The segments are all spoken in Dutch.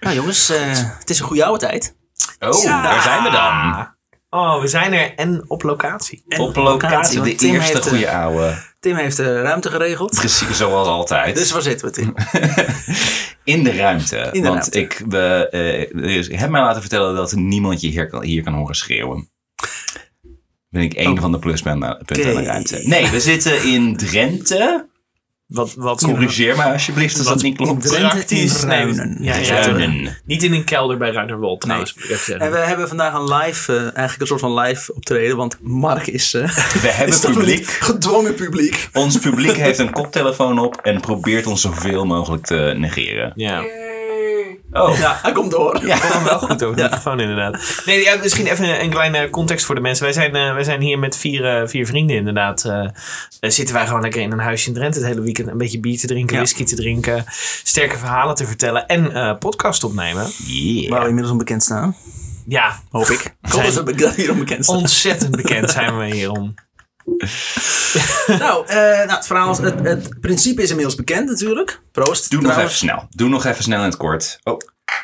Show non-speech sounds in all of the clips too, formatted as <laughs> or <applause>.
Nou jongens, eh, het is een goede oude tijd. Oh, daar zijn we dan. Oh, we zijn er en op locatie. En Op locatie, de Tim eerste heeft, eh, goede oude. Tim heeft de ruimte geregeld. Precies zoals altijd. Dus waar zitten we, Tim? <laughs> in de ruimte. In de Want ruimte. ik we, eh, dus ik heb mij laten vertellen dat niemand je hier kan, hier kan horen schreeuwen. Ben ik één Oh. van de pluspunten punten aan de ruimte. Nee, we zitten in Drenthe. Wat, wat Corrigeer me alsjeblieft als dat niet klopt. Drenthe praktisch. in Ruinen. Nee, ja, ja, Ruinen. Niet in een kelder bij Ruinerwold trouwens. zeggen. En we hebben vandaag een live, eh, eigenlijk een soort van live optreden, want Mark is, eh We hebben is publiek. gedwongen publiek. Ons publiek heeft een koptelefoon op en probeert ons zoveel mogelijk te negeren. Ja. Oh, Ja, hij komt door. Vond hem wel goed over de microfoon inderdaad. Nee, ja, misschien even een kleine context voor de mensen. Wij zijn, eh, wij zijn hier met vier, eh, vier vrienden inderdaad. eh, zitten wij gewoon lekker in een huisje in Drenthe het hele weekend. Een beetje bier te drinken, Ja. whisky te drinken. Sterke verhalen te vertellen en eh, podcast opnemen. yeah. Waar we inmiddels onbekend staan, Ja, hoop ik. Hoop dat we be- hier onbekend staan. ontzettend bekend zijn we hierom. <laughs> Nou, eh, nou, het verhaal is, het, het principe is inmiddels bekend natuurlijk. Proost. Doe nog even snel. Doe nog even snel in het kort. Oh.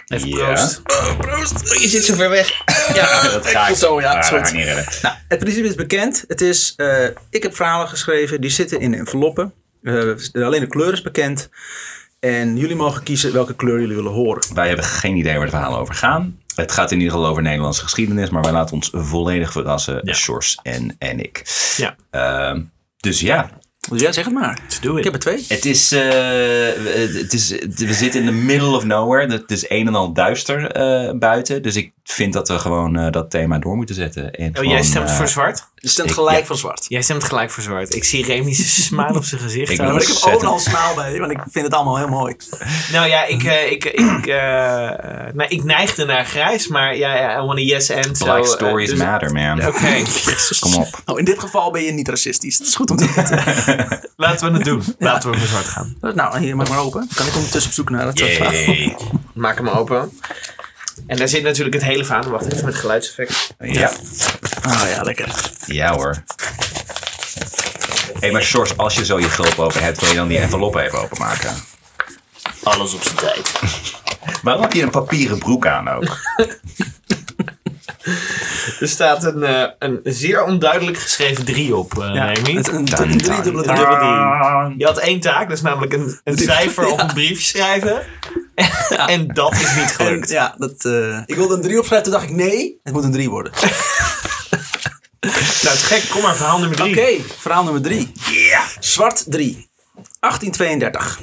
Even Ja. proost. proost. Je zit zo ver weg. <laughs> Ja, Dat ga ik zo, ja. Ah, is dat goed. ga ik niet redden. Nou, het principe is bekend. Het is, eh, ik heb verhalen geschreven, die zitten in enveloppen. Eh, alleen de kleur is bekend. En jullie mogen kiezen welke kleur jullie willen horen. Wij hebben geen idee waar het verhaal over gaan. Het gaat in ieder geval over Nederlandse geschiedenis, maar wij laten ons volledig verrassen, Ja. Sjors en, en ik. Ja, Ehm, dus ja, ja, zeg het maar. let's do Ik it. heb er twee. het is, eh, het is, we zitten in the middle of nowhere. Het is een en al duister eh, buiten. Dus ik vind dat we gewoon eh, dat thema door moeten zetten. En Oh, gewoon, jij stemt voor zwart? Je stemt Ik- gelijk ja. van zwart. Jij stemt gelijk voor zwart. Ik zie Remy's <laughs> smile op zijn gezicht. Ik maar ik heb overal smaal bij, want ik vind het allemaal heel mooi. Nou ja, ik, eh, ik, ik, eh, nou, ik neigde naar grijs, maar ja, I want a yes and. so, Black eh, stories dus- matter, man. Oké, <laughs> Kom op. Nou, in dit geval ben je niet racistisch. Dat is goed om te weten. <laughs> <laughs> laten we het doen. Laten we voor zwart gaan. Nou, hier, maak maar open. Kan ik ondertussen op zoek naar het verhaal. Yay. <laughs> Maak hem open. En daar zit natuurlijk het hele verhaal. Wacht even met geluidseffect. Ja. Ah ja, lekker. ja hoor. Hé, hey, maar Sjors, als je zo je gulp open hebt, wil je dan die envelop even openmaken? Alles op zijn tijd. <laughs> Waarom heb je een papieren broek aan ook? <laughs> Er staat een, eh, een zeer onduidelijk geschreven 3 op, eh Ja, Remy. het, een, een, een. Dubbele Je had één taak, dat is namelijk een, een cijfer op <laughs> een briefje schrijven. En dat is niet En, gelukt. ja, dat, eh, ik wilde een drie opschrijven, toen dacht ik nee, het moet een drie worden. <laughs> Nou, te gek. Kom maar, verhaal nummer 3. Oké, verhaal nummer drie. Ja. Zwart 3. 1832.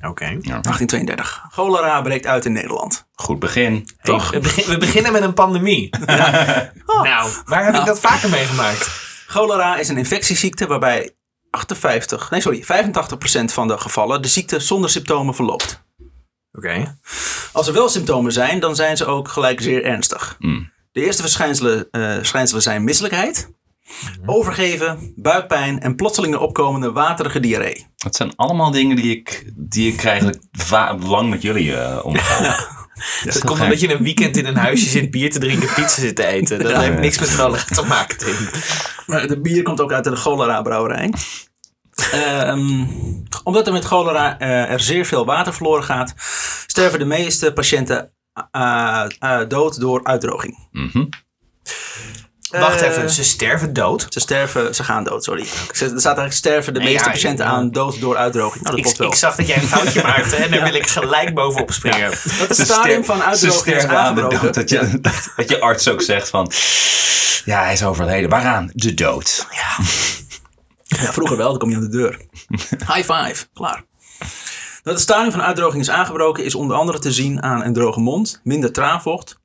Oké. 1832. Cholera breekt uit in Nederland. Goed begin. Toch? We, begin- we beginnen met een pandemie. <laughs> Nou, waar heb ik dat vaker meegemaakt? Cholera is een infectieziekte waarbij 58, nee sorry, 85% van de gevallen de ziekte zonder symptomen verloopt. Oké. Als er wel symptomen zijn, dan zijn ze ook gelijk zeer ernstig. Mm. De eerste verschijnselen, eh, verschijnselen zijn misselijkheid, overgeven, buikpijn en plotselinge opkomende waterige diarree. Dat zijn allemaal dingen die ik, die ik eigenlijk lang met jullie eh omga. <laughs> Dat komt omdat je een weekend in een huisje zit, bier te drinken, pizza zit te eten. Dat heeft niks met cholera te maken, Tim. Maar de bier komt ook uit de cholera-brouwerij. Ehm, omdat er met cholera eh, er zeer veel water verloren gaat, sterven de meeste patiënten eh, eh, dood door uitdroging. Mhm. Wacht Eh, even, ze sterven dood? Ze sterven, ze gaan dood, sorry. Ze- Er staat eigenlijk sterven de Nee, meeste ja, patiënten ja. aan dood door uitdroging. Nou, dat Ik, wel. ik zag dat jij een foutje <laughs> maakte en daar wil ik gelijk bovenop springen. <laughs> dat het stadium van uitdroging is sterven aan de aangebroken. dood. Dat je, dat, dat je arts ook zegt van... Ja, hij is overleden. Waaraan? De dood. <laughs> Ja, vroeger wel, dan kom je aan de deur. High five, klaar. Dat het stadium van uitdroging is aangebroken is onder andere te zien aan een droge mond, minder traanvocht,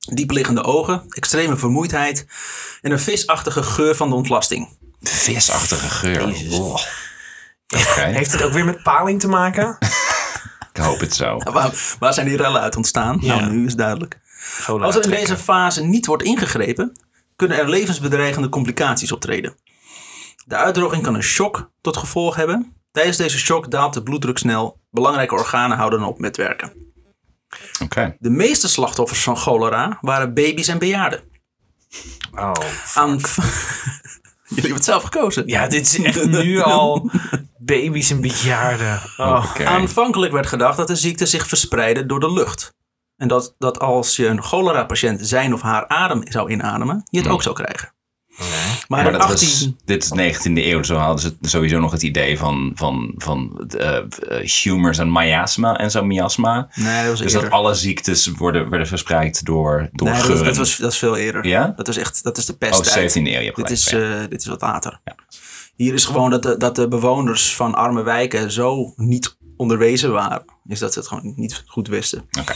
diepliggende ogen, extreme vermoeidheid en een visachtige geur van de ontlasting. Visachtige geur. <laughs> Heeft het ook weer met paling te maken? ik hoop het zo. <laughs> Waar, waar zijn die rellen uit ontstaan? Ja. Nou, nu is het duidelijk. Als er in deze fase niet wordt ingegrepen, kunnen er levensbedreigende complicaties optreden. De uitdroging kan een shock tot gevolg hebben. Tijdens deze shock daalt de bloeddruk snel. Belangrijke organen houden op met werken. Oké. De meeste slachtoffers van cholera waren baby's en bejaarden. Oh. Aan... <laughs> Jullie hebben het zelf gekozen. Ja, dit is <laughs> echt nu al baby's en bejaarden. Oh. Oké. Aanvankelijk werd gedacht dat de ziekte zich verspreidde door de lucht. En dat, dat als je een cholera-patiënt zijn of haar adem zou inademen, je het ook zou krijgen. Maar, Maar in dat 18... was, dit is 19e eeuw, zo hadden ze sowieso nog het idee van, van, van eh, eh, humors en miasma en zo miasma. Nee, dat was Dus eerder. dat alle ziektes worden, werden verspreid door, door nee, dat, geuren. dat, was, dat is veel eerder. Ja? Dat is echt, dat is de oh, pesttijd. 17e eeuw, je hebt Dit is, ja. eh, dit is wat later. Hier is gewoon dat de, dat de bewoners van arme wijken zo niet onderwezen waren. Is dat ze het gewoon niet goed wisten. Oké.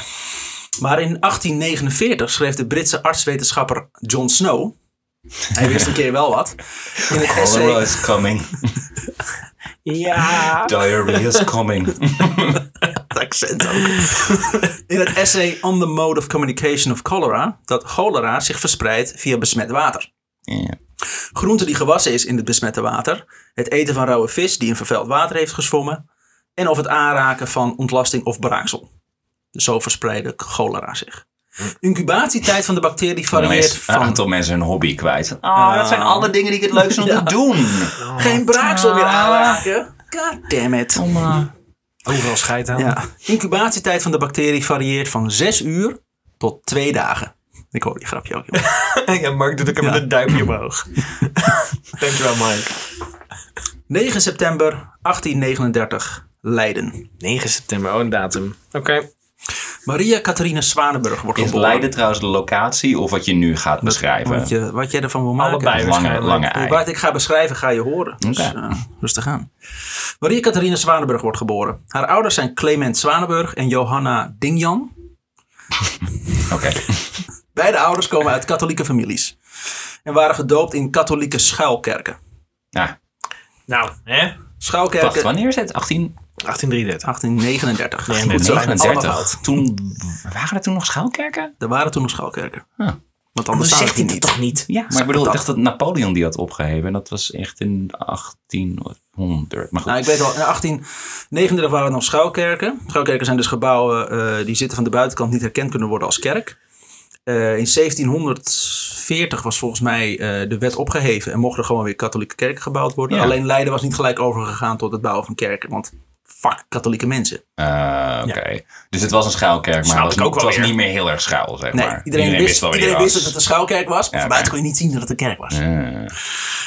Maar in 1849 schreef de Britse artswetenschapper John Snow. Hij wist een keer wel wat. In het <laughs> Cholera essay. is coming. Ja. Diarrhea is coming. <laughs> Het accent ook. In het essay On the Mode of Communication of Cholera. dat cholera zich verspreidt via besmet water. Ja. Groente die gewassen is in het besmette water. Het eten van rauwe vis die in vervuild water heeft gezwommen. En of het aanraken van ontlasting of braaksel. Dus zo verspreidde cholera zich. Incubatietijd van de bacterie varieert een van aantal mensen hun hobby kwijt. Ah, dat zijn alle dingen die ik het leukst om te <laughs> doen. geen braaksel meer aanraken. God damn it. Overal scheid aan. Ja. Incubatietijd van de bacterie varieert van 6 uur tot 2 dagen. Ik hoor die grapje ook. <laughs> Ja, Mark doet ook even Ja. een duimpje omhoog. <laughs> Dankjewel, Mike. 9 september 1839, Leiden. 9 september, oh, een datum. Oké. Maria Catharina Zwanenburg wordt Is geboren. Leiden trouwens de locatie of wat je nu gaat beschrijven? Wat, je, wat jij ervan wil maken. Allebei lange, lange ei. Wat ik ga beschrijven ga je horen. Dus Oké. eh, rustig aan. Maria Catharina Zwanenburg wordt geboren. Haar ouders zijn Clement Zwanenburg en Johanna Dingjan. <laughs> Oké. Beide ouders komen uit katholieke families. En waren gedoopt in katholieke schuilkerken. Ja. Nou, hè? Schuilkerken Wacht, wanneer is het? 18... 1833. 1839. Nee, Goed nee, zo. nee. Allemaal 39. fout. Toen waren er toen nog schuilkerken? Er waren toen nog schuilkerken. Huh. Want anders zegt hij hier het niet. toch niet? Ja, maar ik bedoel, ik dat. dacht dat Napoleon die had opgeheven. En dat was echt in 1800. Maar goed. Nou, ik weet wel, in 1839 waren er nog schuilkerken. Schuilkerken zijn dus gebouwen eh, die zitten van de buitenkant niet herkend kunnen worden als kerk. Eh, in 1740 was volgens mij eh, de wet opgeheven en mochten er gewoon weer katholieke kerken gebouwd worden. Ja. Alleen Leiden was niet gelijk overgegaan tot het bouwen van kerken, want fuck katholieke mensen. Eh, Oké. Dus het was een schuilkerk, maar het was, niet, het wel was weer. niet meer heel erg schuil, zeg Nee, maar. iedereen, wist, wel wie iedereen wist dat het een schuilkerk was, maar Ja, van buiten kon je niet zien dat het een kerk was. Eh,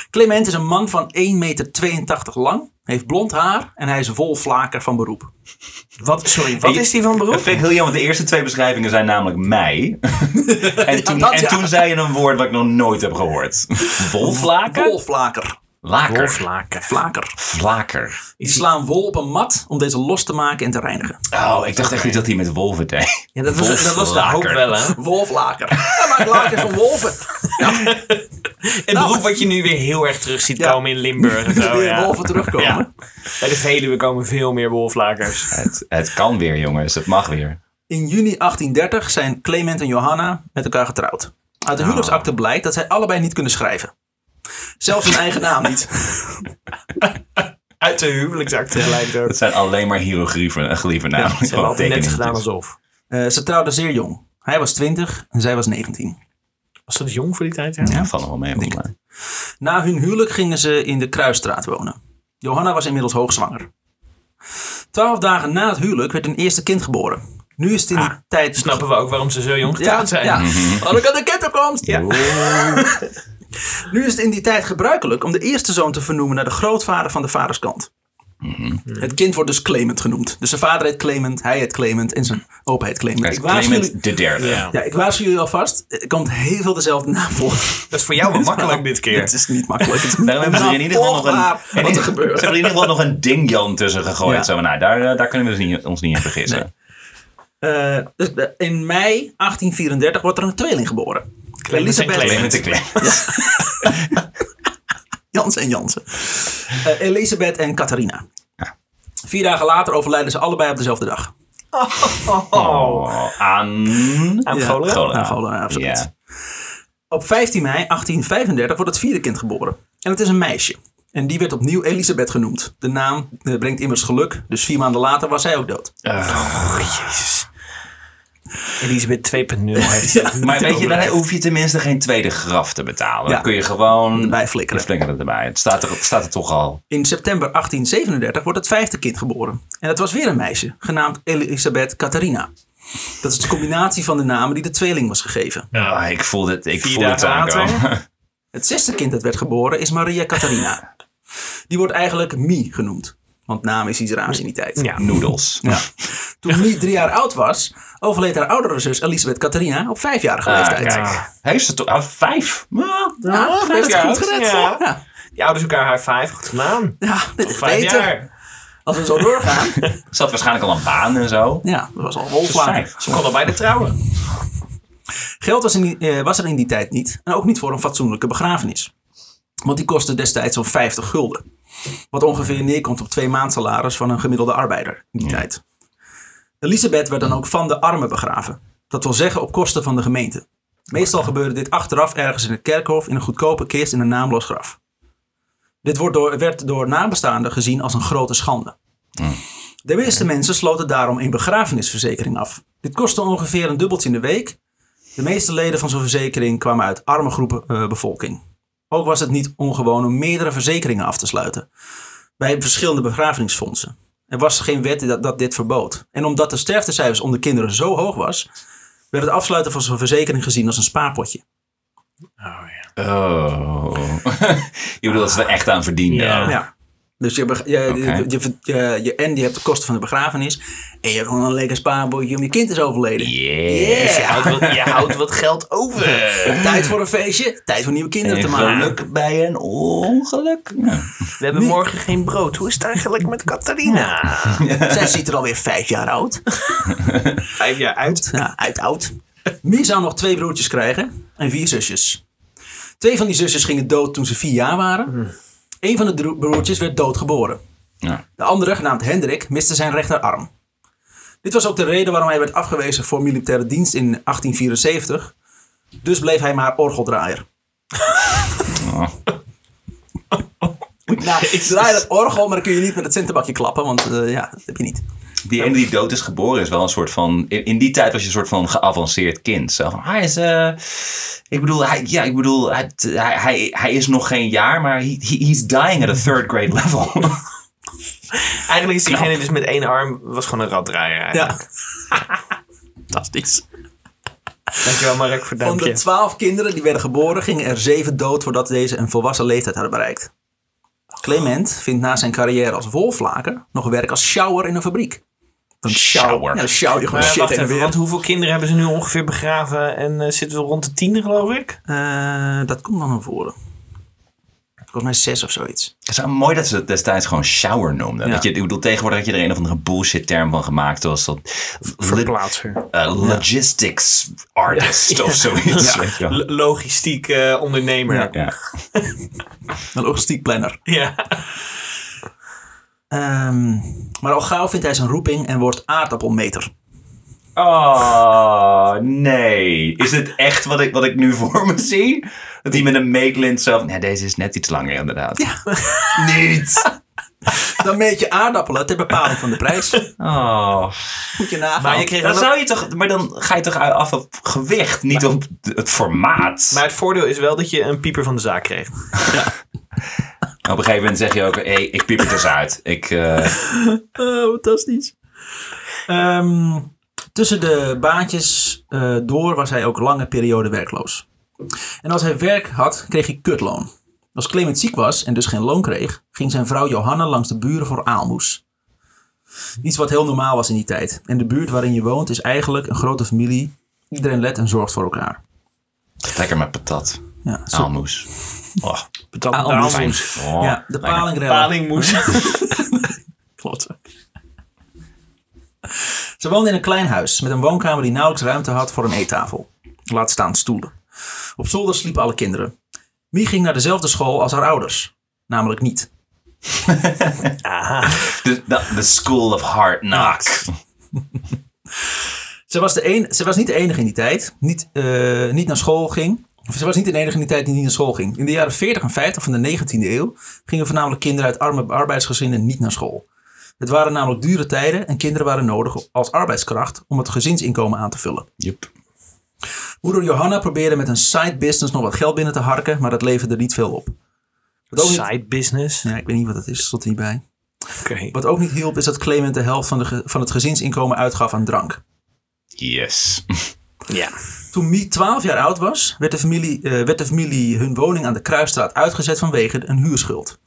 Clement is een man van 1,82 meter lang, heeft blond haar en hij is wolflaker van beroep. Wat, sorry, wat je- is die van Dat beroep? vind ik heel jammer. De eerste twee beschrijvingen zijn namelijk mij. <laughs> en toen, dat en ja. toen zei je een woord wat ik nog nooit heb gehoord. <laughs> Wolflaker? Wolflaker. Laker. Wolflaken. Vlaker. Vlaker. Die slaan wol op een mat om deze los te maken en te reinigen. Oh, ik dacht echt niet dat hij met wolven deed. Ja, dat was, dat was de hoop Wolflaker. wel, hè? Wolflaker. Hij maakt lakens van wolven. <laughs> Een beroep wat je nu weer heel erg terug ziet Ja. komen in Limburg en <laughs> zo. Weer ja. wolven terugkomen. Ja. Bij de Veluwe komen veel meer wolflakers. Het, het kan weer, jongens. Het mag weer. In juni 1830 zijn Clement en Johanna met elkaar getrouwd. Uit de huwelijksakte blijkt dat zij allebei niet kunnen schrijven. Zelfs hun eigen naam niet. Uit de huwelijksakte. Het zijn alleen maar hieroglyphen en glieven namen. Ze hebben altijd net gedaan alsof. Eh, ze trouwden zeer jong. Hij was 20 en zij was 19. Was dat jong voor die tijd? Ja. Ja, vallen wel mee. mij. Na hun huwelijk gingen ze in de Kruisstraat wonen. Johanna was inmiddels hoogzwanger. Twaalf dagen na het huwelijk werd een eerste kind geboren. Nu is het in die tijd... Snappen we ook waarom ze zo jong Ja, getrouwd zijn? ja. Oh, dan kan de kinderkomst. Ja. Nu is het in die tijd gebruikelijk om de eerste zoon te vernoemen naar de grootvader van de vaderskant. Het kind wordt dus Clement genoemd. Dus zijn vader heet Clement, hij heet Clement en zijn opa heet Clement. Hij Ik jullie, de derde. Ja. ja, ik waarschuw jullie alvast, er komt heel veel dezelfde naam voor. <laughs> Dat is voor jou wel makkelijk dit keer. Het is niet makkelijk. Het is <laughs> Daarom hebben ze er in ieder geval nog een, wat er <laughs> ze gebeurt. hebben er in ieder geval nog een dingjan tussen gegooid. Ja. Zo, nou, daar, eh, daar kunnen we dus niet, ons niet in vergissen. Eh, dus in mei 1834 wordt er een tweeling geboren. En Clement de Clement. Clement. Jansen en Jansen. Eh, Elisabeth en Catharina. Vier dagen later overlijden ze allebei op dezelfde dag. Oh. Oh, aan... Aan Ja. cholera? Cholera. Ja, cholera, absoluut. Ja. Op 15 mei 1835 wordt het vierde kind geboren. En het is een meisje. En die werd opnieuw Elisabeth genoemd. De naam eh, brengt immers geluk. Dus vier maanden later was zij ook dood. Oh, jezus. Elisabeth 2.0 <laughs> heeft Ja. Maar weet je, dan hoef je tenminste geen tweede graf te betalen. Ja. Dan kun je gewoon... Erbij flikkeren. Erbij. Het staat er, het staat er toch al. In september 1837 wordt het vijfde kind geboren. En het was weer een meisje, genaamd Elisabeth Catharina. Dat is de combinatie van de namen die de tweeling was gegeven. Ah, ik voelde het, ik Vier voelde het aankomen. Het zesde kind dat werd geboren is Maria Catharina. Die wordt eigenlijk Mie genoemd. Want naam is iets raars in die tijd. Ja. Noedels. Ja. Toen Mie drie jaar oud was, overleed haar oudere zus Elisabeth Catharina op vijfjarige Ah, leeftijd. is er toch ah, vijf? Ja, Ja, vijf heeft het goed gered. Ja. Ja. Die ouders elkaar high five. Goed gedaan. Ja, dit is Vijf beter. jaar. Als we zo doorgaan. <laughs> Ze had waarschijnlijk al een baan en zo. Ja, dat was al wolflaag. Vijf. Ze kon al bijna trouwen. Geld was, in die- eh, was er in die tijd niet. En ook niet voor een fatsoenlijke begrafenis. Want die kostte destijds zo'n 50 gulden. Wat ongeveer neerkomt op twee maandsalaris van een gemiddelde arbeider in die tijd. Elisabeth werd dan ook van de armen begraven. Dat wil zeggen op kosten van de gemeente. Meestal gebeurde dit achteraf ergens in het kerkhof in een goedkope kist in een naamloos graf. Dit wordt door, werd door nabestaanden gezien als een grote schande. De meeste mensen sloten daarom een begrafenisverzekering af. Dit kostte ongeveer een dubbeltje in de week de meeste leden van zo'n verzekering kwamen uit arme groepen eh, bevolking. Ook was het niet ongewoon om meerdere verzekeringen af te sluiten. Bij verschillende begrafenisfondsen. Er was geen wet dat, dat dit verbood. En omdat de sterftecijfers onder kinderen zo hoog was, werd het afsluiten van zo'n verzekering gezien als een spaarpotje. Oh. <laughs> je bedoelt dat ze er echt aan verdienden. Ja. Ja. Dus je, je, je, je, je- je- en je hebt de kosten van de begrafenis. En je hebt gewoon een lekker spaarpotje om je kind is overleden. Yeah. Dus je houdt wat, je houdt wat geld over. <laughs> Tijd voor een feestje, tijd voor nieuwe kinderen te En maken. geluk bij een ongeluk. Ja. We hebben morgen geen brood. Hoe is het eigenlijk met Catharina? <laughs> Zij ziet er alweer vijf jaar oud. <laughs> Vijf jaar uit. Ja, uit oud. Mie zou nog twee broertjes krijgen en vier zusjes. Twee van die zusjes gingen dood toen ze vier jaar waren. Eén van de broertjes werd doodgeboren. Ja. De andere, genaamd Hendrik, miste zijn rechterarm. Dit was ook de reden waarom hij werd afgewezen voor militaire dienst in 1874. Dus bleef hij maar orgeldraaier. Oh. Nou, <laughs> ik draai dat orgel, maar dan kun je niet met het centenbakje klappen, want eh, ja, dat heb je niet. Die ene die dood is geboren is wel een soort van... In, die tijd was je een soort van geavanceerd kind. Zo van, hij is... eh, ik bedoel, hij, ja, ik bedoel hij, hij, hij, is nog geen jaar, maar he, he- he's dying at a third grade level. <laughs> Eigenlijk is diegene dus met één arm was gewoon een raddraaier. eigenlijk. Ja. <laughs> Fantastisch. Dankjewel Mark voor Van de twaalf kinderen die werden geboren, gingen er zeven dood voordat deze een volwassen leeftijd hadden bereikt. Clement vindt na zijn carrière als wolflaker nog werk als shower in een fabriek. Een Shower. Ja, dan shower je gewoon Maar shit wacht even, weer. want hoeveel kinderen hebben ze nu ongeveer begraven? En eh, zitten we rond de tien, geloof ik? Eh, dat komt dan naar voren. Volgens mij zes of zoiets. Het is wel mooi dat ze het destijds gewoon shower noemden. Ja. Dat je, ik bedoel, tegenwoordig had je er een of andere bullshit term van gemaakt. Zoals dat Verplaatser. eh, logistics artist of zoiets. Logistiek eh, ondernemer. Ja. Een logistiekplanner. Ja. Ehm, maar al gauw vindt hij zijn roeping en wordt aardappelmeter. Oh, nee. Is dit echt wat ik, wat ik nu voor me zie? Dat hij met een meetlint zo... Nee, deze is net iets langer inderdaad. Ja. Niet. <laughs> Dan meet je aardappelen ter bepaling van de prijs. Oh. Moet je nagaan. Maar je kreeg Dan wel- zou je toch... Maar dan ga je toch af op gewicht, niet op het formaat. Maar het voordeel is wel dat je een pieper van de zaak kreeg. <laughs> Op een gegeven moment zeg je ook... Hey, ik piep het eens uit. Ik... eh, <laughs> Oh, fantastisch. Ehm, tussen de baantjes eh, door was hij ook lange periode werkloos. En als hij werk had, kreeg hij kutloon. Als Clement ziek was en dus geen loon kreeg, ging zijn vrouw Johanna langs de buren voor aalmoes. Iets wat heel normaal was in die tijd. En de buurt waarin je woont is eigenlijk een grote familie. Iedereen let en zorgt voor elkaar. lekker met patat. Ja, zo- Aalmoes. Oh, Patat Aalmoes. aalmoes. oh, ja de lekker. palingrellen. Palingmoes. <laughs> Klopt. Ze woonde in een klein huis met een woonkamer die nauwelijks ruimte had voor een eettafel. Laat staan stoelen. Op zolder sliepen alle kinderen. Mie ging naar dezelfde school als haar ouders. Namelijk niet. <laughs> Aha. The, school of hard knocks. Ze was, de een, ze was niet de enige in die tijd. Niet, eh, niet naar school ging. Ze was niet de enige in die tijd die niet naar school ging. In de jaren 40 en 50 van de 19e eeuw gingen voornamelijk kinderen uit arme arbeidsgezinnen niet naar school. Het waren namelijk dure tijden en kinderen waren nodig als arbeidskracht om het gezinsinkomen aan te vullen. Yep. Moeder Johanna probeerde met een side business nog wat geld binnen te harken, maar dat leverde niet veel op. Wat ook niet, Side business. ja, ik weet niet wat dat is, stond er niet bij. Oké. Wat ook niet hielp is dat Clement de helft van, de, ge- van het gezinsinkomen uitgaf aan drank. Yes. <laughs> Ja. Toen Mie 12 jaar oud was, werd de, familie, eh, werd de familie hun woning aan de Kruisstraat uitgezet vanwege een huurschuld.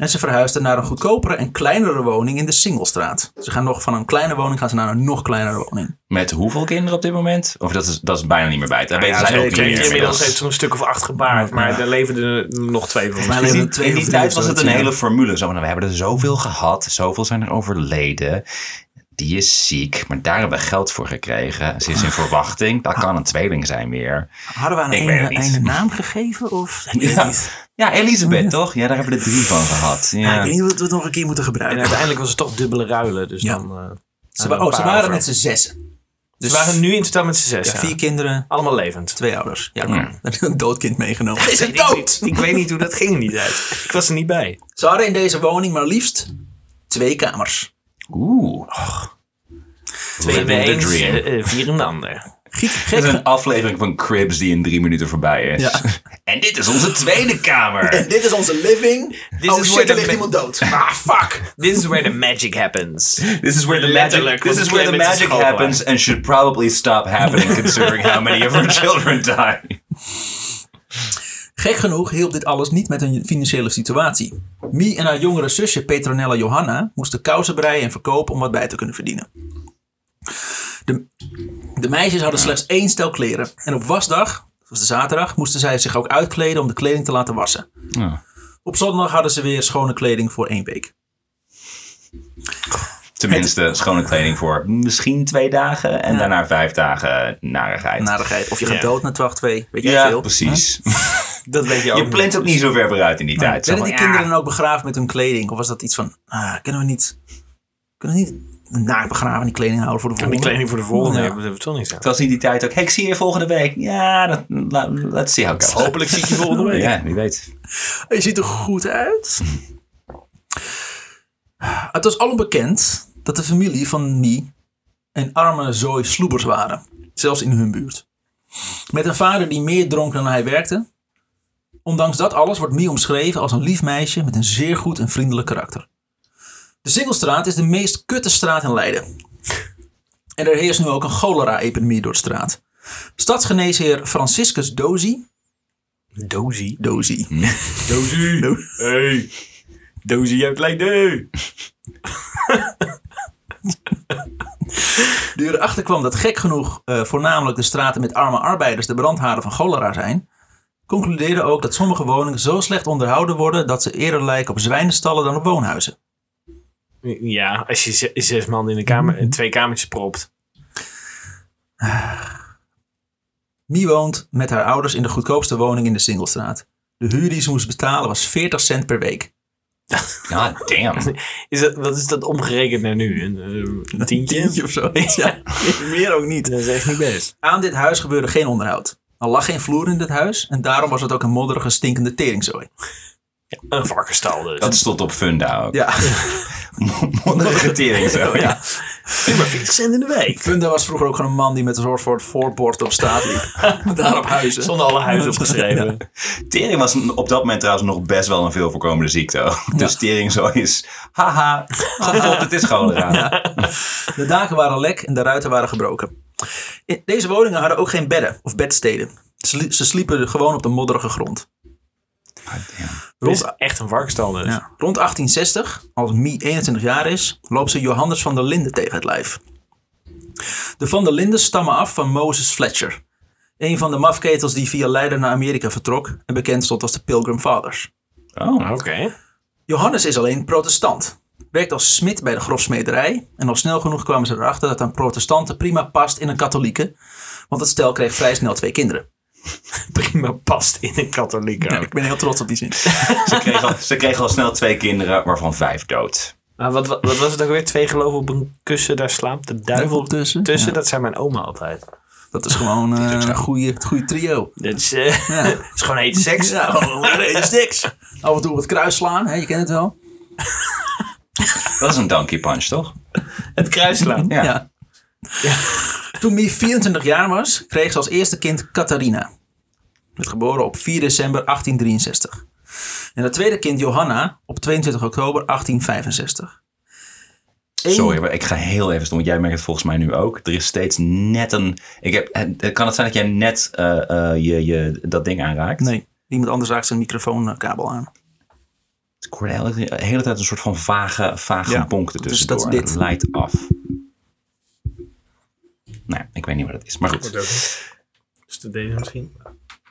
En ze verhuisden naar een goedkopere en kleinere woning in de Singlestraat. Ze gaan nog van een kleine woning gaan ze naar een nog kleinere woning. Met hoeveel kinderen op dit moment? Of dat is, dat is bijna niet meer bij. Dat weten zij ook niet meer. Inmiddels heeft ze een stuk of acht gebaard, maar er leefden er nog twee van. mij In die, twee in die of drie tijd was het een ja. hele formule. Zo, van, we hebben er zoveel gehad, zoveel zijn er overleden. Die is ziek, maar daar hebben we geld voor gekregen. Ze is in verwachting. Dat kan een tweeling zijn weer. Hadden we aan een, einde naam gegeven? Of? Ja, niet. Ja Elisabeth, toch? Ja, daar hebben we er drie van gehad. Ja, Ja. ik weet niet of we het nog een keer moeten En gebruiken. uiteindelijk was het toch dubbele ruilen. Dus Ja. dan, eh, Ze, wa- oh, ze waren over. met z'n zessen. Ze waren nu in totaal met z'n zes. Ja, Ja, vier kinderen, Allemaal levend. twee ouders. Ja, Ja. <laughs> Een doodkind meegenomen. Is Ik het weet dood? niet- Ik weet niet hoe dat ging er niet uit. Ik was er niet bij. Ze hadden in deze woning maar liefst twee kamers. Oeh. Twee een, dream. eh, eh, vier in de ander. Giet, is een aflevering van Cribs die in drie minuten voorbij is. Ja. <laughs> En dit is onze tweede kamer. En dit is onze living. This oh is shit, where er the ligt ma- iemand dood. Ah, fuck. This is where the magic happens. This is where the Letterlijk, magic, this is where the magic happens and should probably stop happening considering how many of our <laughs> children die. Gek genoeg hielp dit alles niet met hun financiële situatie. Mie en haar jongere zusje Petronella Johanna moesten kousen breien en verkopen om wat bij te kunnen verdienen. De, de meisjes hadden slechts één stel kleren. En op wasdag, dat was de zaterdag, moesten zij zich ook uitkleden om de kleding te laten wassen. Ja. Op zondag hadden ze weer schone kleding voor één week. Tenminste, schone kleding voor misschien twee dagen en Ja. daarna vijf dagen narigheid. Narigheid. Of je gaat Ja. dood na 12, 2. Weet jij ja, veel? precies. <laughs> Dat weet je ook Je plant ook niet zo ver vooruit in die tijd. Werden die kinderen dan ook begraven met hun kleding? Of was dat iets van, ah, kunnen we niet, kunnen we niet naakt begraven die kleding houden voor de En die volgende? kleding voor de volgende Ja. hebben we toch niet zo. Het was in die tijd ook, hey, ik zie je volgende week. Ja, dat, let's see how it goes. Hopelijk zie ik je volgende week. Ja, wie weet. Je ziet er goed uit. Het was alom bekend dat de familie van Mie een arme zooi sloebers waren. Zelfs in hun buurt. Met een vader die meer dronk dan hij werkte. Ondanks dat alles wordt Mie omschreven als een lief meisje met een zeer goed en vriendelijk karakter. De Singelstraat is de meest kutte straat in Leiden. En er heerst nu ook een cholera-epidemie door de straat. Stadsgeneesheer Franciscus Dozy. Dozy. Dozy. Dozy. <laughs> Do- Hey. Dozy uit Leiden. Die erachter kwam dat gek genoeg eh, voornamelijk de straten met arme arbeiders de brandhaarden van cholera zijn, concludeerde ook dat sommige woningen zo slecht onderhouden worden dat ze eerder lijken op zwijnenstallen dan op woonhuizen. Ja, als je ze- zes man in een kamer, in twee kamertjes propt. <sighs> Mie woont met haar ouders in de goedkoopste woning in de Singlestraat. De huur die ze moest betalen was 40 cent per week. Ja, damn. <laughs> Is dat, wat is dat omgerekend naar nu? Een, eh, een tientje? of zo. <laughs> Ja, <laughs> meer ook niet. Dat is echt niet best. Aan dit huis gebeurde geen onderhoud. Er lag geen vloer in dit huis en daarom was het ook een modderige, stinkende teringzooi. Een varkenstal dus. Dat stond op Funda ook. Ja, <laughs> Mondelige tering zo. Ja. Nu maar 40 cent in de week. Funda was vroeger ook gewoon een man die met een soort voor het voorbord op straat liep. <laughs> Daar op huizen. Zonder alle huizen opgeschreven. Tering was op dat moment trouwens nog best wel een veel voorkomende ziekte. ook. Dus tering zo is, haha, gevolgd, het is cholera. De daken waren lek en de ruiten waren gebroken. In deze woningen hadden ook geen bedden of bedsteden. Ze sliepen gewoon op de modderige grond. Dit Rond, is echt een varkenstal dus. ja, rond 1860, als Mie 21 jaar is, loopt ze Johannes van der Linden tegen het lijf. De van der Linden stammen af van Moses Fletcher. Een van de mafketels die via Leiden naar Amerika vertrok en bekend stond als de Pilgrim Fathers. Oh, Oké. Johannes is alleen protestant. Werkt als smid bij de grofsmederij. En al snel genoeg kwamen ze erachter dat een protestanten prima past in een katholieke. Want het stel kreeg vrij snel twee kinderen. <laughs> Prima past in een katholiek ook. Ik ben heel trots op die zin. <laughs> ze kreeg, al, ze kreeg al snel twee kinderen, waarvan vijf dood. Maar wat, wat, wat was het ook weer? Twee geloven op een kussen, daar slaapt de duivel tussen. tussen. Ja. Dat zei mijn oma altijd. Dat is gewoon <laughs> zo. een goede, goede trio. Dat is, eh, Ja. is gewoon hete seks. Ja, gewoon lekker stiks. Af en toe op het kruis slaan, hè, je kent het wel. Dat is een donkey punch, toch? Het kruis slaan. Ja. Ja. Toen Mie 24 jaar was, kreeg ze als eerste kind Catharina. Werd geboren op 4 december 1863. En het tweede kind Johanna op 22 oktober 1865. Eén- Sorry, maar ik ga heel even stom. want Jij merkt het volgens mij nu ook. Er is steeds net een... Ik heb, kan het zijn dat jij net eh, eh, je, je, dat ding aanraakt? Nee, iemand anders raakt zijn microfoonkabel aan. Ik hoorde de hele, tijd een soort van vage, vage Ja, bonk dus ertussendoor. dat is dit. Leidt af. Nou, ik weet niet wat het is. Maar goed. Is dat deze misschien?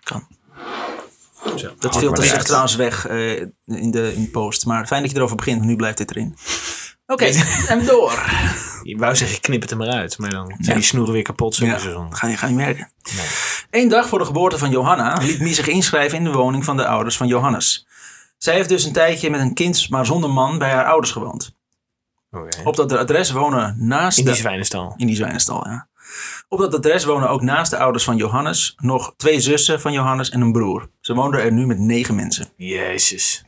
Kan. Zo. Dat maar filtert zich trouwens weg eh, in, de, in de post. Maar fijn dat je erover begint, want nu blijft dit erin. Oké, <laughs> en door. Je wou zeggen, knip het er maar uit. Maar dan zijn die snoeren weer kapot. Zo Ja, ga je, ga je merken. Eén dag voor de geboorte van Johanna liet Mie zich inschrijven in de woning van de ouders van Johannes. Zij heeft dus een tijdje met een kind, maar zonder man, bij haar ouders gewoond. Oké. Op dat adres wonen naast In de... die zwijnenstal. In die zwijnenstal, ja. Op dat adres wonen ook naast de ouders van Johannes nog twee zussen van Johannes en een broer. Ze woonden er nu met negen mensen. Jezus.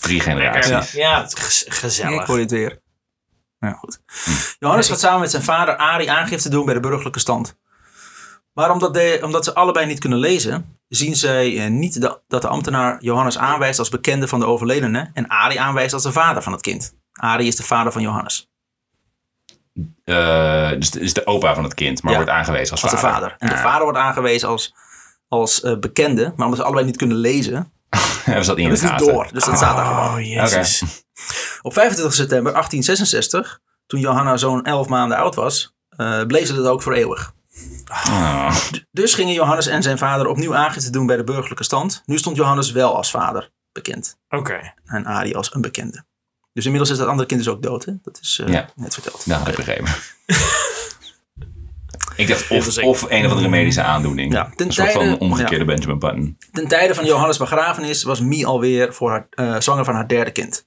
Drie <laughs> generaties. Ja, is Ik gezellig. hoor je het weer. Ja, goed. Johannes gaat samen met zijn vader Ari aangifte doen bij de burgerlijke stand. Maar omdat, de, omdat ze allebei niet kunnen lezen, zien zij eh, niet de- dat de ambtenaar Johannes aanwijst als bekende van de overledene en Ari aanwijst als de vader van het kind. Ari is de vader van Johannes, Eh, dus de- is de opa van het kind, maar Ja. wordt aangewezen als, als de vader. En de vader wordt aangewezen als, als eh, bekende, maar omdat ze allebei niet kunnen lezen, <laughs> Hebben ze dat in de niet gaten? door. Dus dat staat daar gewoon. Oh, jezus. <laughs> Op 25 september 1866, toen Johanna zo'n 11 maanden oud was, eh, bleef ze dat ook voor eeuwig. Ah. Dus gingen Johannes en zijn vader opnieuw aangifte doen bij de burgerlijke stand. Nu stond Johannes wel als vader bekend Oké. en Ari als een bekende. Dus inmiddels is dat andere kind dus ook dood, hè? Dat is eh, Ja. net verteld. Dat had ik begrepen. <laughs> ik dacht of, of een of andere medische aandoening. Ja, ten een soort van tijde- omgekeerde Benjamin Button. Ten tijde van Johannes' begrafenis was Mie alweer voor haar, eh, zwanger van haar derde kind.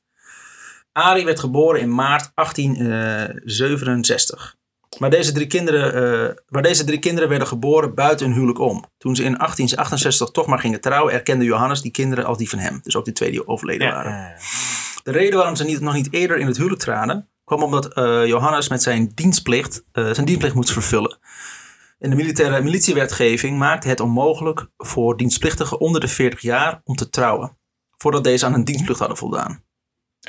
Ari werd geboren in maart 1867. Maar deze drie kinderen, eh, maar deze drie kinderen werden geboren buiten hun huwelijk om. Toen ze in 1868 toch maar gingen trouwen, erkende Johannes die kinderen als die van hem. Dus ook die twee die overleden waren. Ja. eh, De reden waarom ze niet, nog niet eerder in het huwelijk traden, kwam omdat eh, Johannes met zijn dienstplicht, eh, zijn dienstplicht moest vervullen. En de militaire militiewetgeving maakte het onmogelijk voor dienstplichtigen onder de 40 jaar om te trouwen, voordat deze aan hun dienstplicht hadden voldaan.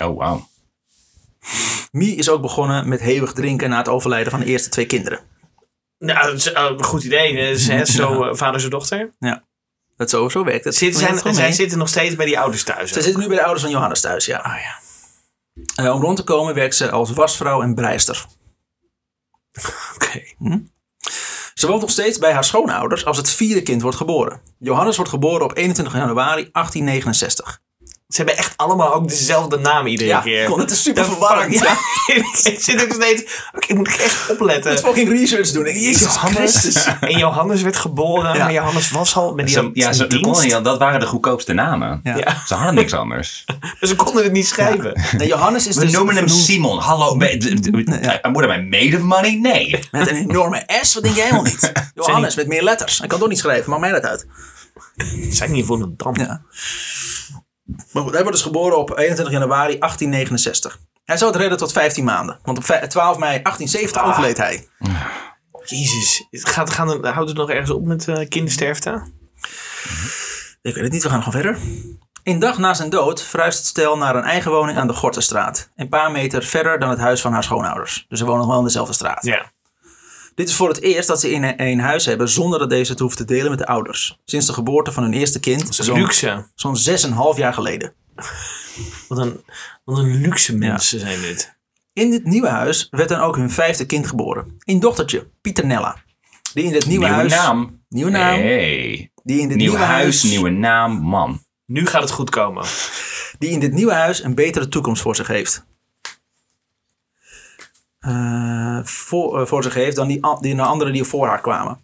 Oh, wauw. Mie is ook begonnen met hevig drinken na het overlijden van de eerste twee kinderen. Nou, dat is eh, een goed idee. Is, hè, zo <laughs> vader zijn dochter. Dat zo, zo werkt het. Zitten, zijn, het zij mee? zitten nog steeds bij die ouders thuis. Ze zitten nu bij de ouders van Johannes thuis, ja. Oh ja. Eh, om rond te komen werkt ze als wasvrouw en breister. <laughs> Oké. Ze woont nog steeds bij haar schoonouders als het vierde kind wordt geboren. Johannes wordt geboren op 21 januari 1869. Ze hebben echt allemaal ook dezelfde naam iedere Ja, keer. kon, het is super verwarrend. Ja. <laughs> ik zit ook steeds... Oké, ik moet echt opletten. Met fucking research doen. Jezus Johannes. Christus. En Johannes werd geboren, Ja. maar Johannes was al met die Ze, ja, dat waren de goedkoopste namen. Ja. Ja. Ze hadden niks anders. <laughs> Dus ze konden het niet schrijven. Nee, Johannes is We dus noemen hem vernoemd Simon. Hallo. ja. Moet hij made of money? Nee. met een enorme S. Wat denk jij helemaal niet? <laughs> Johannes met meer letters. Hij kan toch niet schrijven. Maakt mij dat uit. Zijn niet voor een dam. Ja. Maar goed, hij wordt dus geboren op 21 januari 1869. Hij zou het redden tot 15 maanden. Want op vij- 12 mei 1870 Ah. overleed hij. Jezus. Gaat, gaan, houdt het nog ergens op met eh, kindersterfte? Ik weet het niet, we gaan gewoon verder. Een dag na zijn dood verhuist het stel naar een eigen woning aan de Gortenstraat. Een paar meter verder dan het huis van haar schoonouders. Dus ze wonen nog wel in dezelfde straat. Ja. Dit is voor het eerst dat ze in een, huis hebben zonder dat deze het hoeft te delen met de ouders. Sinds de geboorte van hun eerste kind, zo'n Luxe. zo'n 6,5 jaar geleden. Wat een, wat een luxe mensen zijn dit. In dit nieuwe huis werd dan ook hun vijfde kind geboren. Een dochtertje, Pieternella. Die in dit nieuwe, Nieuwe huis... naam. Nieuwe naam. Hey. Die in dit Nieuw nieuwe huis, nieuwe naam, man. Nu gaat het goed komen. die in dit nieuwe huis een betere toekomst voor zich heeft. Eh, voor, eh, voor zich heeft dan die, die de anderen die voor haar kwamen.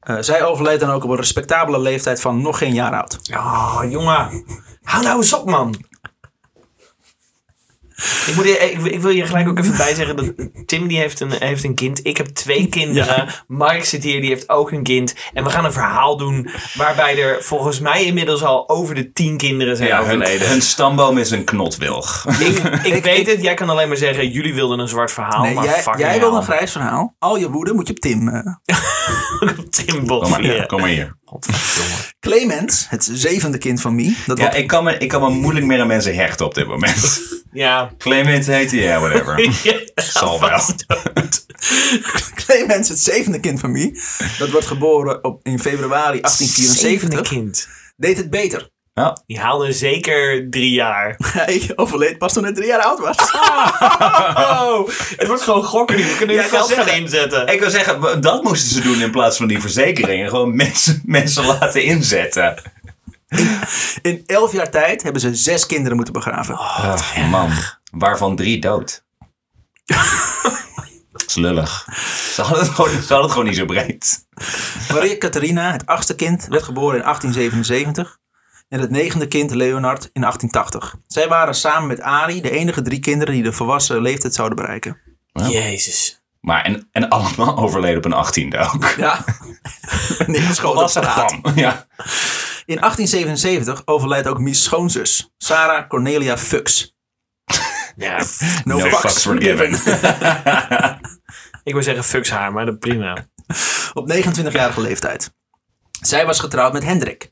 Eh, zij overleed dan ook op een respectabele leeftijd van nog geen jaar oud. Oh, jongen. Hou nou eens op, man. Ik, moet, ik, ik wil je gelijk ook even bij zeggen dat Tim die heeft een, heeft een kind. Ik heb twee kinderen. Mark zit hier, die heeft ook een kind. En we gaan een verhaal doen waarbij er volgens mij inmiddels al over de tien kinderen zijn Ja, hun, overleden. hun stamboom is een knotwilg. Ik, ik weet het, jij kan alleen maar zeggen, jullie wilden een zwart verhaal. Nee, maar jij, fucking jij wil een grijs verhaal. Al je woede moet je op Tim. eh, <laughs> Tim Kom maar hier. Kom maar hier. Godverdomme. Clemens, het zevende kind van Mie. Dat Ja, wordt- ik kan, me, ik kan me moeilijk meer aan mensen hechten op dit moment. <laughs> Ja. Clement heet hij, ja, whatever. <laughs> Zal wel. <laughs> Clemens, het zevende kind van Mie. Dat wordt geboren op, in februari Zevende 1874. kind. Deed het beter. Ja. Die haalde zeker drie jaar. <laughs> Hij overleed pas toen hij drie jaar oud was. <laughs> Oh, het wordt gewoon gokken nu. We kunnen Ja, geld gaan inzetten. Ik wil zeggen, dat moesten ze doen in plaats van die verzekeringen. Gewoon mensen, <laughs> mensen laten inzetten. In elf jaar tijd hebben ze zes kinderen moeten begraven. Ach, man. Waarvan drie dood. Dat is lullig. Ze hadden, het gewoon, ze hadden het gewoon niet zo breed. Maria Catharina, het achtste kind, werd geboren in 1877. En het negende kind, Leonard, in 1880. Zij waren samen met Arie de enige drie kinderen die de volwassen leeftijd zouden bereiken. Jezus. Maar en, en allemaal overleden op een achttiende ook. Ja. <laughs> Neergeschoten op straat. Ja. In 1877 overlijdt ook Mies schoonzus, Sarah Cornelia Fuchs. <laughs> Ja. No, No fucks, fucks forgiven. <laughs> Ik wil zeggen fucks haar, maar dat prima. Op 29-jarige leeftijd. Zij was getrouwd met Hendrik,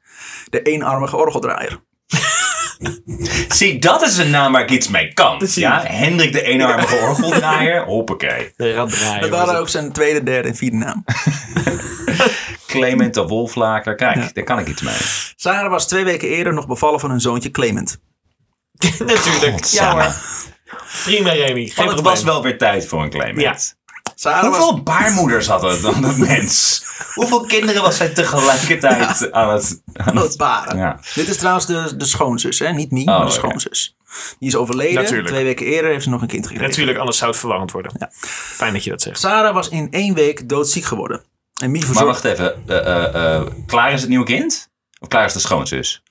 de eenarmige orgeldraaier. <laughs> Zie, dat is een naam waar ik iets mee kan. Precies. Ja? Hendrik de eenarmige orgeldraaier. Hoppakee. De raddraaier. Dat was waren ook zijn tweede, derde en vierde naam. <laughs> Clement de Wolflaker. Kijk, daar kan ik iets mee. Sarah was twee weken eerder nog bevallen van hun zoontje Clement. <laughs> Natuurlijk. Ja Godsamme. hoor. Prima Remy. Geen Want het probleem. was wel weer tijd voor een Clement. Ja. Sarah was, Hoeveel baarmoeders had het dan, dat mens? <laughs> Hoeveel kinderen was hij tegelijkertijd aan het... Aan het baren. ja. Dit is trouwens de, de schoonzus, hè? niet Mie, Oh, maar de schoonzus. Die is overleden. Natuurlijk. Twee weken eerder heeft ze nog een kind gekregen. Natuurlijk, anders zou het verwarrend worden. Ja. Fijn dat je dat zegt. Sarah was in één week doodziek geworden. En Mie Maar verzorgde... wacht even. eh, eh, eh, klaar is het nieuwe kind? Of klaar is de schoonzus?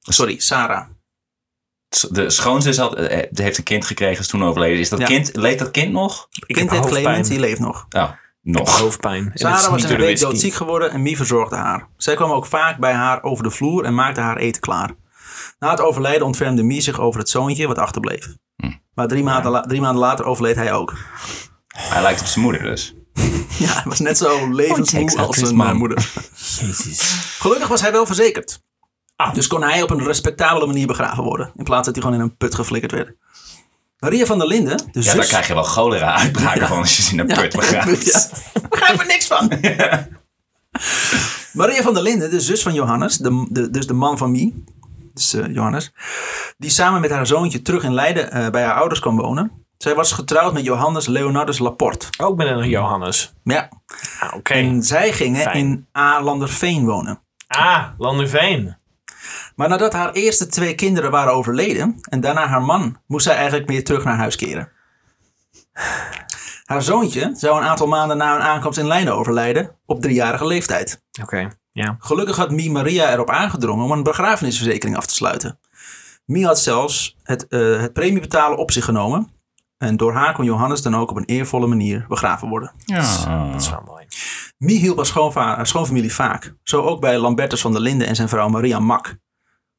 Sorry, Sarah. De schoonzus had, eh, eh, heeft een kind gekregen, is toen overleden. Is dat Ja. kind, leeft dat kind nog? Ik kind heet Clement, hoofdpijn. die leeft nog. Oh, Ik heb nog. hoofdpijn. Sarah was een de week doodziek geworden en Mie verzorgde haar. Zij kwam ook vaak bij haar over de vloer en maakte haar eten klaar. Na het overlijden ontfermde Mie zich over het zoontje wat achterbleef. Hm. Maar drie maanden, la- drie maanden later overleed hij ook. Hij lijkt op zijn moeder dus. <laughs> Ja, hij was net zo levensmoe takes als zijn moeder. Jezus. Gelukkig was hij wel verzekerd. Ah. Dus kon hij op een respectabele manier begraven worden. In plaats dat hij gewoon in een put geflikkerd werd. Maria van der Linden, de Ja, zus... daar krijg je wel cholera-uitbraken van als je ze in een Ja, put begraaft. Ja. Ik begrijp er niks van. <laughs> Maria van der Linden, de zus van Johannes, de, de, dus de man van Mie, dus eh, Johannes, die samen met haar zoontje terug in Leiden eh, bij haar ouders kwam wonen. Zij was getrouwd met Johannes Leonardus Laporte. Ook met een Johannes. Ja, Ah, Oké. en zij gingen Fijn. in A-Landerveen wonen. Ah, Landerveen. Maar nadat haar eerste twee kinderen waren overleden en daarna haar man, moest zij eigenlijk weer terug naar huis keren. Haar zoontje zou een aantal maanden na hun aankomst in Leiden overlijden op driejarige leeftijd. Oké. Ja. Gelukkig had Mie Maria erop aangedrongen om een begrafenisverzekering af te sluiten. Mie had zelfs het, eh, het premiebetalen op zich genomen. En door haar kon Johannes dan ook op een eervolle manier begraven worden. Ja. Dat is wel mooi. Mie hielp haar schoonfamilie vaak. Zo ook bij Lambertus van der Linden en zijn vrouw Maria Mak.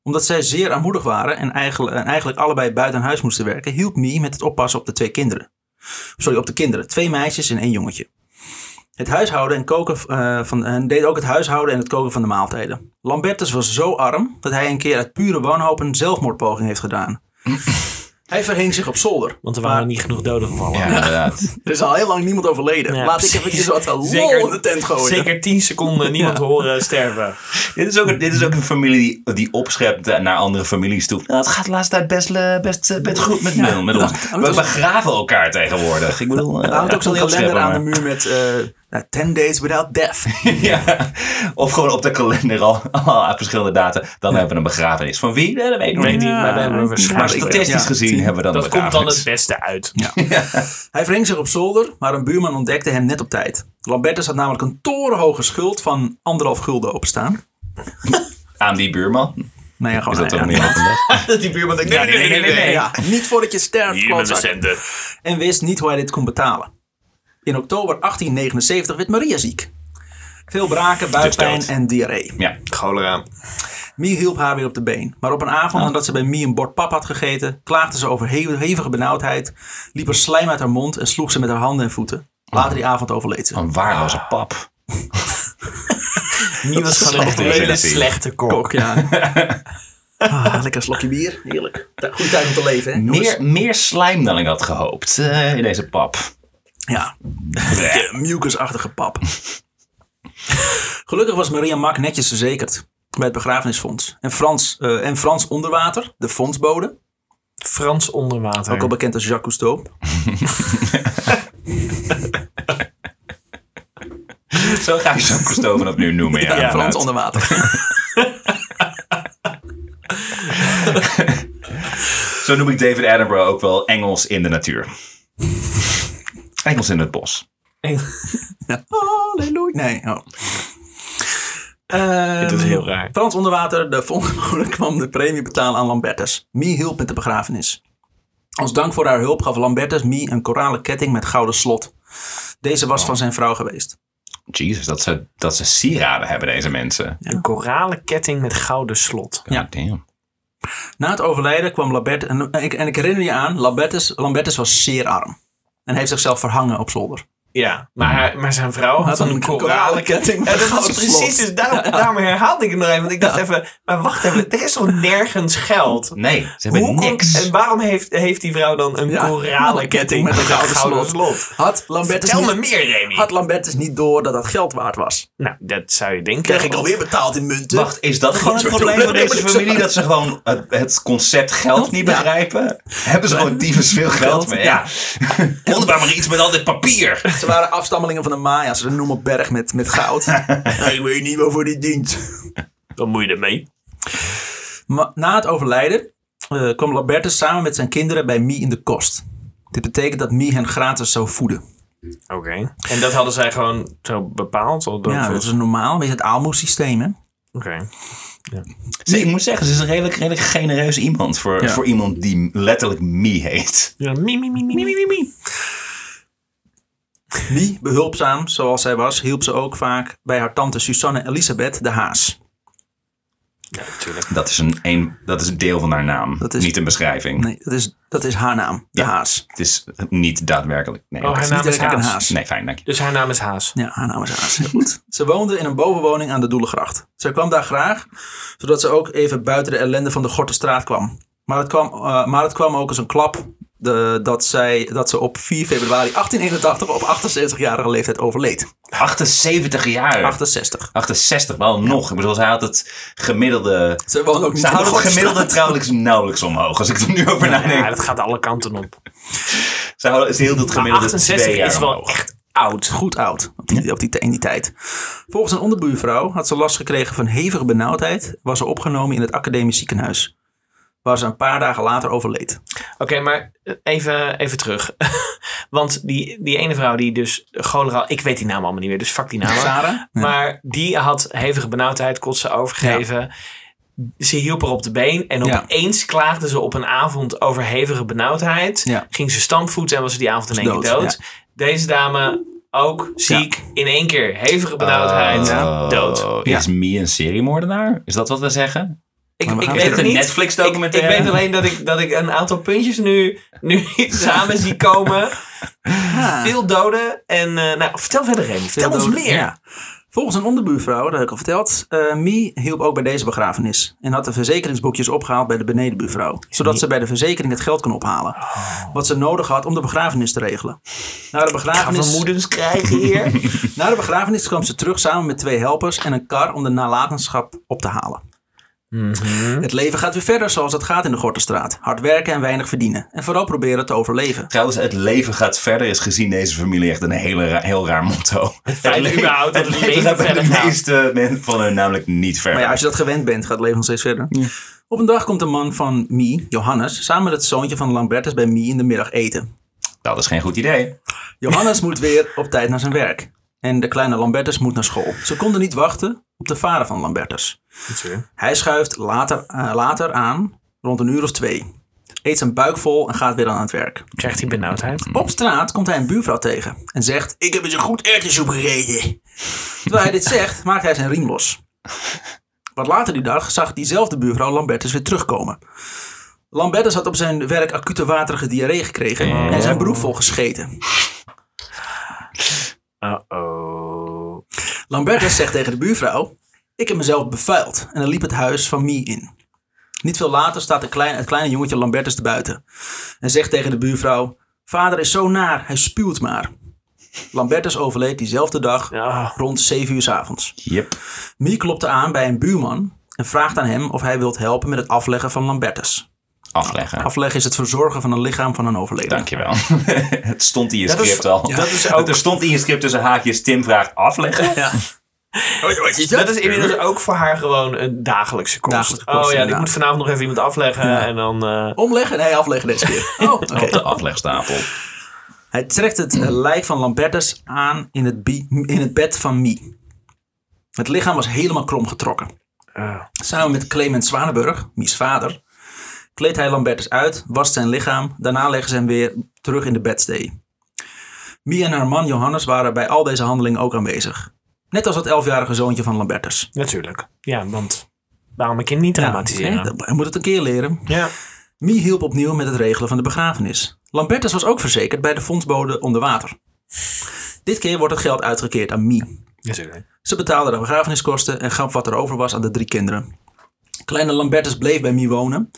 Omdat zij zeer armoedig waren en eigenlijk, en eigenlijk allebei buiten huis moesten werken, hielp Mie met het oppassen op de twee kinderen. Sorry, op de kinderen. Twee meisjes en één jongetje. Het huishouden en koken eh, van, en deed ook het huishouden en het koken van de maaltijden. Lambertus was zo arm dat hij een keer uit pure wanhoop een zelfmoordpoging heeft gedaan. <laughs> hij verhing zich op zolder. Want er waren niet genoeg doden gevallen. Ja, inderdaad. <laughs> er is al heel lang niemand overleden. Ja, Laat ik eventjes wat lol Zeker- in de tent gooien. Zeker 10 seconden niemand horen sterven. dit, is ook, een- dit is ook een familie die, die opschept eh, naar andere families toe. Nou, het gaat de laatste tijd best, eh, best, eh, best goed met, met, met ons. We begraven elkaar tegenwoordig. Ik bedoel, Er hangt ook zo'n heel kalender aan de muur met eh, nou, 10 days without death. <laughs> ja. Of gewoon op de kalender al, <laughs> al aan verschillende data. Dan hebben we een begrafenis. Van wie? Nee, dat weet ik nog niet. maar statistisch Ja, gezien hebben we dan Dat een komt dan het beste uit. <laughs> Hij verhing zich op zolder, maar een buurman ontdekte hem net op tijd. Lambertus had namelijk een torenhoge schuld van anderhalf gulden openstaan. Aan die buurman. Nou ja, Is gewoon dat toch ja, niet die buurman denkt, nee, nee, nee, nee, nee. ja, niet voordat je sterft. En wist niet hoe hij dit kon betalen. In oktober 1879 werd Maria ziek. Veel braken, buikpijn en diarree. Ja. Cholera. Mie hielp haar weer op de been. Maar op een avond nadat ze bij Mie een bord pap had gegeten, klaagde ze over he- hevige benauwdheid, liep er slijm uit haar mond en sloeg ze met haar handen en voeten. Later die avond overleed ze. Een waarloze pap. <laughs> Mie was gewoon een hele slechte kok. Kok, ja. <laughs> Ah, lekker slokje bier. Heerlijk. Goede tijd om te leven, hè? Meer, meer slijm dan ik had gehoopt eh, in deze pap. Ja, mucusachtige pap. Gelukkig was Maria Mak netjes verzekerd bij het begrafenisfonds. En Frans, eh, en Frans Onderwater, de fondsbode, Frans onder water. ook al bekend als Jacques Cousteau. Zo ga je zo'n Cousteau vanaf nu noemen. Ja, Ja, Frans. Onderwater. Zo noem ik David Attenborough ook wel Engels in de natuur. Engels in het bos. <laughs> Ja. Halleluja. Nee, oh. <laughs> Dit is heel raar. Frans Onderwater, de fondsbode, <laughs> kwam de premie betalen aan Lambertus. Mie hielp met de begrafenis. Als dank voor haar hulp gaf Lambertus Mie een koralen ketting met gouden slot. Deze was van zijn vrouw geweest. Jesus, dat ze, dat ze sieraden hebben, deze mensen. Een koralen ketting met gouden slot. Ja, damn. Na het overlijden kwam Lambertus, en, en ik, en ik herinner je aan, Lambertus, Lambertus was zeer arm. En heeft zichzelf verhangen op zolder. Ja, maar, maar zijn vrouw had Had een een koralen koralen ketting met Ja, dat gouden precies, slot. dus daarom, daarom herhaalde ik het nog even. Want ik dacht even, maar wacht even, er is toch nergens geld? Nee, ze hebben Hoe niks. en waarom heeft, heeft die vrouw dan een Ja, koralen ketting met een gouden, slot? Had Lambertus, Vertel me niet, meer, Remy. had Lambertus niet door dat dat geld waard was? Nou, dat zou je denken. Krijg ik alweer betaald in munten? Wacht, is dat gewoon het probleem van deze familie? Dat ze gewoon het, het concept geld niet Ja. begrijpen? Hebben ze gewoon <laughs> tyfus veel geld? Maar ja, wonderbaar maar iets met al dit papier. <laughs> Ze waren afstammelingen van de Maya's. Ze noemen op berg met, met goud. <laughs> ik weet niet waarvoor dit dient. Dan moet je ermee. Maar na het overlijden eh, kwam Lambertus samen met zijn kinderen bij Mie in de kost. Dit betekent dat Mie hen gratis zou voeden. Oké. En dat hadden zij gewoon zo bepaald? Of Ja, dat is normaal. Weet je, het aalmoessysteem, hè? Oké. Ze, ik moet zeggen, ze is een redelijk, redelijk genereus iemand. Voor, Ja. voor iemand die letterlijk Mie heet. Ja, mie, mie, mie, mie, mie, mie, Mie, behulpzaam zoals zij was, hielp ze ook vaak bij haar tante Susanne Elisabeth de Haas. Ja, natuurlijk. Dat is een, een, dat is een deel van haar naam. Dat is- Niet een beschrijving. Nee, dat is, dat is haar naam, de Ja. Haas. Het is niet daadwerkelijk. Nee, Oh, haar naam is Haas. Haas. nee fijn, dank je. Dus haar naam is Haas. Ja, haar naam is Haas. Heel goed. Ze woonde in een bovenwoning aan de Doelengracht. Zij kwam daar graag, zodat ze ook even buiten de ellende van de Gortenstraat kwam. Maar het kwam, eh, maar het kwam ook als een klap de, dat, zij, dat ze op 4 februari 1881 op 68-jarige leeftijd overleed. 78 jaar. 68. 68, wel nog. Ik bedoel, zij had het gemiddelde... Ze woonde ook niet houdt het gemiddelde trouwens nauwelijks omhoog. Als ik er nu over nadenk. Ja, dat gaat alle kanten op. Ze houden- ze hield het gemiddelde 68 twee jaar is wel omhoog. echt oud. Goed oud op die, op die, in die tijd. Volgens een onderbuurvrouw had ze last gekregen van hevige benauwdheid. Was ze opgenomen in het academisch ziekenhuis. Waar ze een paar dagen later overleed. Oké, maar even, even terug. <laughs> Want die, die ene vrouw die dus cholera... Ik weet die naam allemaal niet meer, dus fuck die naam. Sarah? Maar die had hevige benauwdheid, kotsen overgegeven. Ze hielp er op de been. En Ja. opeens klaagde ze op een avond over hevige benauwdheid. Ja. Ging ze stampvoeten en was ze die avond in één dood, keer dood. Deze dame ook ziek. In één keer hevige benauwdheid. Oh, Dood. Is Mie een seriemoordenaar? Is dat wat we zeggen? Ik, ik weet het niet. Netflix Ik, weet alleen dat ik, dat ik een aantal puntjes nu, nu <laughs> samen zie komen. Veel doden. En eh, nou, vertel verder, Remy. Vertel ons meer. Ja. Volgens een onderbuurvrouw, dat heb ik al verteld, eh Mie hielp ook bij deze begrafenis. En had de verzekeringsboekjes opgehaald bij de benedenbuurvrouw. Zodat ze bij de verzekering het geld kon ophalen. Wat ze nodig had om de begrafenis te regelen. Na de Gaan begrafenis, vermoedens krijgen hier? <laughs> na de begrafenis kwam ze terug samen met twee helpers en een kar om de nalatenschap op te halen. Het leven gaat weer verder zoals het gaat in de Gortenstraat. Hard werken en weinig verdienen. En vooral proberen te overleven. Trouwens, het leven gaat verder is gezien deze familie echt een hele ra- heel raar motto. Het, le- überhaupt dat het het leven leven gaat bij de meeste mensen van hun namelijk niet verder. Maar ja, als je dat gewend bent, gaat het leven nog steeds verder. Op een dag komt de man van Mie, Johannes, samen met het zoontje van Lambertus bij Mie in de middag eten. Dat is geen goed idee. Johannes moet weer op tijd naar zijn werk. En de kleine Lambertus moet naar school. Ze konden niet wachten op de vader van Lambertus. Hij schuift later, eh, later aan, rond een uur of twee. Eet zijn buik vol en gaat weer aan het werk. Krijgt hij benauwdheid? Op straat komt hij een buurvrouw tegen en zegt: Ik heb eens een goed erwtensoep gegeten. Terwijl hij dit zegt, maakt hij zijn riem los. Wat later die dag zag diezelfde buurvrouw Lambertus weer terugkomen. Lambertus had op zijn werk acute waterige diarree gekregen en zijn broek vol gescheten. Uh-oh. Lambertus zegt tegen de buurvrouw: Ik heb mezelf bevuild en dan liep het huis van Mie in. Niet veel later staat een klein, het kleine jongetje Lambertus te buiten. En zegt tegen de buurvrouw, vader is zo naar, hij spuwt maar. Lambertus overleed diezelfde dag Ja. rond 7 uur 's avonds. Yep. Mie klopte aan bij een buurman en vraagt aan hem of hij wilt helpen met het afleggen van Lambertus. Afleggen. Afleggen is het verzorgen van een lichaam van een overledene. Dankjewel. <laughs> het stond in je Dat is- script al. dat is ook- Er stond in je script tussen haakjes Tim vraagt afleggen. Ja. Dat is inmiddels ook voor haar gewoon een dagelijkse kost. Dagelijkse kost, oh ja, ik moet vanavond nog even iemand afleggen Ja. en dan... eh, Omleggen? Nee, afleggen deze keer. <laughs> Oh, oké. Op de aflegstapel. Hij trekt het eh, lijk van Lambertus aan in het, in het bed van Mie. Het lichaam was helemaal krom getrokken. eh, Samen met Clement Zwanenburg, Mies vader, kleedt hij Lambertus uit, wast zijn lichaam. Daarna leggen ze hem weer terug in de bedstee. Mie en haar man Johannes waren bij al deze handelingen ook aanwezig. Net als het elfjarige zoontje van Lambertus. natuurlijk. Ja, want waarom een kind niet traumatiseren? hè, hij moet het een keer leren. Ja. Mie hielp opnieuw met het regelen van de begrafenis. Lambertus was ook verzekerd bij de fondsbode onder water. Dit keer wordt het geld uitgekeerd aan Mie. Natuurlijk. Ze betaalde de begrafeniskosten en gaf wat er over was aan de drie kinderen. Kleine Lambertus bleef bij Mie wonen.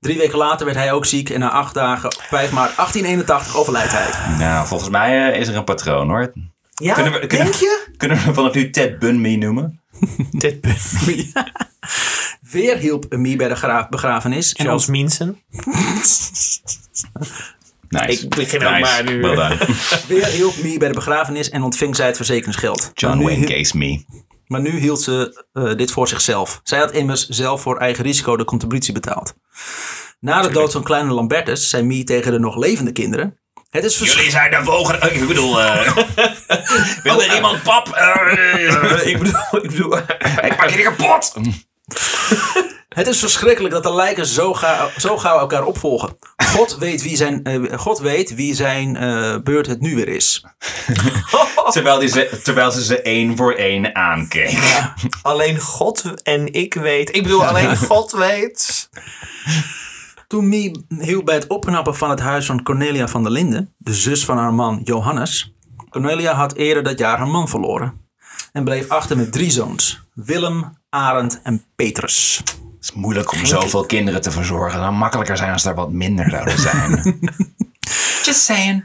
Drie weken later werd hij ook ziek en na acht dagen, op 5 maart 1881, overlijdt hij. Nou, volgens mij eh, is er een patroon hoor. Ja, Kunnen we- kunnen- denk je? Kunnen we vanaf nu Ted Bundy noemen? <laughs> Punt. <laughs> Weer hielp Mie bij de gra- begrafenis. En Charles Minson. <laughs> Nice. Ik begin ook maar nu. Well weer hielp Mie bij de begrafenis en ontving zij het verzekeringsgeld. John Wayne Case me. Maar nu hield ze eh, dit voor zichzelf. Zij had immers zelf voor eigen risico de contributie betaald. Na de dood van kleine Lambertus zei Mie tegen de nog levende kinderen... Het is Jullie zijn de vogen. Ik bedoel, eh <laughs> wil er iemand pap? Eh, <laughs> ik bedoel, ik bedoel <laughs> ik maak je kapot. Het is verschrikkelijk dat de lijken zo gauw, zo gauw elkaar opvolgen. God weet wie zijn, eh, God weet wie zijn eh, beurt het nu weer is. <laughs> Terwijl, die ze, terwijl ze ze één voor één aankeek. alleen God en ik weet. Ik bedoel, alleen <laughs> God weet. Toen Mie hielp bij het opknappen van het huis van Cornelia van der Linden, de zus van haar man Johannes. Cornelia had eerder dat jaar haar man verloren. En bleef achter met drie zoons. Willem, Arend en Petrus. Het is moeilijk om zoveel kinderen te verzorgen. Het zou makkelijker zijn als er wat minder zouden zijn. <laughs> Just saying.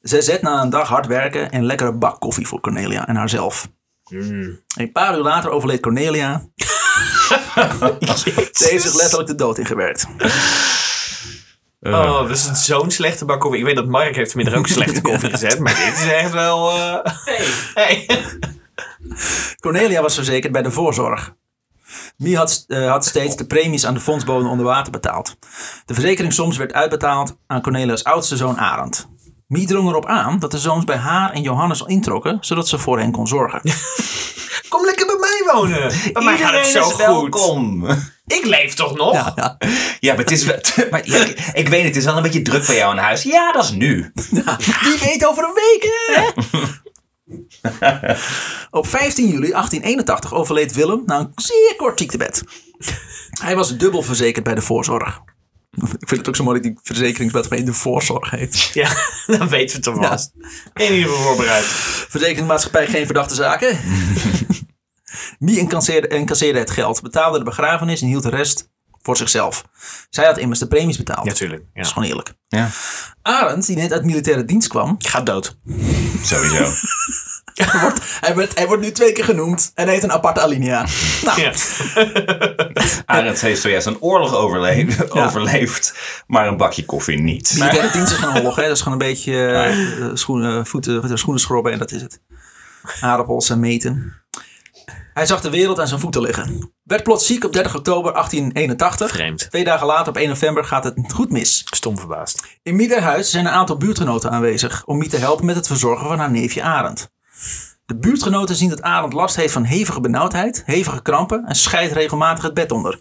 Zij zet na een dag hard werken een lekkere bak koffie voor Cornelia en haarzelf. Een paar uur later overleed Cornelia. <laughs> Ze heeft zich letterlijk de dood ingewerkt. Oh, dat is zo'n slechte bak koffie. Ik weet dat Mark heeft vanmiddag ook <laughs> slechte koffie gezet. Maar dit is echt wel... eh, Hey. Cornelia was verzekerd bij de voorzorg. Mie had, eh, had steeds de premies aan de fondsbode onder water betaald. De verzekeringssoms werd uitbetaald aan Cornelia's oudste zoon Arend. Mie drong erop aan dat de zoons bij haar en Johannes introkken, zodat ze voor hen kon zorgen. <laughs> Kom lekker bij mij wonen. Bij mij gaat het Iedereen zo is goed. welkom. Ik leef toch nog? Ja, ja. Ja, maar het is wel... <laughs> Maar ja, ik, ik weet het, het is wel een beetje druk bij jou in huis. Ja, dat is nu. Wie weet over een week, hè? <laughs> <laughs> Op 15 juli 1881 overleed Willem na een zeer kort ziektebed. Hij was dubbel verzekerd bij de voorzorg. Ik vind het ook zo mooi dat die verzekeringsmaatschappij de voorzorg heet. Ja, <laughs> dan weten we het toch vast. In ieder geval voorbereid. Verzekeringsmaatschappij geen verdachte zaken. <laughs> Mie incasseerde, incasseerde het geld, betaalde de begrafenis en hield de rest voor zichzelf. Zij had immers de premies betaald. Natuurlijk. Dat Ja. is gewoon eerlijk. Ja, Arend, die net uit militaire dienst kwam, Gaat dood. sowieso. <laughs> wordt, hij, werd, hij wordt nu twee keer genoemd en heeft een aparte alinea. Nou, Ja. <laughs> Arend heeft zojuist een oorlog overleefd, overleefd, maar een bakje koffie niet. militaire dienst is geen oorlog, hè. Dat is gewoon een beetje <laughs> eh, schoenen, voeten, schoenen schrobben en dat is het. Aardappels en meten. Hij zag de wereld aan zijn voeten liggen. Werd plots ziek op 30 oktober 1881. Vreemd. Twee dagen later, op 1 november, gaat het goed mis. Stom verbaasd. In Miederhuis zijn een aantal buurtgenoten aanwezig om Mie te helpen met het verzorgen van haar neefje Arend. De buurtgenoten zien dat Arend last heeft van hevige benauwdheid, hevige krampen en scheidt regelmatig het bed onder.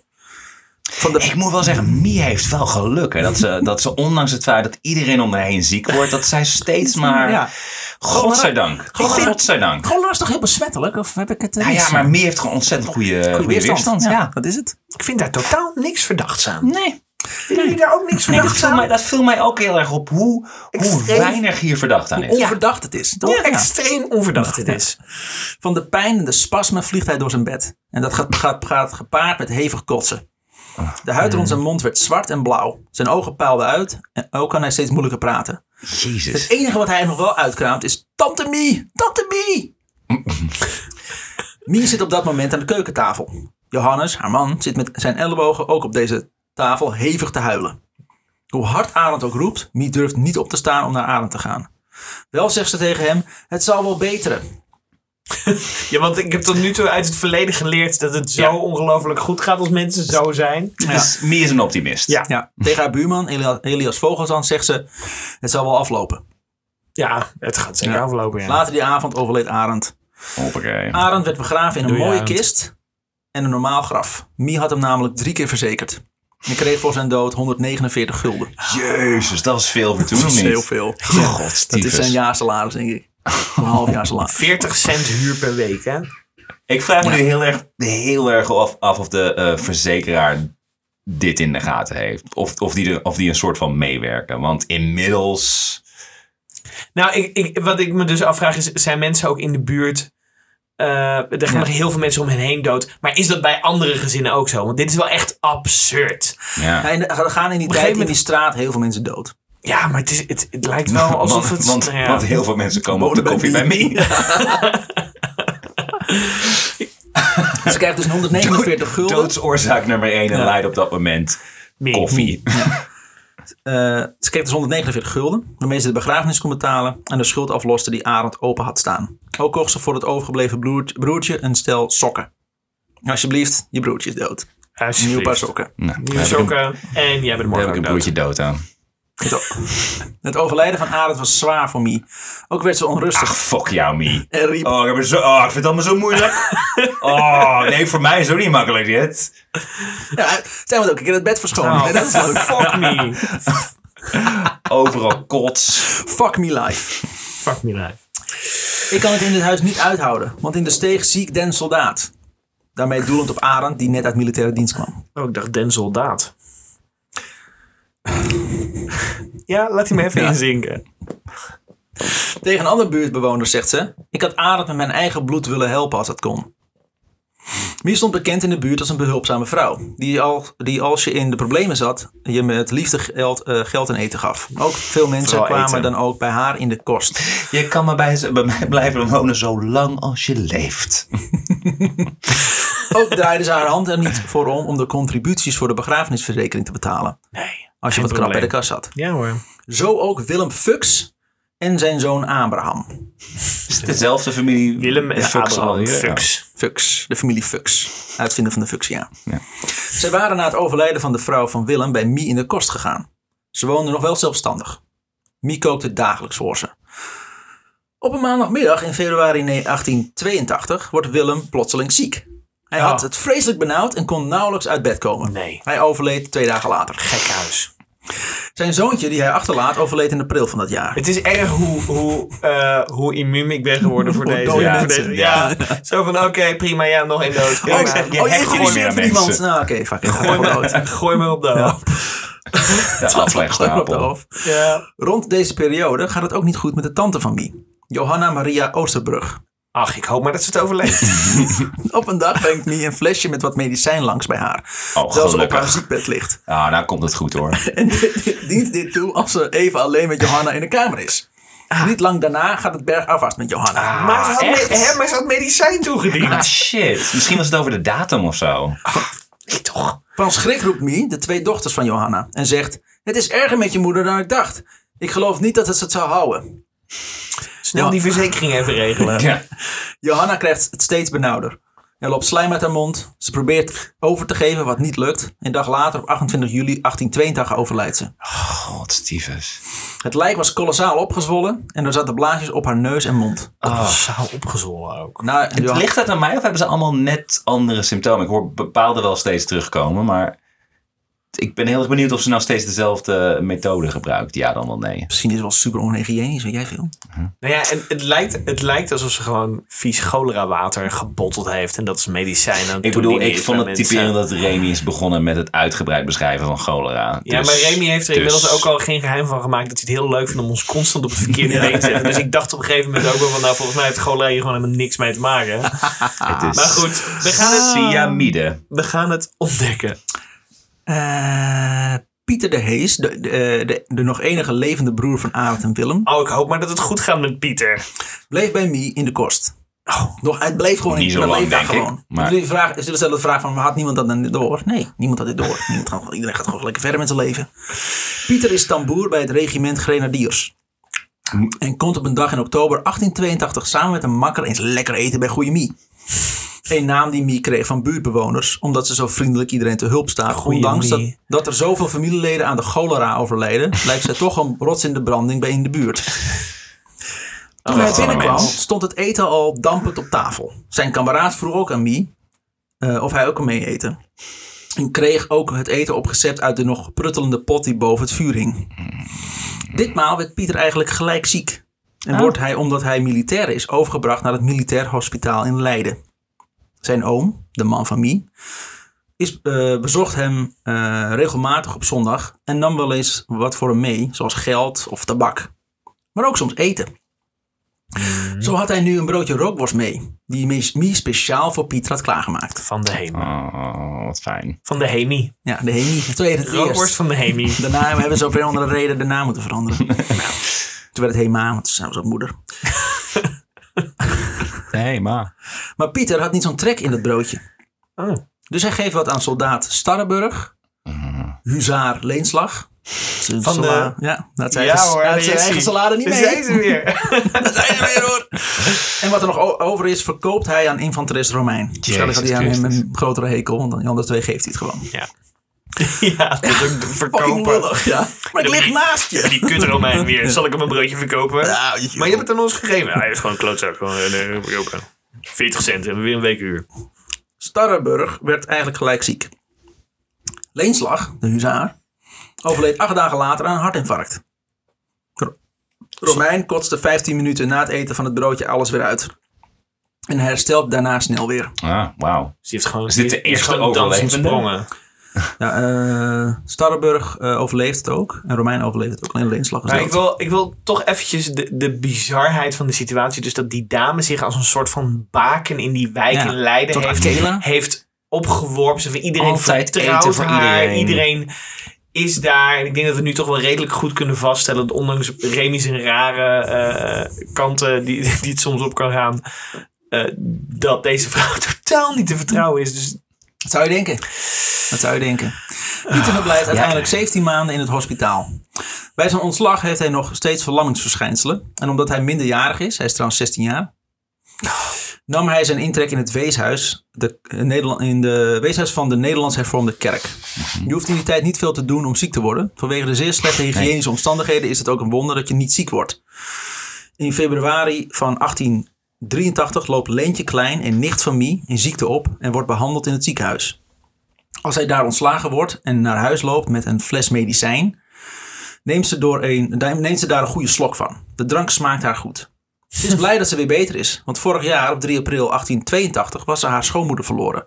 Van de, Ik moet wel zeggen, Mie heeft wel geluk. Hè? Dat, ze, dat ze ondanks het feit dat iedereen om haar heen ziek wordt, dat zij steeds maar... Ja. Godzijdank. Godzijdank. Gewoon toch heel besmettelijk? Of heb ik het eh, Nou ja, maar Mie heeft gewoon ontzettend goede, weerstand. weerstand. Ja, Ja. dat is het. Ik vind daar totaal niks verdachts aan. Nee. Willen jullie daar ook niks van Nee, dat afstaan? viel, mij, dat viel mij ook heel erg op hoe, hoe weinig hier verdacht aan is. Onverdacht het is. Hoe extreem onverdacht dit is. Van de pijn en de spasmen vliegt hij door zijn bed. En dat gaat, gaat, gaat gepaard met hevig kotsen. De huid rond zijn mond werd zwart en blauw. Zijn ogen puilden uit en ook kan hij steeds moeilijker praten. Het Jezus. enige wat hij nog wel uitkraamt is Tante Mie! Tante Mie! <laughs> Mie zit op dat moment aan de keukentafel. Johannes, haar man, zit met zijn ellebogen ook op deze tafel hevig te huilen. Hoe hard Arend ook roept, Mie durft niet op te staan om naar Arend te gaan. Wel zegt ze tegen hem, het zal wel beteren. <laughs> Ja, want ik heb tot nu toe uit het verleden geleerd dat het zo Ja. ongelooflijk goed gaat als mensen zo zijn. Dus Mie is een optimist. Ja. Ja, tegen haar buurman Elia- Elias Vogelsand zegt ze, het zal wel aflopen. Ja, het gaat zeker Ja. aflopen. Ja. Later die avond overleed Arend. Hoppakee. Arend werd begraven in een Doei, mooie Arend. kist en een normaal graf. Mie had hem namelijk drie keer verzekerd. En kreeg voor zijn dood 149 gulden. Jezus, dat is veel voor toen, Dat is heel veel. God, Dat is zijn jaarsalaris, denk ik. Een half jaar salaris. 40 cent huur per week, hè? Ik vraag me nu heel erg, heel erg af, af of de eh, verzekeraar dit in de gaten heeft. Of, of, die er, of die een soort van meewerken. Want inmiddels... Nou, ik, ik, wat ik me dus afvraag is, zijn mensen ook in de buurt... eh, er gaan heel veel mensen om hen heen dood. Maar is dat bij andere gezinnen ook zo? Want dit is wel echt absurd. Ja. Ja, en er gaan in die tijd gegeven in moment- die straat heel veel mensen dood. Ja, maar het, is, het, het lijkt wel <laughs> alsof want, het... want, nou ja. want heel veel mensen komen op de koffie bij me. <laughs> Ze krijgt dus <laughs> 149 gulden. Doodsoorzaak nummer 1 en Ja. leidt op dat moment Mie. Eh, ze kreeg dus 149 gulden, waarmee ze de begrafenis kon betalen en de schuld afloste die Arend open had staan. Ook kocht ze voor het overgebleven broertje, broertje een stel sokken. Alsjeblieft, je broertje is dood. Een nieuw paar sokken. Nou, Nieuwe heb sokken. En jij bent morgen heb ook ik een broertje dood aan. Het, overlijden van Arend was zwaar voor Mie. Ook werd ze onrustig Ach, fuck jou, Mie. en riep... Oh, ik, heb zo, oh, ik vind het allemaal zo moeilijk. Oh, nee, voor mij is het ook niet makkelijk dit. Ja, zij moet ook een keer het bed verschonen. Oh, <laughs> dat is ook- fuck me. Overal kots. Fuck me life. Fuck me life. Ik kan het in dit huis niet uithouden, want in de steeg zie ik den soldaat. Daarmee doelend op Arend, die net uit militaire dienst kwam. Oh, ik dacht den soldaat. <laughs> Ja, laat hij me even Ja. inzinken. Tegen een andere buurtbewoner zegt ze: Ik had Arend met mijn eigen bloed willen helpen als dat kon. Mie stond bekend in de buurt als een behulpzame vrouw. Die, al, die als je in de problemen zat, je met liefde geld, eh, geld en eten gaf. Ook veel mensen Vooral kwamen eten. dan ook bij haar in de kost. Je kan maar bij, bij mij blijven wonen zo lang als je leeft. Ook draaide ze haar hand er niet voor om om de contributies voor de begrafenisverzekering te betalen. Nee. Als je Geen wat krap bij de probleem. kas zat. Ja hoor. Zo ook Willem Fux en zijn zoon Abraham. Is het dezelfde familie? Willem en Fuchs Abraham. Fux. Fux, de familie Fux. Uitvinder van de Fuchsia. Ja. Zij waren na het overlijden van de vrouw van Willem bij Mie in de kost gegaan. Ze woonden nog wel zelfstandig. Mie kookte dagelijks voor ze. Op een maandagmiddag in februari 1882 wordt Willem plotseling ziek. Hij had Oh. het vreselijk benauwd en kon nauwelijks uit bed komen. Nee. Hij overleed twee dagen later. Gek huis. Zijn zoontje die hij achterlaat overleed in april van dat jaar. Het is erg hoe, hoe, eh, hoe immuun ik ben geworden voor deze. dode voor deze- ja. Zo van, oké, prima, ja, nog één dood. Prima. ik zeg, je oh, je hebt voor iemand. Nou, oké, fuck it. Gooi Gooi me, me <laughs> gooi me op de hoop. De <laughs> op de hoofd. Ja. Rond deze periode gaat het ook niet goed met de tante van Mie. Johanna Maria Oosterbrug. Ach, ik hoop maar dat ze het overleeft. <laughs> Op een dag brengt Mie een flesje met wat medicijn langs bij haar. Oh, Terwijl ze op haar ziekbed ligt. <laughs> Ah, nou komt het goed hoor. <laughs> En dit- dient dit toe als ze even alleen met Johanna in de kamer is. Niet lang daarna gaat het bergafwaarts met Johanna. maar, ze had me- echt? hè, maar ze had medicijn toegediend. Ah, shit. Misschien was het over de datum of zo. Nee, toch? Van schrik roept Mie de twee dochters van Johanna en zegt... Het is erger met je moeder dan ik dacht. Ik geloof niet dat het het zou houden. Snel Ja. die verzekering even regelen. <laughs> Ja. Johanna krijgt het steeds benauwder. Er loopt slijm uit haar mond. Ze probeert over te geven wat niet lukt. Een dag later, op 28 juli 1882, overlijdt ze. God, Stevens. Het lijk was kolossaal opgezwollen en er zaten blaasjes op haar neus en mond. Oh, zaal opgezwollen ook. Nou, Johanna- Ligt dat aan mij of hebben ze allemaal net andere symptomen? Ik hoor bepaalde wel steeds terugkomen, maar ik ben heel erg benieuwd of ze nou steeds dezelfde methode gebruikt. Ja, dan wel nee. Misschien is het wel super onhygiënisch, weet jij veel. Nou ja, en het lijkt, het lijkt alsof ze gewoon vies cholera water gebotteld heeft. En dat is medicijn. aan het Ik bedoel, ik vond het mensen. typerend dat Remy is begonnen met het uitgebreid beschrijven van cholera. Ja, Dus- maar Remy heeft er dus- inmiddels ook al geen geheim van gemaakt dat hij het heel leuk vindt om ons constant op het verkeerde been te zetten. Dus ik dacht op een gegeven moment ook wel van, nou volgens mij heeft cholera hier gewoon helemaal niks mee te maken. <laughs> Het is Maar goed, we gaan het, Cyanide. we gaan het ontdekken. Eh, Pieter de Hees, de, de, de, de nog enige levende broer van Arend en Willem, Oh, ik hoop maar dat het goed gaat met Pieter. bleef bij Mie in de kost. Oh, nog, het bleef gewoon Niet in zo lang, denk ik, gewoon. maar- Jullie vragen, is dezelfde de vraag van, had niemand dat dan door? Nee, niemand had dit door. <laughs> Niemand gaat, iedereen gaat gewoon lekker verder met zijn leven. Pieter is tamboer bij het regiment Grenadiers. En komt op een dag in oktober 1882 samen met een makker eens lekker eten bij Goeie Mie. Een naam die Mie kreeg van buurtbewoners, omdat ze zo vriendelijk iedereen te hulp staat. Goeie Ondanks dat, dat er zoveel familieleden aan de cholera overlijden, <laughs> lijkt zij toch een rots in de branding bij in de buurt. Toen Oh, hij gewoon een binnenkwam, stond het eten al dampend op tafel. Zijn kameraad vroeg ook aan Mie eh, of hij ook kon mee eten. En kreeg ook het eten opgezet uit de nog pruttelende pot die boven het vuur hing. Ditmaal werd Pieter eigenlijk gelijk ziek. En Oh. wordt hij, omdat hij militair is, overgebracht naar het militair hospitaal in Leiden. Zijn oom, de man van Mie, is, eh, bezocht hem eh, regelmatig op zondag en nam wel eens wat voor hem mee, zoals geld of tabak. Maar ook soms eten. Zo had hij nu een broodje rookworst mee, die Mie- speciaal voor Pieter had klaargemaakt. Van de Hemi. Oh, wat fijn. Van de Hemi. Ja, de Hemi. Het tweede het Rookworst eerst. van de Hemi. <laughs> Daarna hebben ze op een andere reden de naam moeten veranderen. <laughs> Toen werd het Hema, want toen was ook moeder. Nee, maar. Maar Pieter had niet zo'n trek in dat broodje. Oh. Dus hij geeft wat aan soldaat Starrenburg, huzaar Leenslag. Van de- Ja, dat zijn Ja eigen, hoor, daar zijn eigen salade niet Daar mee. zijn ze weer. <laughs> Daar zijn ze weer hoor. En wat er nog over is, verkoopt hij aan infanterist Romein. Waarschijnlijk had hij aan hem een grotere hekel, want aan die andere twee geeft hij het gewoon. Ja. <laughs> Ja, dat ook Fucking verkopen. lullig, ja. Maar ik lig naast je. Die kut Romein weer. <laughs> Zal ik hem een broodje verkopen? Ja, je- Maar je hebt het aan ons gegeven. Hij is gewoon een klootzak. Gewoon eh, verkopen. 40 cent. Hebben we weer een weekuur. Starrenburg werd eigenlijk gelijk ziek. Leenslag, de huzaar, overleed acht dagen later aan een hartinfarct. Ro- Romein kotste 15 minuten na het eten van het broodje alles weer uit. En herstelt daarna snel weer. Ah, wauw. Dus die heeft gewoon, Is dit de eerste overlevende? <laughs> Ja, Starrenburg eh, overleeft het ook. En Romein overleeft het ook. Alleen Leenslag is Maar ik wil, ik wil toch eventjes de, de bizarheid van de situatie. Dus dat die dame zich als een soort van baken in die wijk Ja, in Leiden heeft, Akela. heeft opgeworpen. Iedereen Altijd vertrouwt voor haar. iedereen. Iedereen is daar. En ik denk dat we nu toch wel redelijk goed kunnen vaststellen. Dat ondanks Remy zijn rare eh, kanten die, <laughs> die het soms op kan gaan. dat deze vrouw <laughs> totaal niet te vertrouwen is. Dus Dat zou je denken. Dat zou je denken. Pieter verblijft uiteindelijk 17 maanden in het hospitaal. Bij zijn ontslag heeft hij nog steeds verlammingsverschijnselen. En omdat hij minderjarig is, hij is trouwens 16 jaar, nam hij zijn intrek in het weeshuis, de, eh, Nederland, in de weeshuis van de Nederlands Hervormde Kerk. Je hoeft in die tijd niet veel te doen om ziek te worden. Vanwege de zeer slechte hygiënische omstandigheden is het ook een wonder dat je niet ziek wordt. In februari van 1883 loopt Leentje Klein, een nicht van Mie, in ziekte op en wordt behandeld in het ziekenhuis. Als hij daar ontslagen wordt en naar huis loopt met een fles medicijn, neemt ze, door een, neemt ze daar een goede slok van. De drank smaakt haar goed. Ze is blij dat ze weer beter is, want vorig jaar op 3 april 1882 was ze haar schoonmoeder verloren.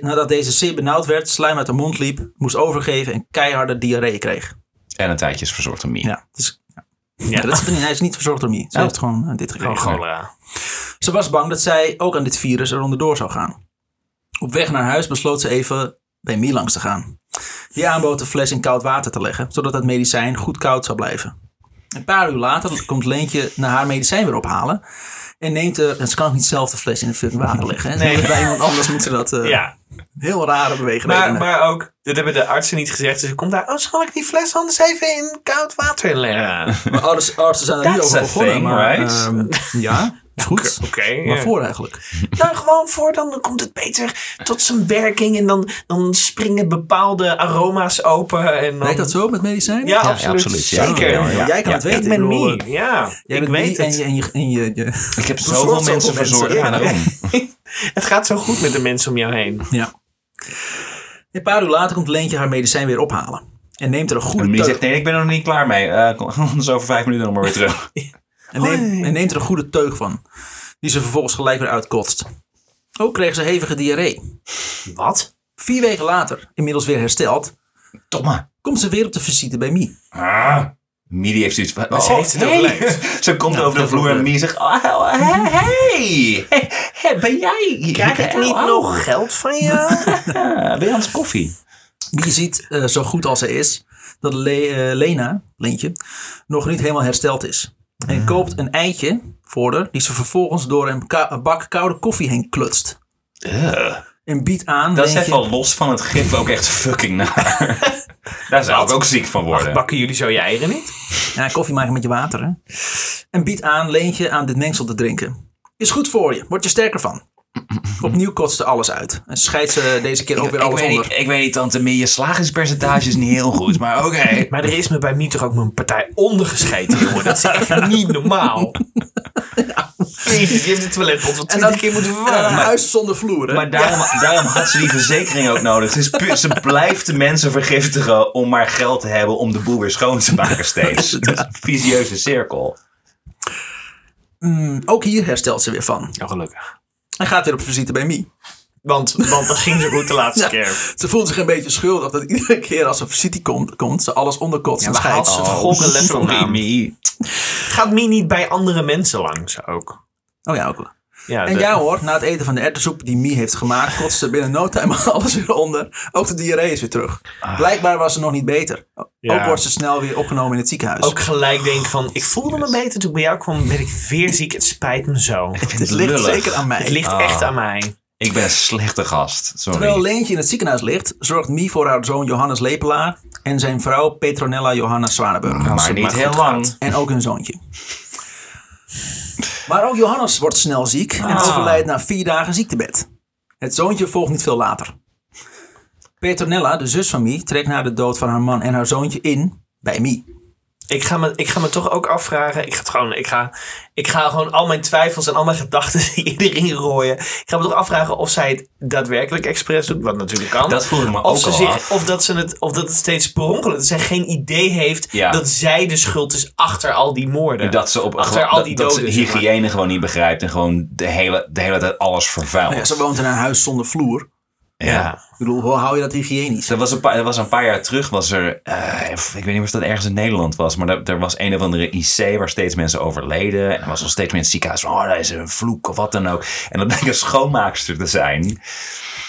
Nadat deze zeer benauwd werd, slijm uit de mond liep, moest overgeven en keiharde diarree kreeg. En een tijdje is verzorgd door Mie. Ja, dus, ja. ja, dat is, hij is niet verzorgd door Mie. Ze Oh. heeft gewoon eh, dit gekregen. gewoon cholera. Ze was bang dat zij ook aan dit virus er onderdoor zou gaan. Op weg naar huis besloot ze even bij Mie langs te gaan. Die aanbood de fles in koud water te leggen, zodat het medicijn goed koud zou blijven. Een paar uur later komt Leentje naar haar medicijn weer ophalen. En neemt er, ze kan ook niet zelf de fles in het fucking water leggen. Hè? Nee. Bij iemand anders moet ze dat eh, Ja, heel rare bewegingen. maar, maar ook, dit hebben de artsen niet gezegd. Dus ze komt daar, oh zal ik die fles anders even in koud water leggen? Maar artsen, artsen zijn er niet over begonnen. thing, maar, right? ehm, ja, is goed. Oké. Waarvoor eigenlijk? <laughs> Nou, gewoon voor, dan komt het beter tot zijn werking. En dan, dan springen bepaalde aroma's open. En dan, Werkt dat zo met medicijnen? Ja, Ja, absoluut. Zeker. Ja, ja. Jij kan Ja. het weten. Ik ben bedoel, Mie. Ja, Jij ik weet het. En je, en je, en je, je- Ik heb zoveel mensen verzorgd. Ja, daarom. <laughs> Het gaat zo goed met de mensen om jou heen. ja. Een paar uur later komt Leentje haar medicijn weer ophalen. En neemt er een goede En teug, zegt, nee, ik ben er nog niet klaar mee. Eh kom <laughs> anders over vijf minuten nog maar weer terug. En neemt, en neemt er een goede teug van. Die ze vervolgens gelijk weer uitkotst. Ook kreeg ze hevige diarree. Wat? Vier weken later, inmiddels weer hersteld, Domme. komt ze weer op de visite bij Mie. Ah. Mie die heeft zoiets van... ze heeft het overleefd. <laughs> Ze komt over de dat vloer en. Mie zegt... Oh, hey, hey, hey, hey, ben jij... Krijg ik niet Oh. nog geld van je? Ah, <laughs> ben je aan het koffie? Mie ziet, eh, zo goed als ze is, dat Le- eh, Lena, Leentje, nog niet helemaal hersteld is. En koopt een eitje voor haar, die ze vervolgens door een, bak koude koffie heen klutst. En biedt aan. Dat is even los van het gif ook echt fucking naar. <laughs> Daar zou ik ook ziek van worden. Bakken jullie zo je eieren niet? Ja, koffie maken met je water, hè. En biedt aan Leentje aan dit mengsel te drinken. Is goed voor je, word je sterker van. Opnieuw kotst ze alles uit. En scheidt ze deze keer ook weer ik, alles weet onder. niet, ik weet niet, tante Mie, je slagingspercentage is niet heel goed, maar oké. <laughs> Maar er is me bij Mie toch ook mijn partij ondergescheten, jongen. Dat is echt niet normaal. Jezus, je hebt het toiletpot wel twintig keer moeten En vervangen. een huis zonder vloer, hè. Maar daarom, daarom had ze die verzekering ook nodig. Ze, is pu- ze blijft de mensen vergiftigen om maar geld te hebben om de boel weer schoon te maken steeds. Dat is een visieuze cirkel. Mm, ook hier herstelt ze weer van. Oh, gelukkig. En gaat weer op visite bij Mie. Want, want dat ging zo goed de laatste <laughs> Ja. keer. Ze voelt zich een beetje schuldig dat iedere keer als ze op visite komt, komt ze alles onderkotst en maar had ze het gokken. Mie. <laughs> Gaat Mie niet bij andere mensen langs ook? Oh ja, ook wel. Ja, En de- ja hoor, na het eten van de erwtensoep die Mie heeft gemaakt, kotst ze binnen no time <laughs> alles weer onder. Ook de diarree is weer terug. Blijkbaar was ze nog niet beter. Ook wordt ze snel weer opgenomen in het ziekenhuis. ook gelijk denk van, ik voelde me beter toen ik bij jou kwam, ben ik weer ziek. Het spijt me zo. het ligt lullig. zeker aan mij. Het ligt Ah. echt aan mij. Ik ben een slechte gast. Terwijl. Leentje in het ziekenhuis ligt, zorgt Mie voor haar zoon Johannes Lepelaar en zijn vrouw Petronella Johanna Zwanenburg. Maar het niet maar heel lang. gaat. En ook hun zoontje. Maar ook Johannes wordt snel ziek en is Ah. verleid na vier dagen ziektebed. Het zoontje volgt niet veel later. Petronella, de zus van Mie, trekt na de dood van haar man en haar zoontje in bij Mie. Ik ga, me, ik ga me toch ook afvragen. Ik ga, het gewoon, ik, ga, ik ga gewoon al mijn twijfels en al mijn gedachten <laughs> erin gooien. Ik ga me toch afvragen of zij het daadwerkelijk expres doet. Wat natuurlijk kan. Dat ik me of, ook ze al zich, af. of, dat ze het, of dat het steeds per ongeluk Dat zij geen idee heeft Ja. dat zij de schuld is achter al die moorden. Dat ze op Achter dat, al die dat ze doden, zeg maar. hygiëne gewoon niet begrijpt en gewoon de hele, de hele tijd alles vervuilt. Nou ja, ze woont in een huis zonder vloer. Ja. Ik bedoel, hoe hou je dat hygiënisch? Er was, een paar, er was een paar jaar terug, was er, eh, ik weet niet of dat ergens in Nederland was, maar er, er was een of andere IC waar steeds mensen overleden. En er was nog steeds het ziekenhuis van, oh, dat is een vloek of wat dan ook. En dat bleek een schoonmaakster te zijn.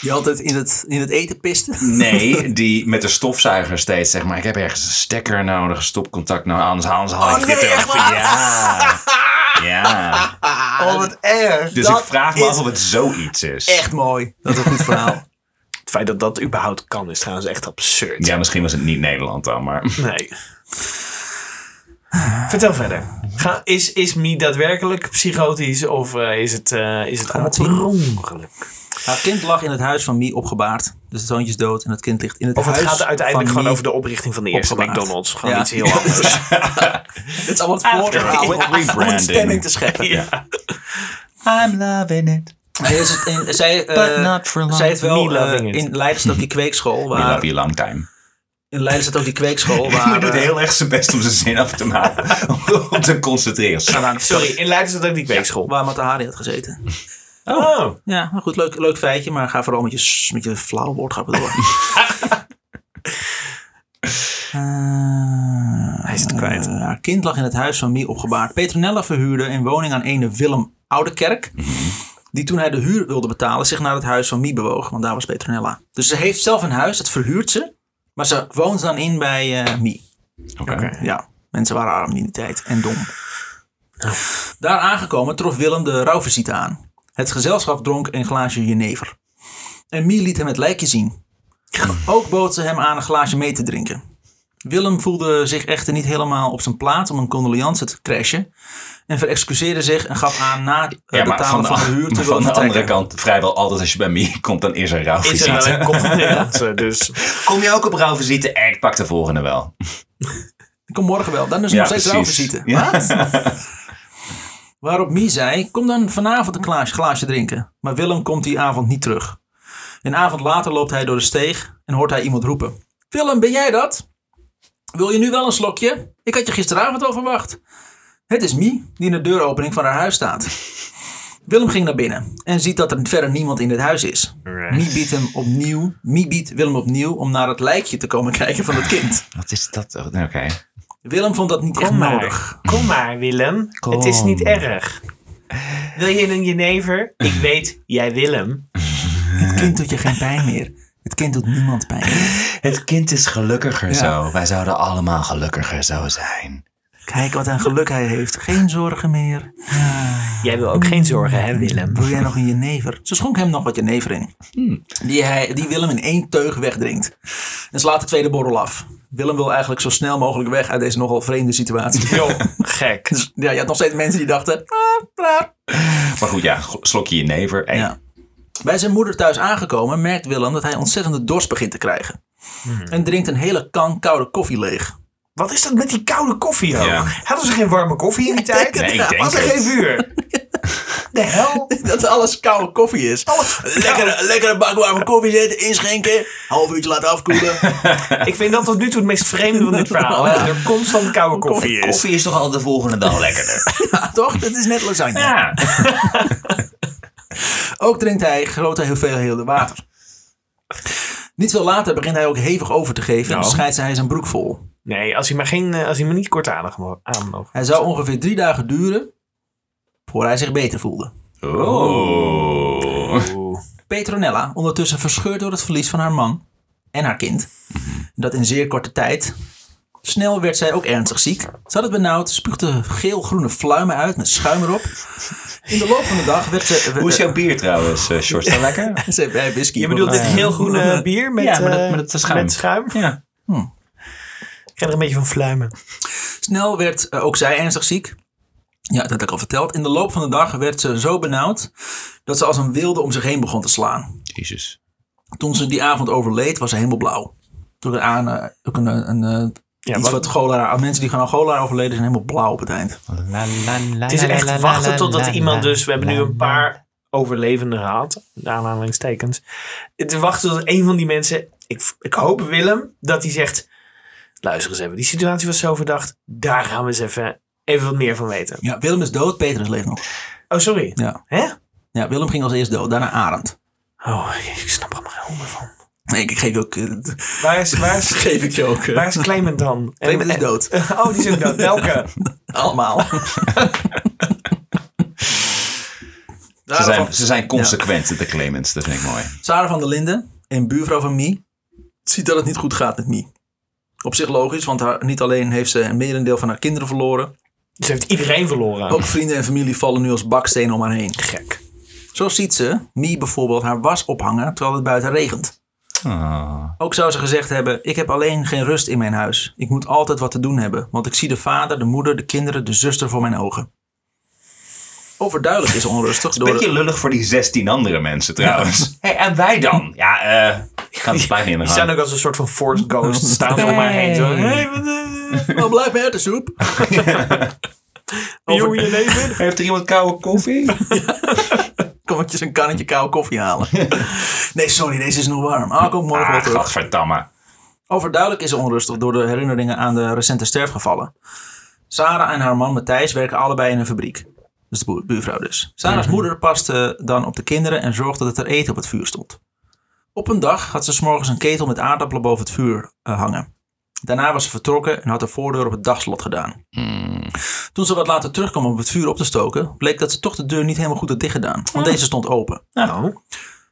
Die altijd in het, in het eten piste. Nee, <laughs> die met de stofzuiger steeds zeg maar, ik heb ergens een stekker nodig, een stopcontact nou, anders, anders haal ik Oh, dit nee, er echt. Ja, <laughs> ja. Oh, wat erg. Dus Dat ik vraag me af of het zoiets is. Echt mooi. Dat is een goed verhaal. <laughs> Het feit dat dat überhaupt kan is trouwens echt absurd. Ja, misschien was het niet Nederland dan, maar... Nee. Vertel verder. Ga, is, is Mie daadwerkelijk psychotisch of eh, is het, eh, is het het ongeluk? Haar kind lag in het huis van Mie opgebaard. Dus het zoontje is dood en het kind ligt in het Of het huis gaat uiteindelijk gewoon Mie. over de oprichting van de eerste opgebaard. McDonald's. Gewoon Ja. iets heel anders. <laughs> Dit is allemaal het voorverhaal om stemming te scheppen. ja. I'm loving it. Nee, is het in, <laughs> zij, eh, zij heeft wel eh, in Leiden staat ook die kweekschool. <laughs> We Waar, love you long time. in Leiden staat ook die kweekschool. <laughs> Waar, doet eh, heel erg zijn best om zijn zin af te maken. om- om te concentreren. Sorry, in Leiden dat ook die kweekschool. Waar Matahari had gezeten. Oh. Ja, maar goed, leuk, leuk feitje. Maar ga vooral met je, met je flauwe woordgrappen door. Eh, Hij is het kwijt. haar kind lag in het huis van Mie opgebaard. Petronella verhuurde een woning aan ene Willem Oudekerk. Die toen hij de huur wilde betalen zich naar het huis van Mie bewoog. Want daar was Petronella. Dus ze heeft zelf een huis, dat verhuurt ze. Maar ze woont dan in bij eh Mie. Oké. Ja, mensen waren arm in die tijd en dom. Daar aangekomen trof Willem de rouwvisite aan. Het gezelschap dronk een glaasje jenever. En Mie liet hem het lijkje zien. Ook bood ze hem aan een glaasje mee te drinken. Willem voelde zich echter niet helemaal op zijn plaats om een condoleance te crashen. En verexcuseerde zich en gaf aan na het Ja, maar betalen van van de, huur te <laughs> van de andere kant, vrijwel altijd als je bij mij <laughs> komt, dan is er Is er wel rouwvisite. een condoleance, <laughs> dus... Kom je ook op rouwvisite? Eh, Ik pak de volgende wel. Ik kom morgen wel. Dan is er Ja, nog steeds rouwvisite. Ja. Waarop Mie zei, kom dan vanavond een glaasje, glaasje drinken. Maar Willem komt die avond niet terug. Een avond later loopt hij door de steeg en hoort hij iemand roepen. Willem, ben jij dat? Wil je nu wel een slokje? Ik had je gisteravond al verwacht. Het is Mie, die in de deuropening van haar huis staat. Willem ging naar binnen en ziet dat er verder niemand in het huis is. Mie biedt, hem opnieuw, Mie biedt Willem opnieuw om naar het lijkje te komen <laughs> kijken van het kind. Wat is dat? Oh, Oké. Willem vond dat niet echt Kom maar. nodig. Kom maar, Willem. Het is niet erg. Wil je een jenever? Ik weet, jij wil hem. Het kind doet je geen pijn meer. Het kind doet niemand pijn. Het kind is gelukkiger Ja. zo. Wij zouden allemaal gelukkiger zo zijn. Kijk wat een geluk hij heeft. Geen zorgen meer. <laughs> Jij wil ook geen zorgen, hè, Willem? Wil jij nog een jenever? Ze schonk hem nog wat jenever in. Die, hij, die Willem in één teug wegdrinkt. En slaat de tweede borrel af. Willem wil eigenlijk zo snel mogelijk weg uit deze nogal vreemde situatie. Joh, gek. Dus, ja, je had nog steeds mensen die dachten... Ah, raar. Maar goed, ja, slokje je never. Hey. Ja. Bij zijn moeder thuis aangekomen merkt Willem dat hij ontzettende dorst begint te krijgen. En drinkt een hele kan koude koffie leeg. Wat is dat met die koude koffie ook? Ja. Hadden ze geen warme koffie in die tijd? Nee, ik denk Was er het. geen vuur? <laughs> De hel? Dat alles koude koffie is. Lekkere, lekkere bak warme koffie zetten, inschenken. Half uurtje laten afkoelen. <laughs> Ik vind dat tot nu toe het meest vreemde van dit <laughs> verhaal. Hè? Dat er constant koude koffie is. Koffie is toch al de volgende dag lekkerder? Ja, toch? Dat is net lasagne. Ja. Ook drinkt hij grote hoeveelheden water. Niet veel later begint hij ook hevig over te geven en Nou. scheidt hij zijn broek vol. Nee, als hij maar, geen, eh, als hij maar niet mo- aan mogen. Hij zou ongeveer drie dagen duren voor hij zich beter voelde. Oh. Petronella, ondertussen verscheurd door het verlies van haar man en haar kind. Dat in zeer korte tijd. Snel werd zij ook ernstig ziek. Ze had het benauwd, spuugde geel-groene fluimen uit met schuim erop. In de loop van de dag werd ze... Hoe is jouw bier trouwens, eh, Short? Is lekker? <laughs> Ze heeft bij whisky. Je bedoelt dit geel-groene bier met, Ja, met het- eh, met het schuim. met schuim? Ja. Ik er een beetje van fluimen. Snel werd eh, ook zij ernstig ziek. Ja, dat heb ik al verteld. In de loop van de dag werd ze zo benauwd dat ze als een wilde om zich heen begon te slaan. Jezus. Toen ze die avond overleed, was ze helemaal blauw. Toen er aan, eh, ook een, een, eh, Ja, iets wat- wat cholera, als mensen die gaan aan cholera overleden zijn helemaal blauw op het eind. Het is echt wachten totdat iemand dus... We hebben nu een paar overlevenden gehad. De aanhalingstekens. Het is wachten tot een van die mensen... Ik, ik hoop Willem dat hij zegt... Luister eens even. Die situatie was zo verdacht. Daar gaan we eens even, even wat meer van weten. Ja, Willem is dood, Petrus leeft nog. Oh, sorry. Ja. Hè? ja, Willem ging als eerst dood, daarna Arend. Oh, ik snap er maar helemaal van. Nee, ik geef ook... eh, Waar is, waar is, <laughs> geef ik je ook. eh, waar is Clement dan? Clement is dood. Oh, die is ook dood. Welke? <laughs> Allemaal. <laughs> Ze zijn, ze zijn consequent, de Clemens. Dat vind ik mooi. Sarah van der Linden, een buurvrouw van Mie, ziet dat het niet goed gaat met Mie. Op zich logisch, want haar, niet alleen heeft ze een merendeel van haar kinderen verloren. Ze heeft iedereen verloren. Ook vrienden en familie vallen nu als bakstenen om haar heen. Gek. Zo ziet ze Mie bijvoorbeeld haar was ophangen terwijl het buiten regent. Ah. Ook zou ze gezegd hebben, ik heb alleen geen rust in mijn huis. Ik moet altijd wat te doen hebben, want ik zie de vader, de moeder, de kinderen, de zuster voor mijn ogen. Overduidelijk is onrustig door... Beetje lullig voor die 16 andere mensen trouwens. <laughs> Hey, en wij dan? Ja, eh ik ga het <laughs> blijven in de Die staan ook als een soort van forced ghost. <laughs> Staan ze om haar heen. Zo. Hey, wat, eh, Oh, blijf met de soep. Over- je leven? Heeft er iemand koude koffie? Kom ik je een kannetje koude koffie halen. nee, sorry, deze is nog warm. Ah, kom morgen Ah, terug. Overduidelijk is onrustig door de herinneringen aan de recente sterfgevallen. Sarah en haar man Matthijs werken allebei in een fabriek. Dus de boer- buurvrouw dus. Sarah's moeder paste dan op de kinderen en zorgde dat er eten op het vuur stond. Op een dag had ze 's morgens een ketel met aardappelen boven het vuur eh, hangen. Daarna was ze vertrokken en had de voordeur op het dagslot gedaan. Toen ze wat later terugkwam om het vuur op te stoken, bleek dat ze toch de deur niet helemaal goed had dichtgedaan. Want deze stond open. Nou,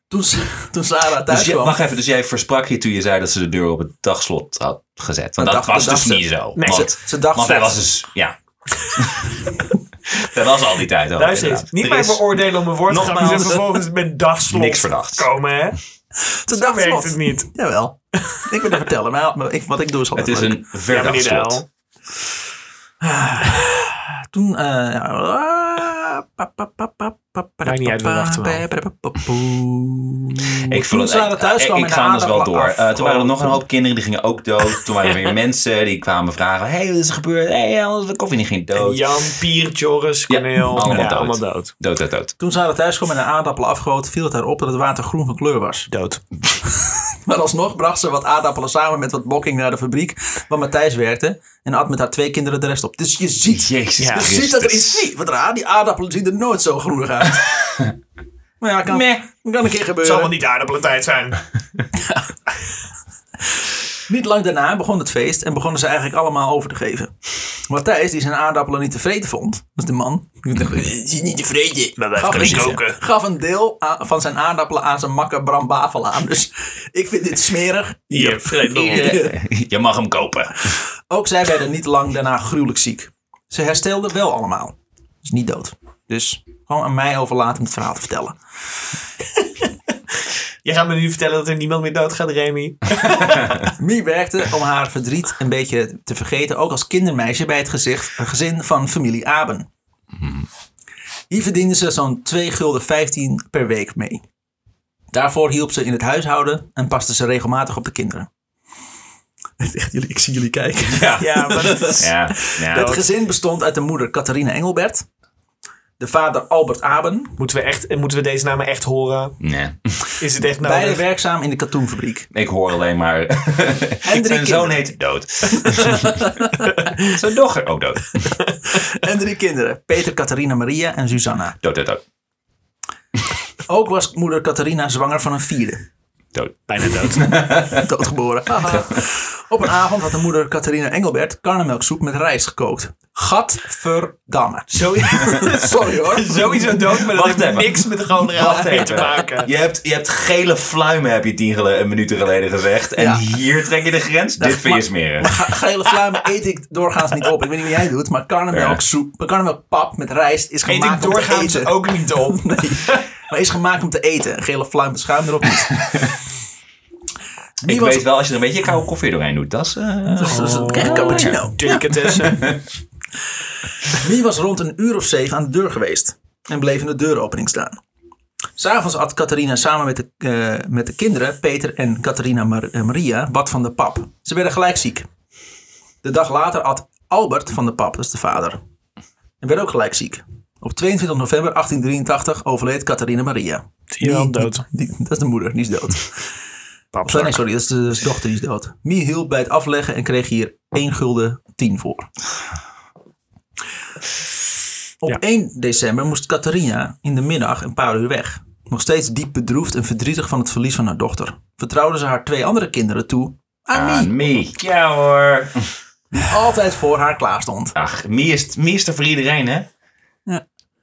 Toen, ze- toen Sarah thuis Dus jij, kwam... wacht even, dus jij versprak je toen je zei dat ze de deur op het dagslot had gezet. Want Dat was dus niet ze. zo. Nee, want, Ze, ze dacht want hij was dus, ja. <laughs> <laughs> dat was al die tijd al. luister eens. inderdaad. Niet mij is veroordelen om mijn woord te gaan. nogmaals- Dus vervolgens met dagslot Niks verdachts. komen, hè? Zo dacht werkt het niet. Jawel. ik ben het vertellen, maar ik, wat ik doe is Het altijd is leuk. een verdagslot. Hel. Toen... eh, pa, Maakt niet uit, we wachten wel. Ik vond het, thuis ik, ga dus wel door. Eh, toen waren er nog een hoop kinderen die gingen ook dood. Toen waren er weer <laughs> mensen die kwamen vragen: hey, wat is er gebeurd? hey, alles de koffie niet ging dood. Jan, Pier, Joris, Ja, Cornel. allemaal dood. allemaal dood. Dood, dood, dood. Toen Sarah thuis kwam en de aardappelen afgoot, viel het haar op dat het water groen van kleur was. Dood. <laughs> Maar alsnog bracht ze wat aardappelen samen met wat bokking naar de fabriek waar Matthijs werkte en at met haar twee kinderen de rest op. Dus je ziet, Jezus Ja. je ziet dat er iets niet. Wat raar, die aardappelen zien er nooit zo groenig uit. Maar <laughs> ja, kan, Meh. kan een keer Het zal gebeuren. wel niet aardappelentijd zijn. <laughs> Niet lang daarna begon het feest en begonnen ze eigenlijk allemaal over te geven. Matthijs, die zijn aardappelen niet tevreden vond, dat is de man, die dacht, "Eh, het is niet tevreden. Maar wij kunnen een- koken. Gaf een deel van zijn aardappelen aan zijn makker Bram Bavel aan. Dus ik vind dit smerig. Maar op. Je mag hem kopen. Ook zij werden niet lang daarna gruwelijk ziek. Ze herstelden wel allemaal. Dus niet dood. Dus gewoon aan mij overlaten om het verhaal te vertellen. <laughs> Je gaat me nu vertellen dat er niemand meer doodgaat, Remy. <laughs> Mie werkte om haar verdriet een beetje te vergeten, ook als kindermeisje bij het gezicht, een gezin van familie Aben. Hier verdiende ze zo'n 2 gulden 15 per week mee. Daarvoor hielp ze in het huishouden en paste ze regelmatig op de kinderen. <laughs> Echt, jullie, ik zie jullie kijken. Ja, maar dat is... Ja, ja. Het gezin bestond uit de moeder Catharina Engelbert, de vader Albert Aben, Moeten we, echt, moeten we deze namen echt horen? Nee. Is het echt beide nodig? werkzaam in de katoenfabriek. Ik hoor alleen maar. <laughs> drie Zijn zoon heet dood. <laughs> Zijn dochter ook dood. En drie kinderen, Peter, Catharina, Maria en Susanna. Dood, dood, dood. Ook was moeder Catharina zwanger van een vierde. Dood. Bijna dood. <laughs> Doodgeboren. Haha. Op een avond had de moeder Catharina Engelbert karnemelksoep met rijst gekookt. Gadverdamme. <laughs> Sorry hoor. sowieso dood, maar dat Wacht heeft even. niks met de gewone Wacht reality te maken. Je hebt, je hebt gele fluimen, heb je tien gele- minuten geleden gezegd. En Ja. hier trek je de grens. Dit vind je smeren. Ge- Gele fluimen eet ik doorgaans niet op. Ik weet niet wat jij doet, maar karnemelksoep, karnemelkpap met rijst is Eet ik gemaakt om te doorgaans eten. ook niet op. <laughs> Nee, maar is gemaakt om te eten. Gele fluim met schuim erop niet. Ik was- weet wel, als je er een beetje koude koffie doorheen doet, dat is... eh, Dat is- dat is een krijg cappuccino. Delicatessen. <laughs> Wie was rond een uur of zeven aan de deur geweest en bleef in de deuropening staan. S'avonds at Catharina samen met de, eh, met de kinderen, Peter en Catharina Mar- eh, Maria, wat van de pap. Ze werden gelijk ziek. De dag later at Albert van de pap, dat is de vader, en werd ook gelijk ziek. Op 22 november 1883 overleed Catharina Maria. Je wel, dood. Die- dat is de moeder, die is dood. Nee, sorry, dat is de, dat is de dochter, die is dood. Mie hielp bij het afleggen en kreeg hier 1 gulden 10 voor. Op Ja. 1 december moest Catharina in de middag een paar uur weg. Nog steeds diep bedroefd en verdrietig van het verlies van haar dochter. Vertrouwde ze haar twee andere kinderen toe aan Mie, Aan Mie. Ja hoor. die altijd voor haar klaar stond. Ach, Mie is, Mie is er voor iedereen, hè? <laughs>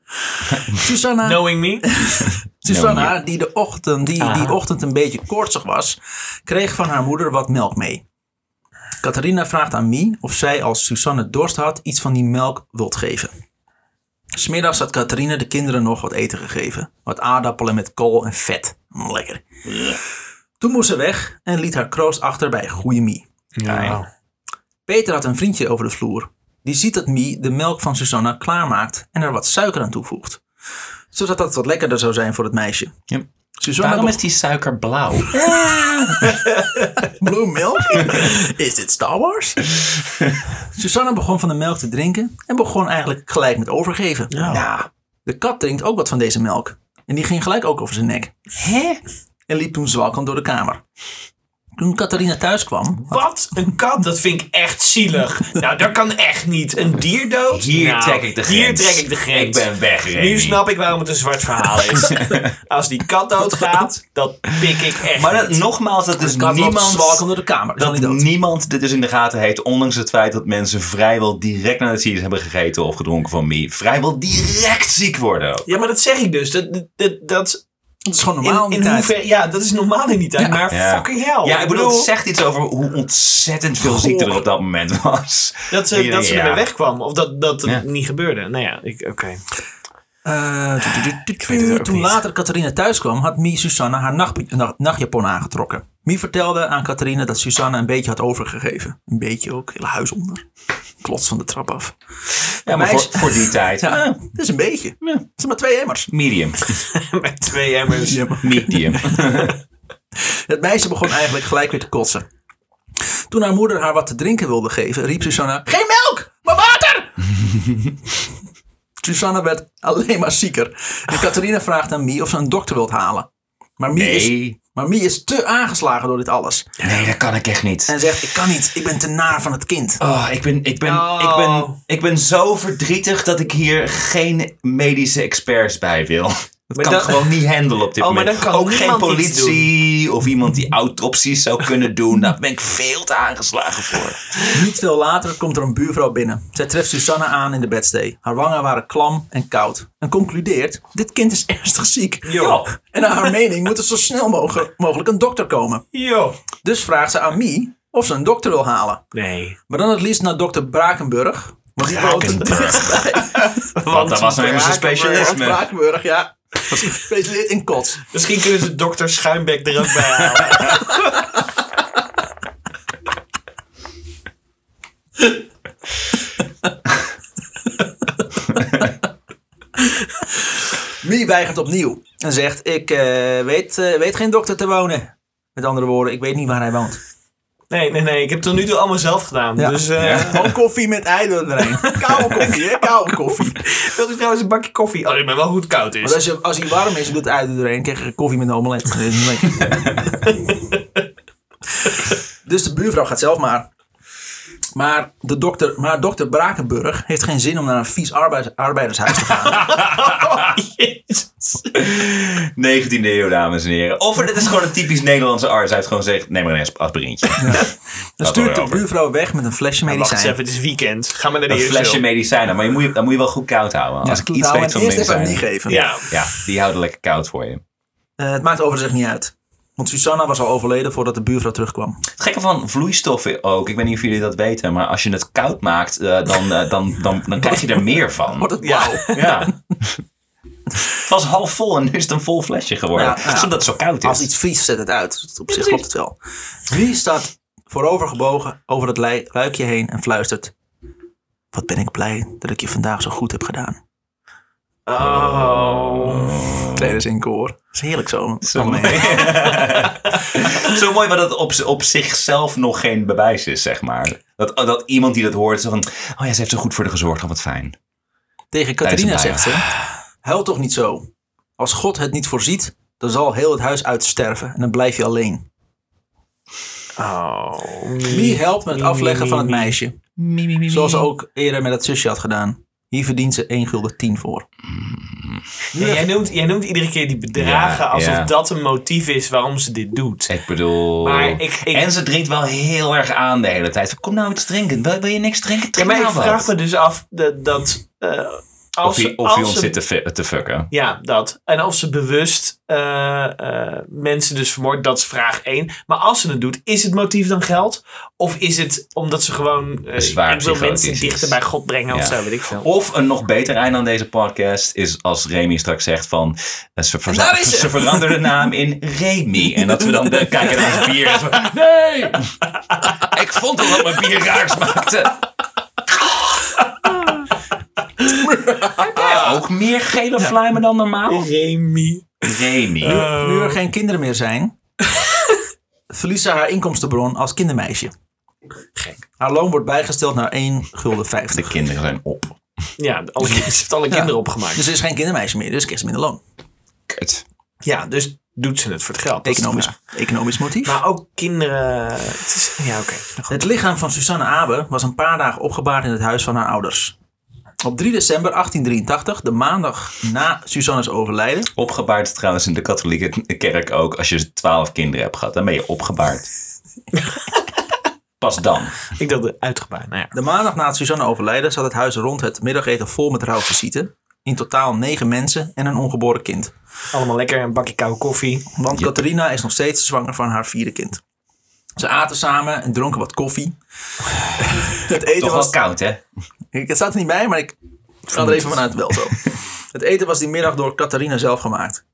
<laughs> Susanna, Knowing me. Susanna die, de ochtend, die, die ochtend een beetje koortsig was, kreeg van haar moeder wat melk mee. Catharina vraagt aan Mie of zij als Susanne dorst had iets van die melk wilt geven. Smiddags had Catharina de kinderen nog wat eten gegeven. Wat aardappelen met kool en vet. Mm, Lekker. Toen moest ze weg en liet haar kroost achter bij goede Mie. Ja. Peter had een vriendje over de vloer. Die ziet dat Mie de melk van Susanna klaarmaakt en er wat suiker aan toevoegt. Zodat dat wat lekkerder zou zijn voor het meisje. Ja. Waarom is die suiker blauw? <laughs> Blue milk? Is dit Star Wars? <laughs> Susanna begon van de melk te drinken en begon eigenlijk gelijk met overgeven. Ja. De kat drinkt ook wat van deze melk. En die ging gelijk ook over zijn nek. Hè? En liep toen zwalkend door de kamer. Toen Catharina thuis kwam, Wat? Een kat? Dat vind ik echt zielig. Nou, dat kan echt niet. Een dier dood? Hier Nou, trek ik de grens. Hier trek ik de grens. Ik ben weg, Nu snap ik waarom het een zwart verhaal is. <laughs> Als die kat doodgaat, dat pik ik echt Maar dat, niet. nogmaals, dat is loopt niemand... door de kamer. Dat niemand dit dus in de gaten heeft, ondanks het feit dat mensen vrijwel direct nadat ze iets hebben gegeten of gedronken van Mie, vrijwel direct ziek worden. ook. Ja, maar dat zeg ik dus. Dat, dat, dat, dat is gewoon normaal in, in in die tijd. hoever, ja, dat is normaal in die tijd. Ja. Maar Ja. fucking hell. Ja, ik bedoel, het zegt iets over hoe ontzettend veel ziekte er op dat moment was. dat ze, dat ze ja. ermee wegkwam. Of dat, dat het niet gebeurde. Nou ja, ik- oké. Eh, ook toen niet. later Catharina thuis kwam, had Mie Susanna haar nacht, nacht- nachtjapon aangetrokken. Mie vertelde aan Catharina dat Susanna een beetje had overgegeven. Een beetje ook, hele huis onder. Klots van de trap af. Ja, maar voor, voor die tijd. Ja, het is een beetje. Het zijn maar twee emmers. medium. <laughs> Met twee emmers. Medium. <laughs> Het meisje begon eigenlijk gelijk weer te kotsen. Toen haar moeder haar wat te drinken wilde geven, riep Susanna: Geen melk, maar water! <laughs> Susanna werd alleen maar zieker. En Catharina vraagt aan Mie of ze een dokter wilt halen. Maar Mie, is, Nee. Maar Mie is te aangeslagen door dit alles. Nee, dat kan ik echt niet. En zegt: Ik kan niet, ik ben te naar van het kind. Oh, ik ben, ik, ben, Oh. ik, ben, ik ben zo verdrietig dat ik hier geen medische experts bij wil. Dat Maar kan ik dan- gewoon niet handelen op dit Oh, maar moment. Ook geen politie of iemand die autopsies zou kunnen doen. Daar ben ik veel te aangeslagen voor. <laughs> Niet veel later komt er een buurvrouw binnen. Zij treft Susanna aan in de bedstee. Haar wangen waren klam en koud. En concludeert: Dit kind is <laughs> ernstig ziek. Jo. En naar haar mening moet er zo snel mogelijk, een dokter komen. Yo. Dus vraagt ze aan Mie of ze een dokter wil halen. Nee. Maar dan het liefst naar dokter Brakenburg. Want die woont er. <laughs> Want dat was nou Brakenburg. specialisme. Brakenburg, ja. <laughs> Specialist in kots. Misschien kunnen ze dokter Schuimbek er ook bij halen. Mie weigert opnieuw. En zegt, ik eh, weet, eh, weet geen dokter te wonen. Met andere woorden, ik weet niet waar hij woont. Nee, nee, nee. Ik heb het tot nu toe allemaal zelf gedaan. Ja. Dus eh Ja. Gewoon koffie met ei erin. Koude <laughs> koffie, hè? Koude koffie. wilt u trouwens een bakje koffie? Oh, ik ben wel goed koud is. Want als, je, als hij warm is, je doet ei erin, krijg je koffie met een omelet. <laughs> Dus de buurvrouw gaat zelf maar. Maar, de dokter, maar dokter Brakenburg heeft geen zin om naar een vies arbeidershuis te gaan. <laughs> Oh, Jezus. 19e eeuw, dames en heren. Of het is gewoon een typisch Nederlandse arts. Hij heeft gewoon gezegd, neem maar een aspirintje. Dan stuurt de buurvrouw weg met een flesje Wacht eens medicijn. even, het is weekend. Ga maar naar de Een flesje medicijnen. Maar je moet, je- dat moet je wel goed koud houden. Als Ja, ik goed iets weet van eerst even medicijnen. die geven. Ja. Ja, die houden lekker koud voor je. Eh, het maakt overigens niet uit. Want Susanna was al overleden voordat de buurvrouw terugkwam. Het gekke van vloeistoffen ook, ik weet niet of jullie dat weten, maar als je het koud maakt, eh, dan, eh, dan, dan, dan krijg je er meer van. Wordt het Ja. blauw. Ja. Het was half vol en nu is het een vol flesje geworden. Ja, het zo koud is. Als iets vriest, zet het uit. Op zich klopt het wel. Wie staat voorover gebogen over het lui- luikje heen en fluistert. Wat ben ik blij dat ik je vandaag zo goed heb gedaan. Oh. Tijdens in koor. Dat is heerlijk zo. Zo Oh, nee. mooi. <laughs> Zo mooi, maar dat op, op zichzelf nog geen bewijs is, zeg maar. Dat, dat iemand die dat hoort, zo van, oh ja, ze heeft zo goed voor de gezorgd, oh wat fijn. Tegen Catharina zegt ze. Huil toch niet zo. Als God het niet voorziet, dan zal heel het huis uitsterven en dan blijf je alleen. Oh. Wie helpt met het afleggen van het meisje? Zoals ze ook eerder met het zusje had gedaan. Hier verdient ze 1 gulden 10 voor. Ja, jij, noemt, jij noemt iedere keer die bedragen Ja, alsof ja. dat een motief is waarom ze dit doet. Ik bedoel... Maar ik- ik- En ze drinkt wel heel erg aan de hele tijd. Kom nou iets drinken. Wil, wil je niks drinken? Ja, Drink maar ik nou vraag me dus af dat, dat eh, als Of hij, of ons ze- zit te, te fucken. Ja, dat. En of ze bewust eh, eh, mensen dus vermoordt, dat is vraag 1. Maar als ze het doet, is het motief dan geld? Of is het omdat ze gewoon eh, Zwaar ik wil mensen dichter bij God brengen of Ja. zo, weet ik veel. Of een nog beter einde aan deze podcast is als Remy straks zegt van... Ze, ze veranderen de naam in Remy. En dat we dan eh, kijken naar ons bier en zo... Nee! <laughs> Ik vond al dat mijn bier raar smaakte. <laughs> <laughs> Ook meer gele fluimen dan normaal? Remy. Remy. Nu er geen kinderen meer zijn, <laughs> verliest ze haar inkomstenbron als kindermeisje. Gek. Haar loon wordt bijgesteld naar 1 gulden De 50. kinderen zijn op. Ja, alle, ze heeft alle kinderen opgemaakt. Dus er is geen kindermeisje meer, dus krijgt ze minder loon. Kut. ja, dus doet ze het voor het geld. de Economisch, economisch motief. Maar ook kinderen... Het is, ja, oké. Het lichaam van Susanne Abe was een paar dagen opgebaard in het huis van haar ouders. Op 3 december 1883, de maandag na Susanne's overlijden, Opgebaard trouwens in de katholieke kerk ook. Als je twaalf kinderen hebt gehad, dan ben je opgebaard. <laughs> Pas dan. Ik dacht uitgebaard. Nou ja. de maandag na het Susanne overlijden zat het huis rond het middageten vol met rouwvisite. In totaal negen mensen en een ongeboren kind. Allemaal lekker een bakje koude koffie. Want Catharina is nog steeds zwanger van haar vierde kind. Ze aten samen en dronken wat koffie. het eten Toch was wel koud, hè? Ik, het staat er niet bij, maar ik ga er even vanuit wel zo. <laughs> Het eten was die middag door Catharina zelf gemaakt.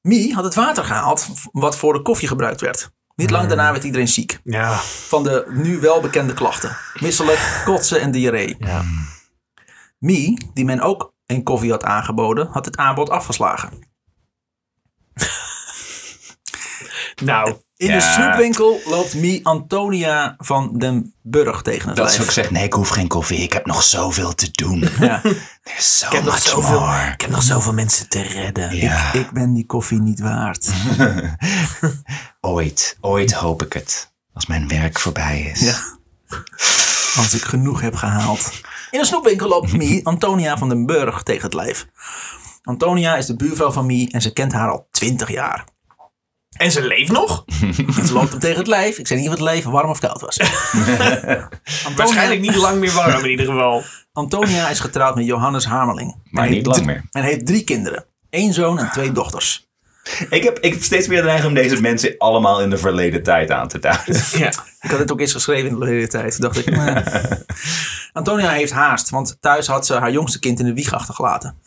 Mie had het water gehaald wat voor de koffie gebruikt werd. Niet lang daarna werd iedereen ziek. Ja. Van de nu welbekende klachten. Misselijk, kotsen en diarree. ja. Mie, die men ook een koffie had aangeboden, had het aanbod afgeslagen. Nou, In Ja. de snoepwinkel loopt Mie Antonia van den Burg tegen het Dat lijf. ze ook zegt, nee, ik hoef geen koffie. Ik heb nog zoveel te doen. Ja. <laughs> So ik heb, nog zoveel, more. ik heb nog zoveel mensen te redden. Ja. Ik ben die koffie niet waard. <laughs> Ooit, ooit hoop ik het. Als mijn werk voorbij is. Ja. Als ik genoeg heb gehaald. In de snoepwinkel loopt Mie <laughs> Antonia van den Burg tegen het lijf. Antonia is de buurvrouw van Mie en ze kent haar al 20 jaar. En ze leeft nog? <laughs> Ze loopt hem tegen het lijf. Ik zeg niet of het lijf warm of koud was. <laughs> Waarschijnlijk niet lang meer warm in ieder geval. Antonia is getrouwd met Johannes Hamerling. Maar niet lang meer. En heeft drie kinderen. Eén zoon en twee dochters. Ik, heb, ik heb steeds meer de neiging om deze mensen allemaal in de verleden tijd aan te duiden. <laughs> Ja. Ik had het ook eens geschreven in de hele tijd. Dacht ik, nee. Antonia heeft haast, want thuis had ze haar jongste kind in de wieg achtergelaten.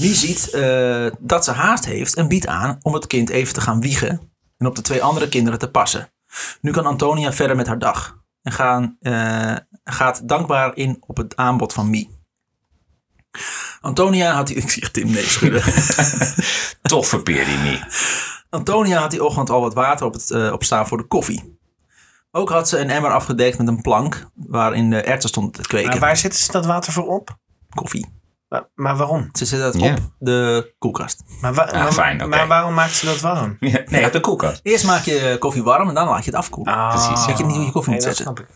Mie ziet eh, dat ze haast heeft en biedt aan om het kind even te gaan wiegen en op de twee andere kinderen te passen. Nu kan Antonia verder met haar dag en gaan, eh, gaat dankbaar in op het aanbod van Mie. Antonia had die, <laughs> ik zie Tim nee schudden. <laughs> Toffe peer die niet. Antonia had die ochtend al wat water op, het, op staan voor de koffie. Ook had ze een emmer afgedekt met een plank waarin de erwten stonden te kweken. Maar waar zetten ze dat water voor op? Koffie. Maar, maar waarom? Ze zet dat Ja. op de koelkast. Maar, wa- maar, fijn, oké. maar waarom maakt ze dat warm? Ja, nee, op de koelkast. Eerst maak je koffie warm en dan laat je het afkoelen. Ah, Precies. Weet je niet hoe je koffie moet dat zetten.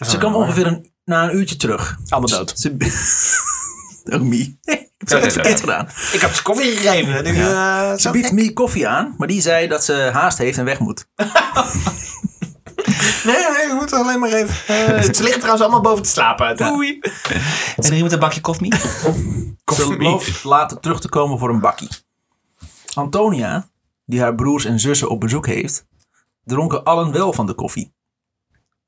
Ze kwam ongeveer een, na een uurtje terug. Allemaal dood. Ze, <laughs> ook Mie. Ik heb het verkeerd gedaan. Ik heb ze koffie gegeven. Dus, eh, Ze biedt Mie koffie aan, maar die zei dat ze haast heeft en weg moet. <laughs> <laughs> Nee, nee, we moeten alleen maar even. eh, ze liggen trouwens allemaal boven te slapen. Doei. Er iemand een bakje koffie? Ze belooft later terug te komen voor een bakkie. Antonia, die haar broers en zussen op bezoek heeft, dronken allen wel van de koffie.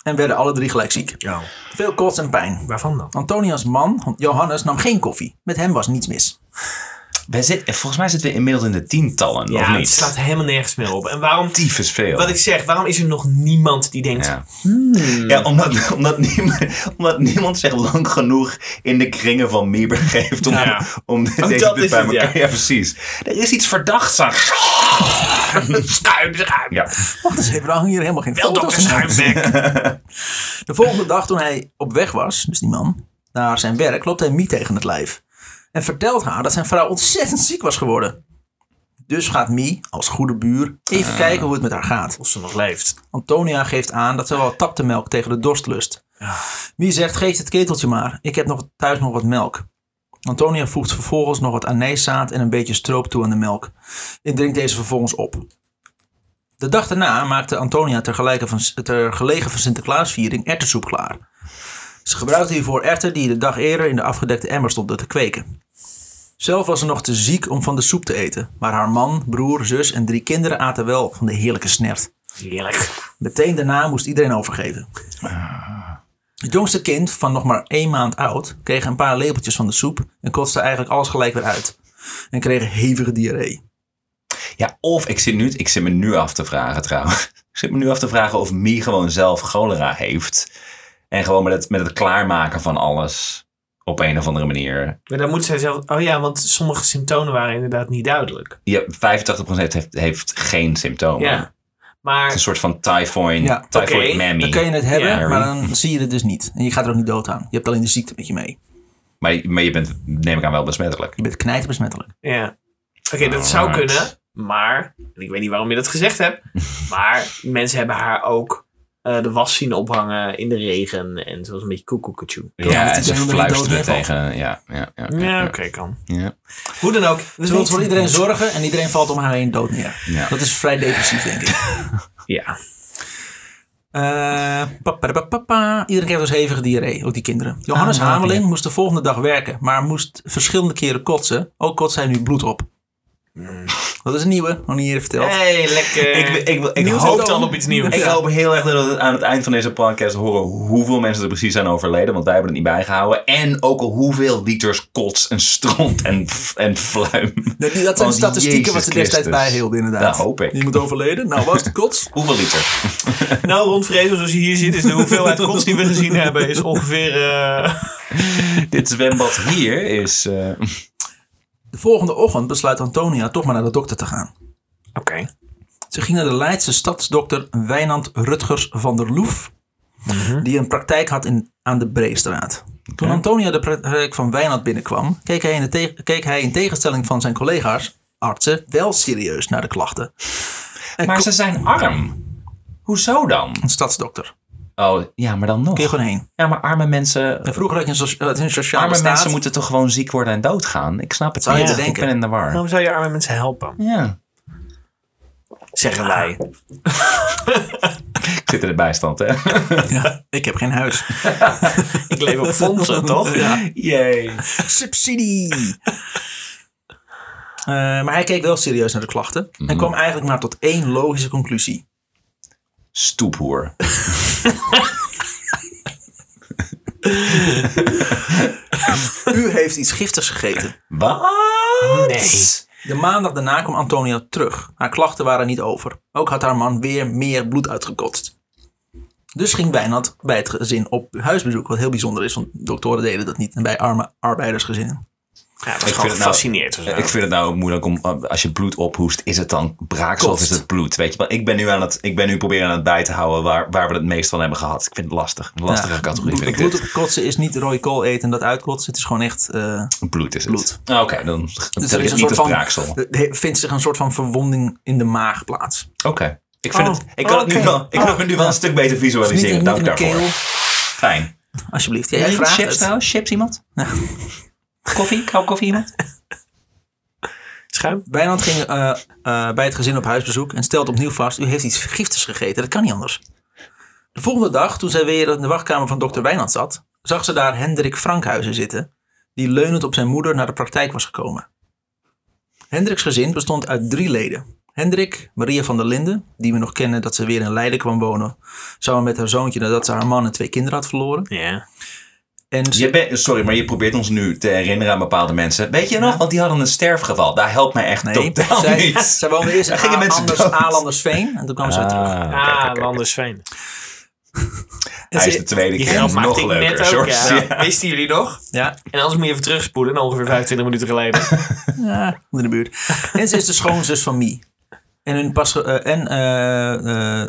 En werden alle drie gelijk ziek. Ja. Veel kots en pijn. Waarvan dan? Antonia's man, Johannes, nam geen koffie. Met hem was niets mis. Wij zitten, volgens mij zitten we inmiddels in de tientallen, of Ja, het niet? slaat helemaal nergens meer op. En waarom, Tyfus veel. wat ik zeg, waarom is er nog niemand die denkt... Ja, Hmm. ja omdat, omdat, niemand, omdat niemand zich lang genoeg in de kringen van Mie begeeft om, Ja. om Oh, deze dat dit is bij het, elkaar... ja. <laughs> Ja. precies. Er is iets verdachts aan. <laughs> Schuim, schuim. Ja. Wacht eens even, er hangen hier helemaal geen Wel foto's. Schuimbek. De volgende dag toen hij op weg was, dus die man, naar zijn werk, loopt hij Mie tegen het lijf. En vertelt haar dat zijn vrouw ontzettend ziek was geworden. Dus gaat Mie, als goede buur, even kijken hoe het met haar gaat. Of ze nog leeft. Antonia geeft aan dat ze wel tapte melk tegen de dorst lust. Mie zegt, geef het keteltje maar. Ik heb nog thuis nog wat melk. Antonia voegt vervolgens nog wat anijszaad en een beetje stroop toe aan de melk. En drinkt deze vervolgens op. De dag daarna maakte Antonia ter, van, ter gelegen van Sinterklaasviering erwtensoep klaar. Ze gebruikte hiervoor erwten die de dag eerder in de afgedekte emmer stonden te kweken. Zelf was ze nog te ziek om van de soep te eten, maar haar man, broer, zus en drie kinderen aten wel van de heerlijke snert. Heerlijk. Meteen daarna moest iedereen overgeven. Het jongste kind, van nog maar één maand oud, kreeg een paar lepeltjes van de soep en kotste eigenlijk alles gelijk weer uit. En kreeg hevige diarree. ja, of ik zit, nu, ik zit me nu af te vragen trouwens. <laughs> Ik zit me nu af te vragen of Mie gewoon zelf cholera heeft. En gewoon met het, met het klaarmaken van alles op een of andere manier. Maar dan moet zij zelf... Oh ja, want sommige symptomen waren inderdaad niet duidelijk. Ja, 85% heeft, heeft geen symptomen. Ja. Het Maar is een soort van typhoid, Ja, typhoid oké. mammy. Dan kan je het hebben, Ja. maar dan zie je het dus niet. En je gaat er ook niet dood aan. Je hebt alleen de ziekte met je mee. Maar, maar je bent, neem ik aan, wel besmettelijk. Je bent knijterbesmettelijk. Ja. Oké, dat zou Alright. kunnen. Maar, ik weet niet waarom je dat gezegd hebt. <laughs> maar mensen hebben haar ook eh, de was zien ophangen in de regen. En ze was een beetje koekoekatjoe. Ja, en ze tegen de fluisterde dood neervalt. tegen... Ja, ja, ja. Ja, ja, oké, kan. ja. Hoe dan ook. Ze wil voor iedereen zorgen en iedereen valt om haar heen dood neer. Ja. Dat is vrij depressief, denk ik. <laughs> Ja. Eh, papadapapapa. Iedereen kreeg dus hevige diarree, ook die kinderen. Johannes Ah, Hameling moest de volgende dag werken, maar moest verschillende keren kotsen. Ook kotste hij nu bloed op. <laughs> Dat is een nieuwe, nog niet eerder verteld. hey, lekker. Ik, ik, ik, ik hoop al op iets nieuws. Ik hoop heel erg dat we aan het eind van deze podcast horen hoeveel mensen er precies zijn overleden. Want wij hebben het niet bijgehouden. En ook al hoeveel liters kots en stront en, en fluim. Dat, zijn Want statistieken wat ze destijds bijhielden, inderdaad. Dat hoop ik. Iemand overleden? Nou, was de kots? <laughs> Hoeveel liter? <laughs> Nou, Ron Vrees, zoals je hier ziet, is de hoeveelheid kots die we gezien hebben, is ongeveer... eh, Dit zwembad hier is... eh, De volgende ochtend besluit Antonia toch maar naar de dokter te gaan. Oké. Ze ging naar de Leidse stadsdokter Wijnand Rutgers van der Loef, die een praktijk had in, aan de Breestraat. Toen Antonia de praktijk van Wijnand binnenkwam, keek hij, in de te- keek hij in tegenstelling van zijn collega's, artsen, wel serieus naar de klachten. En Maar ze zijn arm. Hoezo dan? Een stadsdokter. Oh, ja, maar dan nog. Kun je gewoon heen. Ja, maar arme mensen... En vroeger had je een, socia- een sociale Arme staat. mensen moeten toch gewoon ziek worden en doodgaan? Ik snap het Zou je niet. Ik ben in de war. Waarom zou je arme mensen helpen? Ja. Zeggen wij. <laughs> Ik zit in de bijstand, hè? <laughs> Ja, ik heb geen huis. <laughs> Ik leef op fondsen, toch? Ja. Yay. Subsidie! Eh, maar hij keek wel serieus naar de klachten. En kwam eigenlijk maar tot één logische conclusie. Stoephoer. U heeft iets giftigs gegeten. Wat? Nee. De maandag daarna kwam Antonia terug. Haar klachten waren niet over. Ook had haar man weer meer bloed uitgekotst. Dus ging Wijnand bij het gezin op huisbezoek. Wat heel bijzonder is, want doktoren deden dat niet. En bij arme arbeidersgezinnen. Ja, dat Ik is gewoon vind het nou-. Ik vind het nou ook moeilijk om, als je bloed ophoest, is het dan braaksel of is het bloed? Weet je wel, ik ben nu aan het, ik ben nu proberen aan het bij te houden waar, waar we het meest van hebben gehad. Ik vind het lastig. Een lastige Ja, categorie vind ik bloed opkotsen is niet rode kool eten en dat uitkotsen. Het is gewoon echt... eh, Bloed is het. Bloed. Ah, Oké, dan dus er is het een soort van... braaksel. Er vindt zich een soort van verwonding in de maag plaats. Oké. Ik, vind Oh, het, ik kan het nu wel, ik kan het nu wel een stuk beter Dus niet, visualiseren. in- niet Dank in de daarvoor. keel. Fijn. Alsjeblieft. Jij wat vraagt chips trouwens? Chips iemand? <laughs> Koffie? Kou koffie iemand? Schuim? Wijnand ging eh, eh, bij het gezin op huisbezoek en stelde opnieuw vast: U heeft iets giftigs gegeten. Dat kan niet anders. De volgende dag, toen zij weer in de wachtkamer van dokter Wijnand zat, zag ze daar Hendrik Frankhuizen zitten, die leunend op zijn moeder naar de praktijk was gekomen. Hendriks gezin bestond uit drie leden. Hendrik, Maria van der Linden, die we nog kennen dat ze weer in Leiden kwam wonen, samen met haar zoontje nadat ze haar man en twee kinderen had verloren. Ja. En ze- Je bent- sorry, maar je probeert ons nu te herinneren aan bepaalde mensen. Weet je nog? Want die hadden een sterfgeval. Daar helpt mij echt nee, totaal zij, niet. <laughs> zij woonde eerst in <laughs> Daar gingen mensen Anders. Alandersveen en toen kwam ze weer terug. Ah, Ah. Landersveen. Hij is de tweede Die keer nog leuker. net ook, George. ja. Ja. Wisten jullie nog? Ja, En anders moet je even terugspoelen, ongeveer 25 minuten geleden. <laughs> Ja, in de buurt. En ze is de schoonzus van Mie. En, hun pas, eh, en eh, eh,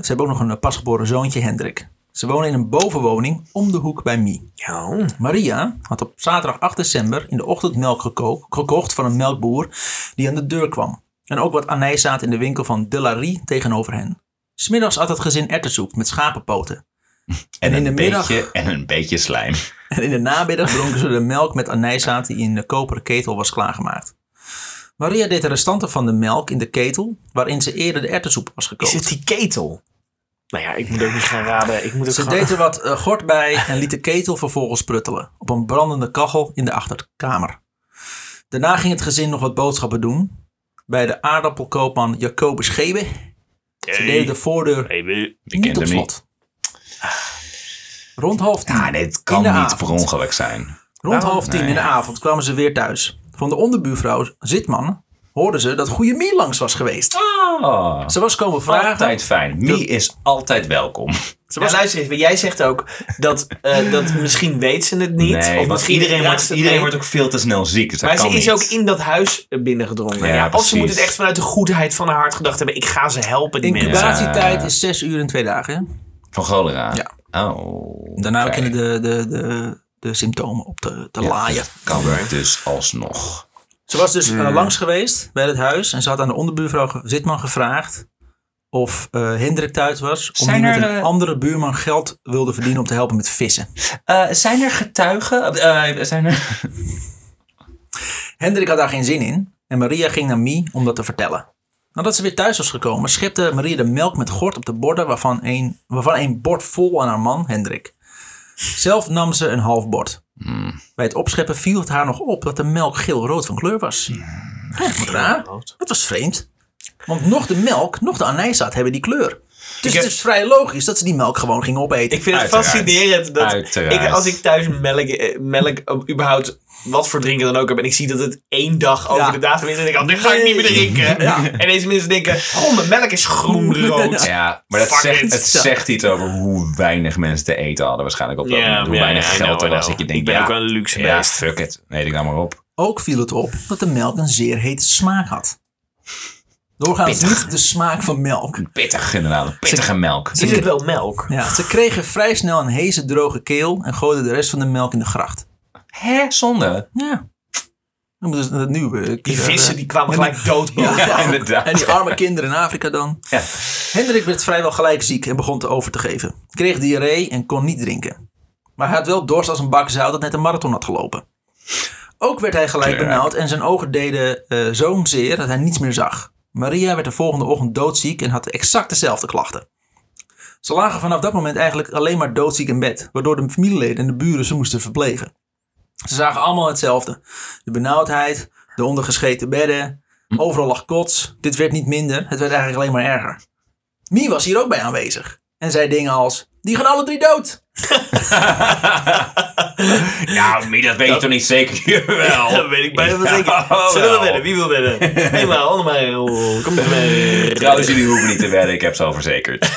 ze hebben ook nog een pasgeboren zoontje, Hendrik. Ze wonen in een bovenwoning om de hoek bij Mie. Ja. Maria had op zaterdag 8 december in de ochtend melk geko- gekocht van een melkboer die aan de deur kwam. En ook wat anijszaad in de winkel van Delarie tegenover hen. Smiddags had het gezin erwtensoep met schapenpoten. <laughs> En, in de een middag- beetje, en een beetje slijm. <laughs> En in de namiddag dronken ze de melk met anijszaad die in de koperen ketel was klaargemaakt. Maria deed de restanten van de melk in de ketel waarin ze eerder de erwtensoep was Is gekookt. het die ketel? Nou ja, ik moet ook niet gaan raden. Ik moet ook Ze gewoon... deed er wat eh, gort bij <laughs> en liet de ketel vervolgens pruttelen op een brandende kachel in de achterkamer. Daarna ging het gezin nog wat boodschappen doen bij de aardappelkoopman Jacobus Gebe. Ze deden de voordeur Hey, niet op slot. Rond half tien. Nee, het kan niet avond. per ongeluk zijn. Rond half tien Nee. in de avond kwamen ze weer thuis. Van de onderbuurvrouw Zitman hoorden ze dat Goeie Mie langs was geweest. Ah, Ze was komen vragen. altijd fijn. Mie is altijd welkom. Ze Ja, luister jij zegt ook dat, eh, dat misschien weet ze het niet. Nee, of misschien iedereen, wordt, iedereen wordt ook veel te snel ziek. Dus dat Maar ze is niet. ook in dat huis binnengedrongen. Ja, of ze moet het echt vanuit de goedheid van haar hart gedacht hebben. Ik ga ze helpen, die mensen. incubatietijd is zes uur en twee dagen. hè? Van cholera? Ja. Oh. Daarna beginnen de, de, de, de symptomen op te, te Ja, laaien. Kan dus alsnog. Ze was dus eh, langs geweest bij het huis en ze had aan de onderbuurvrouw Zitman gevraagd of eh, Hendrik thuis was. Om Zijn die met er, een eh, andere buurman geld wilde verdienen om te helpen met vissen. Eh, zijn er getuigen? Eh, zijn er... <laughs> Hendrik had daar geen zin in en Maria ging naar Mie om dat te vertellen. Nadat ze weer thuis was gekomen, schipte Maria de melk met gort op de borden, waarvan een, waarvan een bord vol aan haar man, Hendrik. Zelf nam ze een half bord. Bij het opscheppen viel het haar nog op dat de melk geel-rood van kleur was. Ja, wat raar. Het was vreemd. Want nog de melk, nog de anijszaat hebben die kleur. Dus heb- het is vrij logisch dat ze die melk gewoon gingen opeten. Ik vind het Uiteraard. fascinerend dat Uiteraard. ik, als ik thuis melk, eh, melk eh, überhaupt wat voor drinken dan ook heb en ik zie dat het één dag over Ja. de datum is en ik denk, oh, dit ga ik niet meer drinken. En deze mensen denken, goh, mijn melk is groen-rood. <laughs> Ja, maar dat zegt, het zegt iets over hoe weinig mensen te eten hadden waarschijnlijk op dat moment. Hoe weinig geld er was. Dat je denkt, ik ben ja, ook wel een luxe ja, beest. fuck it. Nee, ik dan maar op. Ook viel het op dat de melk een zeer hete smaak had. Doorgaans Pittig. niet de smaak van melk. Pittig inderdaad. Pittige melk. Is het wel melk? Ja, ze kregen vrij snel een heese droge keel en gooiden de rest van de melk in de gracht. Hè? Zonde. Ja. Dan moeten ze nu... eh, Die vissen die kwamen gelijk dood boven. <laughs> Ja, inderdaad. En die arme kinderen in Afrika dan. Ja. Hendrik werd vrijwel gelijk ziek en begon te over te geven. Kreeg diarree en kon niet drinken. Maar hij had wel dorst als een bak zout dat net een marathon had gelopen. Ook werd hij gelijk benauwd en zijn ogen deden eh zo zeer dat hij niets meer zag. Maria werd de volgende ochtend doodziek en had exact dezelfde klachten. Ze lagen vanaf dat moment eigenlijk alleen maar doodziek in bed, waardoor de familieleden en de buren ze moesten verplegen. Ze zagen allemaal hetzelfde. De benauwdheid, de ondergescheten bedden, overal lag kots. Dit werd niet minder, het werd eigenlijk alleen maar erger. Mie was hier ook bij aanwezig en zei dingen als: Die gaan alle drie dood. <laughs> Ja, Mie, dat weet je toch niet zeker? <laughs> Jawel. <laughs> Dat weet ik bijna wel zeker. Zullen we wedden? Wie wil wedden? Eenmaal, allemaal. Kom eens mee. Trouwens, jullie hoeven niet te wedden. Ik heb ze al verzekerd.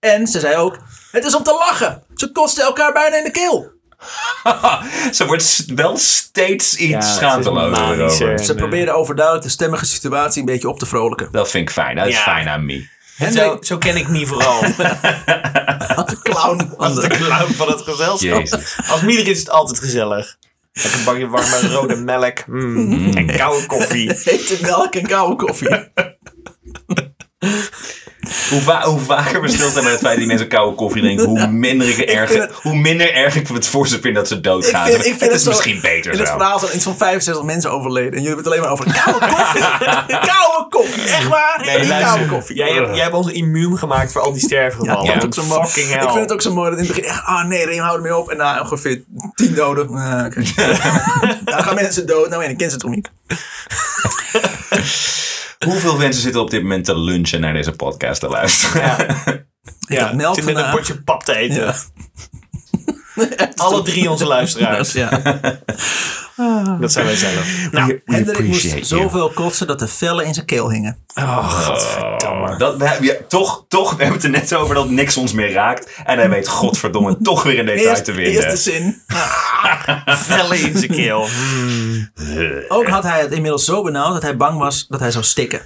En ze zei ook: Het is om te lachen. Ze kotsten elkaar bijna in de keel. Ze wordt wel steeds iets Ja, ze Nee. probeerde overduidelijk de stemmige situatie een beetje op te vrolijken. Dat vind ik fijn. Dat is Ja. fijn aan Mie. Zo, ken ik niet vooral. <laughs> had de clown Als de clown van het gezelschap. Jezus. Als Mieder is het altijd gezellig. Met een bakje warme rode melk. mm, En koude koffie. <laughs> hete melk en koude koffie. <laughs> Hoe, va- hoe vaker we stilstaan bij het feit dat die mensen koude koffie drinken, hoe minder, ik erg, het- hoe minder erg ik het voor ze vind dat ze Ik doodgaan. vind, ik vind het het is zo- misschien beter In het verhaal zijn iets van 65 mensen overleden. En jullie hebben het alleen maar over koude koffie. <laughs> koude koffie. Echt waar? Nee, luister. koude koffie. Jij hebt, jij hebt ons immuun gemaakt voor al die sterfgevallen. Ja, ik het ook zo mooi. Fucking hell. Ik vind het ook zo mooi dat in het begin echt, ah nee, Reem, hou ermee op. En na ongeveer tien doden. oké. Dan <laughs> gaan mensen dood. Nou, en ik ken ze toch niet. <laughs> Hoeveel mensen zitten op dit moment te lunchen naar deze podcast te luisteren? Ja. <laughs> Ja, met een vandaag. potje pap te eten. Ja. Alle drie onze luisteraars. Ja. Dat zijn wij zelf. Nou, We Hendrik moest you. zoveel kotsen dat de vellen in zijn keel hingen. oh, godverdamme. Dat, we, hebben- ja, toch, toch, we hebben het er net over dat niks ons meer raakt. En hij weet godverdomme <laughs> toch weer een detail Eerst, te winnen. eerste zin. <laughs> Vellen in zijn keel. Hmm. Ook had hij het inmiddels zo benauwd dat hij bang was dat hij zou stikken.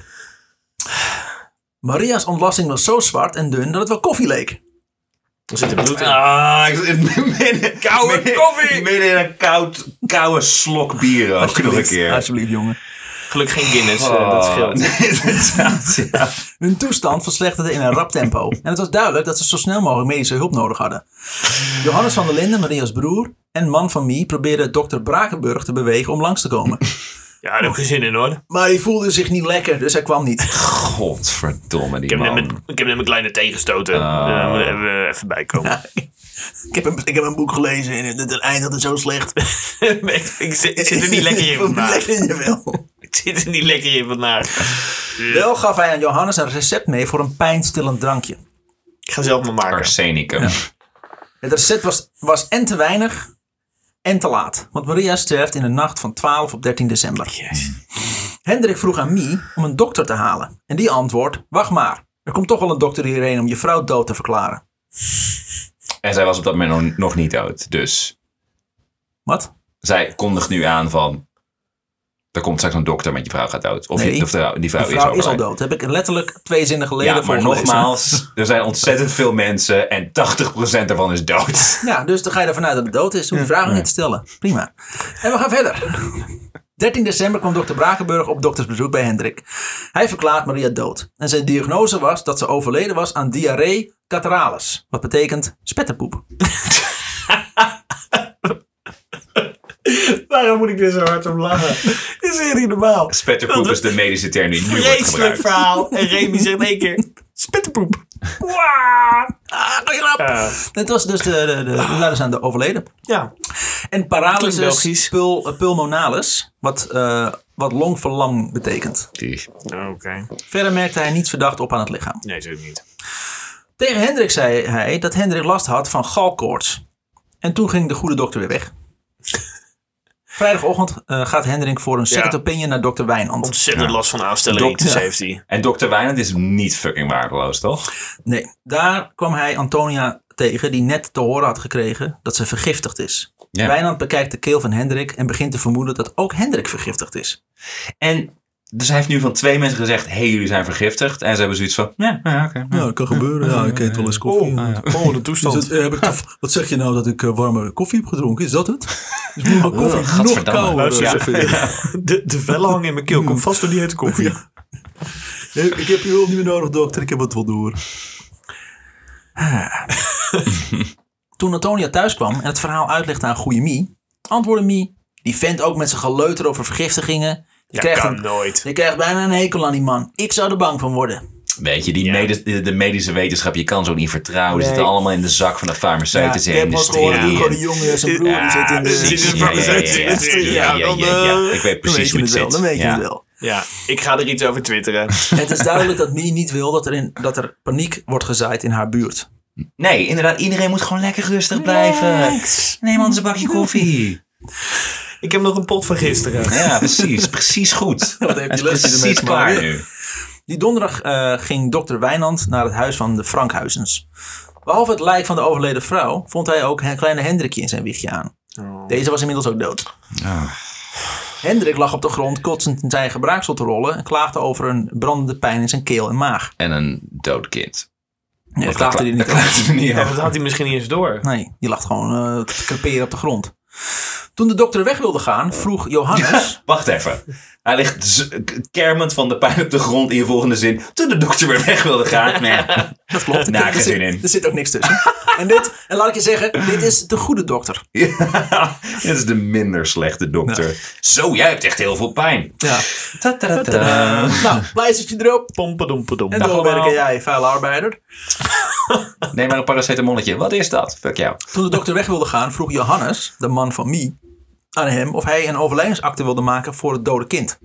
Maria's ontlasting was zo zwart en dun dat het wel koffie leek. Er zit bloed in. Ah, ik zit midden, Koude midden- koffie! Midden in een koud, koude slok bier ook nog een keer. alsjeblieft jongen. Gelukkig geen Guinness, eh, dat scheelt. <laughs> Nee, inderdaad, ja. Hun toestand verslechterde in een rap tempo. En het was duidelijk dat ze zo snel mogelijk medische hulp nodig hadden. Johannes van der Linden, Maria's broer, en man van Mie probeerden dokter Brakenburg te bewegen om langs te komen. Ja, daar heb ik geen zin in hoor. Maar hij voelde zich niet lekker, dus hij kwam niet. Godverdomme, die Ik heb net man. mijn, ik heb net mijn kleine tegenstoten. Oh. Uh, moet even, even bijkomen. Ik heb een, ik heb een boek gelezen en het, het eindigde zo slecht. <laughs> ik, ik zit, ik zit er niet lekker in <laughs> vandaag. <laughs> Ik zit er niet lekker in vandaag. Wel gaf hij aan Johannes een recept mee voor een pijnstillend drankje. Ik ga zelf maar maken. Arsenicum. Het recept was, was en te weinig en te laat. Want Maria sterft in de nacht van 12 op 13 december. Hendrik vroeg aan Mie om een dokter te halen. En die antwoordt, wacht maar. Er komt toch wel een dokter hierheen om je vrouw dood te verklaren. En zij was op dat moment nog, nog niet dood. Dus Wat? zij kondigt nu aan van... Er komt straks een dokter met je vrouw gaat dood. Of Nee, of de- die vrouw, Die vrouw is, is al dood. Heb ik letterlijk twee zinnen geleden Ja, maar nogmaals, <laughs> er zijn ontzettend veel mensen en 80% daarvan is dood. Ja, dus dan ga je ervan uit dat het dood is. Hoef je vragen niet te stellen. Prima. En we gaan verder. 13 december kwam dokter Brakenburg op doktersbezoek bij Hendrik. Hij verklaart Maria dood. En zijn diagnose was dat ze overleden was aan diarree cataralis. Wat betekent spetterpoep. <laughs> <laughs> Waarom moet ik er zo hard om lachen? Dit is weer niet normaal. Spetterpoep is de medische term die nu wordt Vreselijk gebruikt. verhaal. En Remy zegt in één keer: spittenpoep. Waaah. Ah, grap. Was dus de, de, de, de luiders aan de overleden. Ja. En paralysis pul, eh, pulmonalis, wat, eh wat longverlam betekent. Oké. Verder merkte hij niets verdacht op aan het lichaam. Nee, zo niet. Tegen Hendrik zei hij dat Hendrik last had van galkoorts. En toen ging de goede dokter weer weg. Vrijdagochtend eh, gaat Hendrik voor een second Ja. opinion naar dokter Wijnand. Ontzettend last van heeft hij. En dokter Wijnand is niet fucking waardeloos, toch? Nee, daar kwam hij Antonia tegen die net te horen had gekregen dat ze vergiftigd is. Ja. Wijnand bekijkt de keel van Hendrik en begint te vermoeden dat ook Hendrik vergiftigd is. En Dus hij heeft nu van twee mensen gezegd, hey, jullie zijn vergiftigd. En ze hebben zoiets van, ja, ja oké. Ja, dat kan gebeuren. Ja, ik eet wel eens koffie. Oh, oh, de Is toestand. het, eh, heb ik <laughs> toch- wat zeg je nou dat ik eh, warme koffie heb gedronken? Is dat het? Dus moet mijn <laughs> koffie nog gadverdamme. kouder serveren. De, de vellen hangen in mijn keel. Komt vast door die hete koffie. <laughs> Nee, Ik heb je hulp niet meer nodig, dokter. Ik heb het wel door. Toen Antonia thuis kwam en het verhaal uitlegde aan goede Mie, antwoordde Mie, die vent ook met zijn geleuter over vergiftigingen. Ja, krijgt kan een, nooit. die krijgt bijna een hekel aan die man. Ik zou er bang van worden. Weet je, die Ja. medis- de, de medische wetenschap, je kan zo niet vertrouwen. Nee. zitten allemaal in de zak van de farmaceutische je eens industrie. een jongen en zijn broer die zit in de... Ja, ja, ja, ja, farmaceutische ja. industrie. Ja, ja, Ja, ja, ja, ja. Ik weet precies je hoe het zit. dan weet je Ja. het wel. Ja, ik ga er iets over twitteren. <laughs> Het is duidelijk dat Mie niet wil dat er, in, dat er paniek wordt gezaaid in haar buurt. Nee, inderdaad, iedereen moet gewoon lekker rustig blijven. Neem anders een bakje koffie. <laughs> Ik heb nog een pot van gisteren. Ja, precies. Precies goed. <laughs> Wat die de precies klaar nu. Die donderdag eh, ging dokter Wijnand naar het huis van de Frankhuizens. Behalve het lijk van de overleden vrouw vond hij ook een kleine Hendrikje in zijn wiegje aan. Deze was inmiddels ook dood. Hendrik lag op de grond kotsend in zijn gebruiksel te rollen en klaagde over een brandende pijn in zijn keel en maag. En een dood kind. Nee, dat klaagde hij niet Dat niet Ja, dat had hij misschien niet eens door. Nee, die lag gewoon eh, te creperen op de grond. Toen de dokter weg wilde gaan, vroeg Johannes... Wacht even. Hij ligt kermend van de pijn op de grond in je volgende zin. Toen de dokter weer weg wilde gaan. <laughs> Nee. Dat klopt. Nou, er, zit, zin in. er zit ook niks tussen. en, dit, en laat ik je zeggen, dit is de goede dokter. <laughs> Ja, dit is de minder slechte dokter. Zo, jij hebt echt heel veel pijn. Ja. Ta-ta-ta-ta. nou, pleistertje erop. Pompedompedom. En doorwerken allemaal. jij, vuile arbeider. Neem maar een paracetamolletje. Wat is dat? Fuck jou. Toen de dokter weg wilde gaan, vroeg Johannes, de man van Mie, aan hem of hij een overlijdensakte wilde maken voor het dode kind.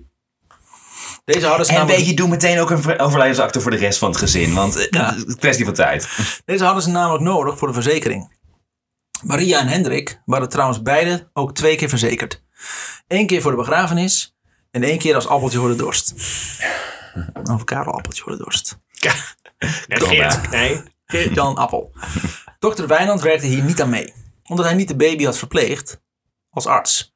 Deze hadden ze En namelijk, weet je, doe meteen ook een ver- overlijdensakte voor de rest van het gezin. Want eh, Ja. het is een kwestie van tijd. deze hadden ze namelijk nodig voor de verzekering. Maria en Hendrik waren trouwens beide ook twee keer verzekerd. Eén keer voor de begrafenis en één keer als appeltje voor de dorst. Een avocado appeltje voor de dorst. Nee, Geert, nee. Geert Jan Appel. Dokter Wijnand werkte hier niet aan mee. Omdat hij niet de baby had verpleegd als arts.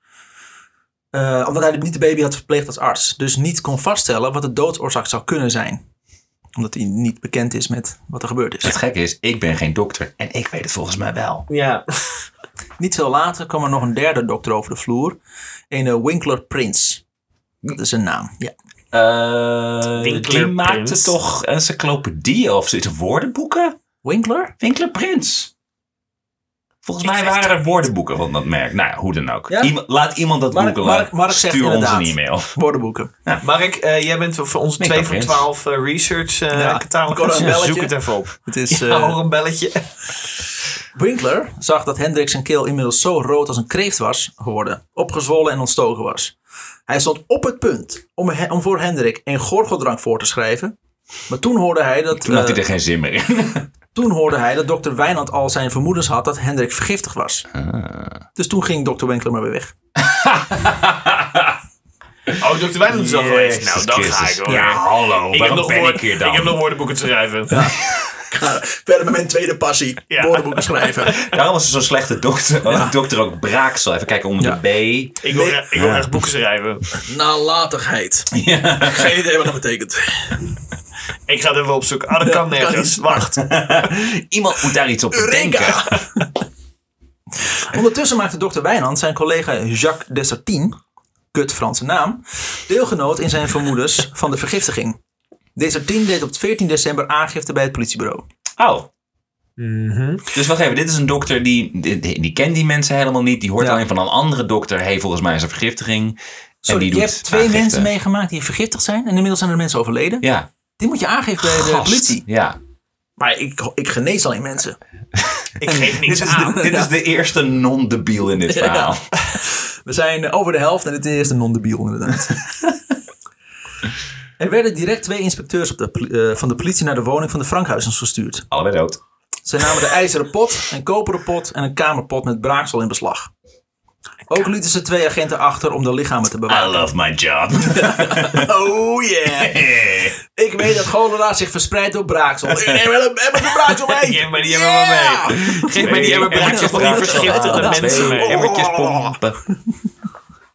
Eh, omdat hij niet de baby had verpleegd als arts. Dus niet kon vaststellen wat de doodsoorzaak zou kunnen zijn. Omdat hij niet bekend is met wat er gebeurd is. Het gekke is, ik ben geen dokter. En ik weet het volgens mij wel. Ja. <laughs> Niet veel later kwam er nog een derde dokter over de vloer. Een Winkler Prince. Dat is een naam. Ja. Eh Winkler die maakte toch encyclopedieën of zoiets, woordenboeken? Winkler? Winkler Prins. Volgens mij waren er woordenboeken van dat merk. Nou ja, hoe dan ook. Ja? Iemand- laat iemand dat Mark- googelen. Mark- Mark zegt Stuur ons inderdaad. een e-mail. Woordenboeken. Mark, eh, jij bent voor ons Nick 2 voor Prins. 12 eh, research eh Ja, ik hoor catalogus. een Ja, belletje. zoek het even op. Het is, Ja, eh, hoor een belletje. <laughs> Winkler zag dat Hendrik zijn keel inmiddels zo rood als een kreeft was geworden, opgezwollen en ontstoken was. Hij stond op het punt om, he- om voor Hendrik een gorgeldrank voor te schrijven. Maar toen hoorde hij dat, Toen had hij er geen zin meer in. Toen hoorde hij dat dokter Wijnand al zijn vermoedens had dat Hendrik vergiftigd was. Dus toen ging dokter Winkler maar weer weg. <laughs> Oh, dokter Wijnand is al geweest. Nou, dan ga ik hoor. Ja, hallo. ik, heb nog woord- ik hier dan? ik heb nog woordenboeken te schrijven. Ga <laughs> verder met mijn tweede passie, Ja. woordenboeken schrijven. <laughs> Daarom was er zo'n slechte dokter. Oh, dokter ook Braaksel. Even kijken onder Ja. de B. Ik wil, ik wil echt boeken schrijven. Nalatigheid. Geen idee wat dat betekent. Ik ga het even opzoeken. Ah, dat kan nergens. Wacht. <laughs> Iemand moet daar iets op bedenken. <laughs> Ondertussen maakte dokter Wijnand zijn collega Jacques Dessertine, kut Franse naam, deelgenoot in zijn vermoedens van de vergiftiging. Dessertine deed op 14 december aangifte bij het politiebureau. Oh. Dus wacht even, dit is een dokter die, die, die- die kent die mensen helemaal niet. Die hoort Ja. alleen van een andere dokter. hey, volgens mij is er vergiftiging. Sorry, en die je doet hebt twee aangifte. mensen meegemaakt die vergiftigd zijn en inmiddels zijn er mensen overleden. Ja. Die moet je aangeven bij de Gast. politie. Ja. Maar ik, ik genees alleen mensen. Ik <laughs> geef niks Dit is, aan. de, dit is de eerste non-debiel in dit verhaal. <laughs> We zijn over de helft en het is de non-debiel inderdaad. <laughs> er werden direct twee inspecteurs op de, poli- eh, van de politie naar de woning van de Frankhuizens gestuurd. Allebei dood. Ze namen de ijzeren pot, een koperen pot en een kamerpot met braaksel in beslag. Ook lieten ze twee agenten achter om de lichamen te I bewaren. love my job. <laughs> Oh yeah! Ik weet dat cholera zich verspreidt door braaksel. Ik neem wel een met braaksel mee! Geef mij die emmer maar mee. Geef mij die emmer braaksel van die vergiftigde mensen mee. Emmertjes pompen.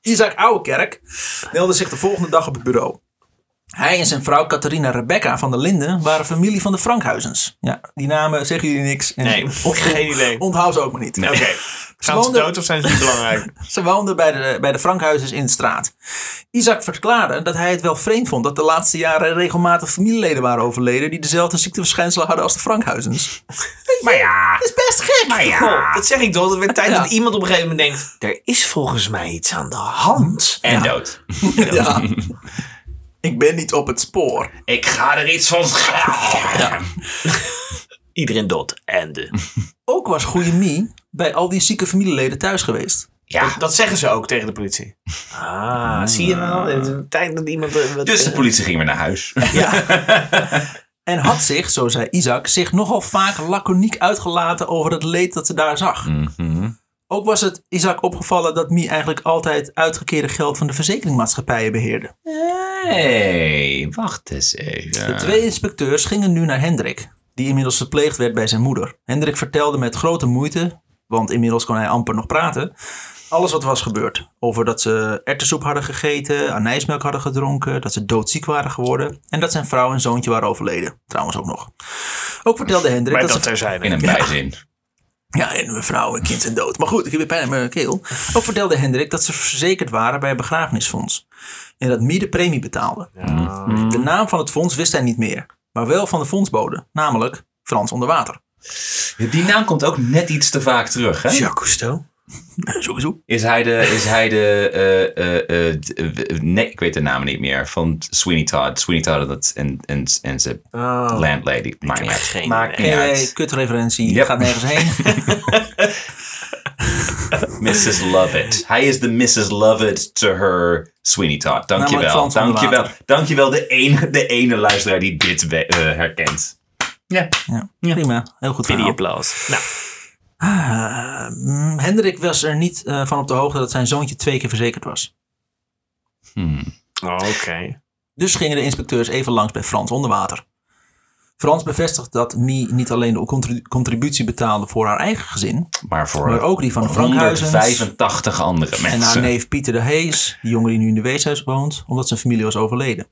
Isaac Ouwekerk meldde zich de volgende dag op het bureau. Hij en zijn vrouw Catharina Rebecca van der Linden waren familie van de Frankhuizens. Ja, die namen zeggen jullie niks. En Nee, <laughs> geen idee. Onthoud ze ook maar niet. Oké. Gaan ze dood of zijn ze niet belangrijk? <laughs> Ze woonden bij de, bij de Frankhuizens in de straat. Isaac verklaarde dat hij het wel vreemd vond dat de laatste jaren regelmatig familieleden waren overleden die dezelfde ziekteverschijnselen hadden als de Frankhuizens. <laughs> Maar ja. Dat is best gek. Maar Goh, dat zeg ik toch. Het werd tijd Ja. dat iemand op een gegeven moment denkt... Er is volgens mij iets aan de hand. En dood. Ja. Ik ben niet op het spoor. Ik ga er iets van schrijven. <laughs> Iedereen dood. En de. <laughs> Ook was goede Mie bij al die zieke familieleden thuis geweest. Ja. Dat zeggen ze ook tegen de politie. Ah, zie je wel? Het is tijd dat iemand... eh, wat, Dus de eh, politie ging weer naar huis. <laughs> En had zich, zo zei Isaac, zich nogal vaak laconiek uitgelaten over het leed dat ze daar zag. Mhm. Ook was het Isaac opgevallen dat Mie eigenlijk altijd uitgekeerde geld van de verzekeringsmaatschappijen beheerde. hey, wacht eens De even. twee inspecteurs gingen nu naar Hendrik, die inmiddels verpleegd werd bij zijn moeder. Hendrik vertelde met grote moeite, want inmiddels kon hij amper nog praten, alles wat was gebeurd. Over dat ze erwtensoep hadden gegeten, anijsmelk hadden gedronken, dat ze doodziek waren geworden en dat zijn vrouw en zoontje waren overleden. Trouwens ook nog. Ook vertelde Hendrik Maar dat, dat ze... In een bijzin. Ja, en mijn vrouw en kind zijn dood. Maar goed, ik heb weer pijn in mijn keel. Ook vertelde Hendrik dat ze verzekerd waren bij een begrafenisfonds. En dat Mie de premie betaalde. De naam van het fonds wist hij niet meer. Maar wel van de fondsbode. Namelijk Frans onder water. Die naam komt ook net iets te vaak terug, hè? Jacques Cousteau. <laughs> Sowieso. Is hij de, is hij de eh, eh, eh, nee, ik weet de naam niet meer, van Sweeney Todd. Sweeney Todd en, dat- en, en, en zijn Oh. landlady. Maakt niet uit. Maakt niet kutreferentie. Yep. Gaat nergens heen. <laughs> Mrs. Lovett. Hij is de Mrs. Lovett to her Sweeney Todd. Dankjewel. Onder Dankjewel. water. Dankjewel de ene, de ene luisteraar die dit herkent. Ja. Ja, prima. Heel goed Video applaus. Nou, Ah, mm, Hendrik was er niet eh, van op de hoogte dat zijn zoontje twee keer verzekerd was. oké. Dus gingen de inspecteurs even langs bij Frans onder water. Frans bevestigt dat Mie niet alleen de contri- contributie betaalde voor haar eigen gezin, Maar voor maar ook die van de Frankhuizens 185 andere en haar mensen. neef Pieter de Hees, die jongen die nu in de weeshuis woont, omdat zijn familie was overleden.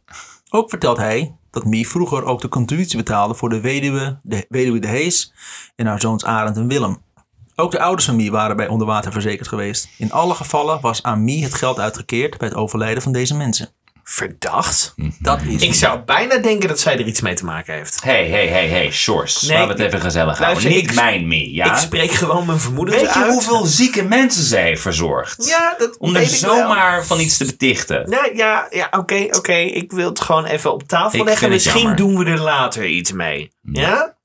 Ook vertelt hij dat Mie vroeger ook de contributie betaalde voor de weduwe de, weduwe de Hees en haar zoons Arend en Willem. Ook de ouders van Mie waren bij onderwater verzekerd geweest. In alle gevallen was aan Mie het geld uitgekeerd bij het overlijden van deze mensen. Verdacht? Dat is Ik zou bijna denken dat zij er iets mee te maken heeft. Hey, hey, hey, hey, Shores. Nee, Laten we het even gezellig houden. luister, Niet ik- mijn me, ja? Ik spreek gewoon mijn vermoedens Weet je uit. hoeveel zieke mensen ze heeft verzorgd? Ja, dat Om er weet ik wel. zomaar van iets te betichten. Ja, ja, ja oké, oké. Ik wil het gewoon even op tafel Ik leggen. vind het Misschien jammer. doen we er later iets mee. Ja?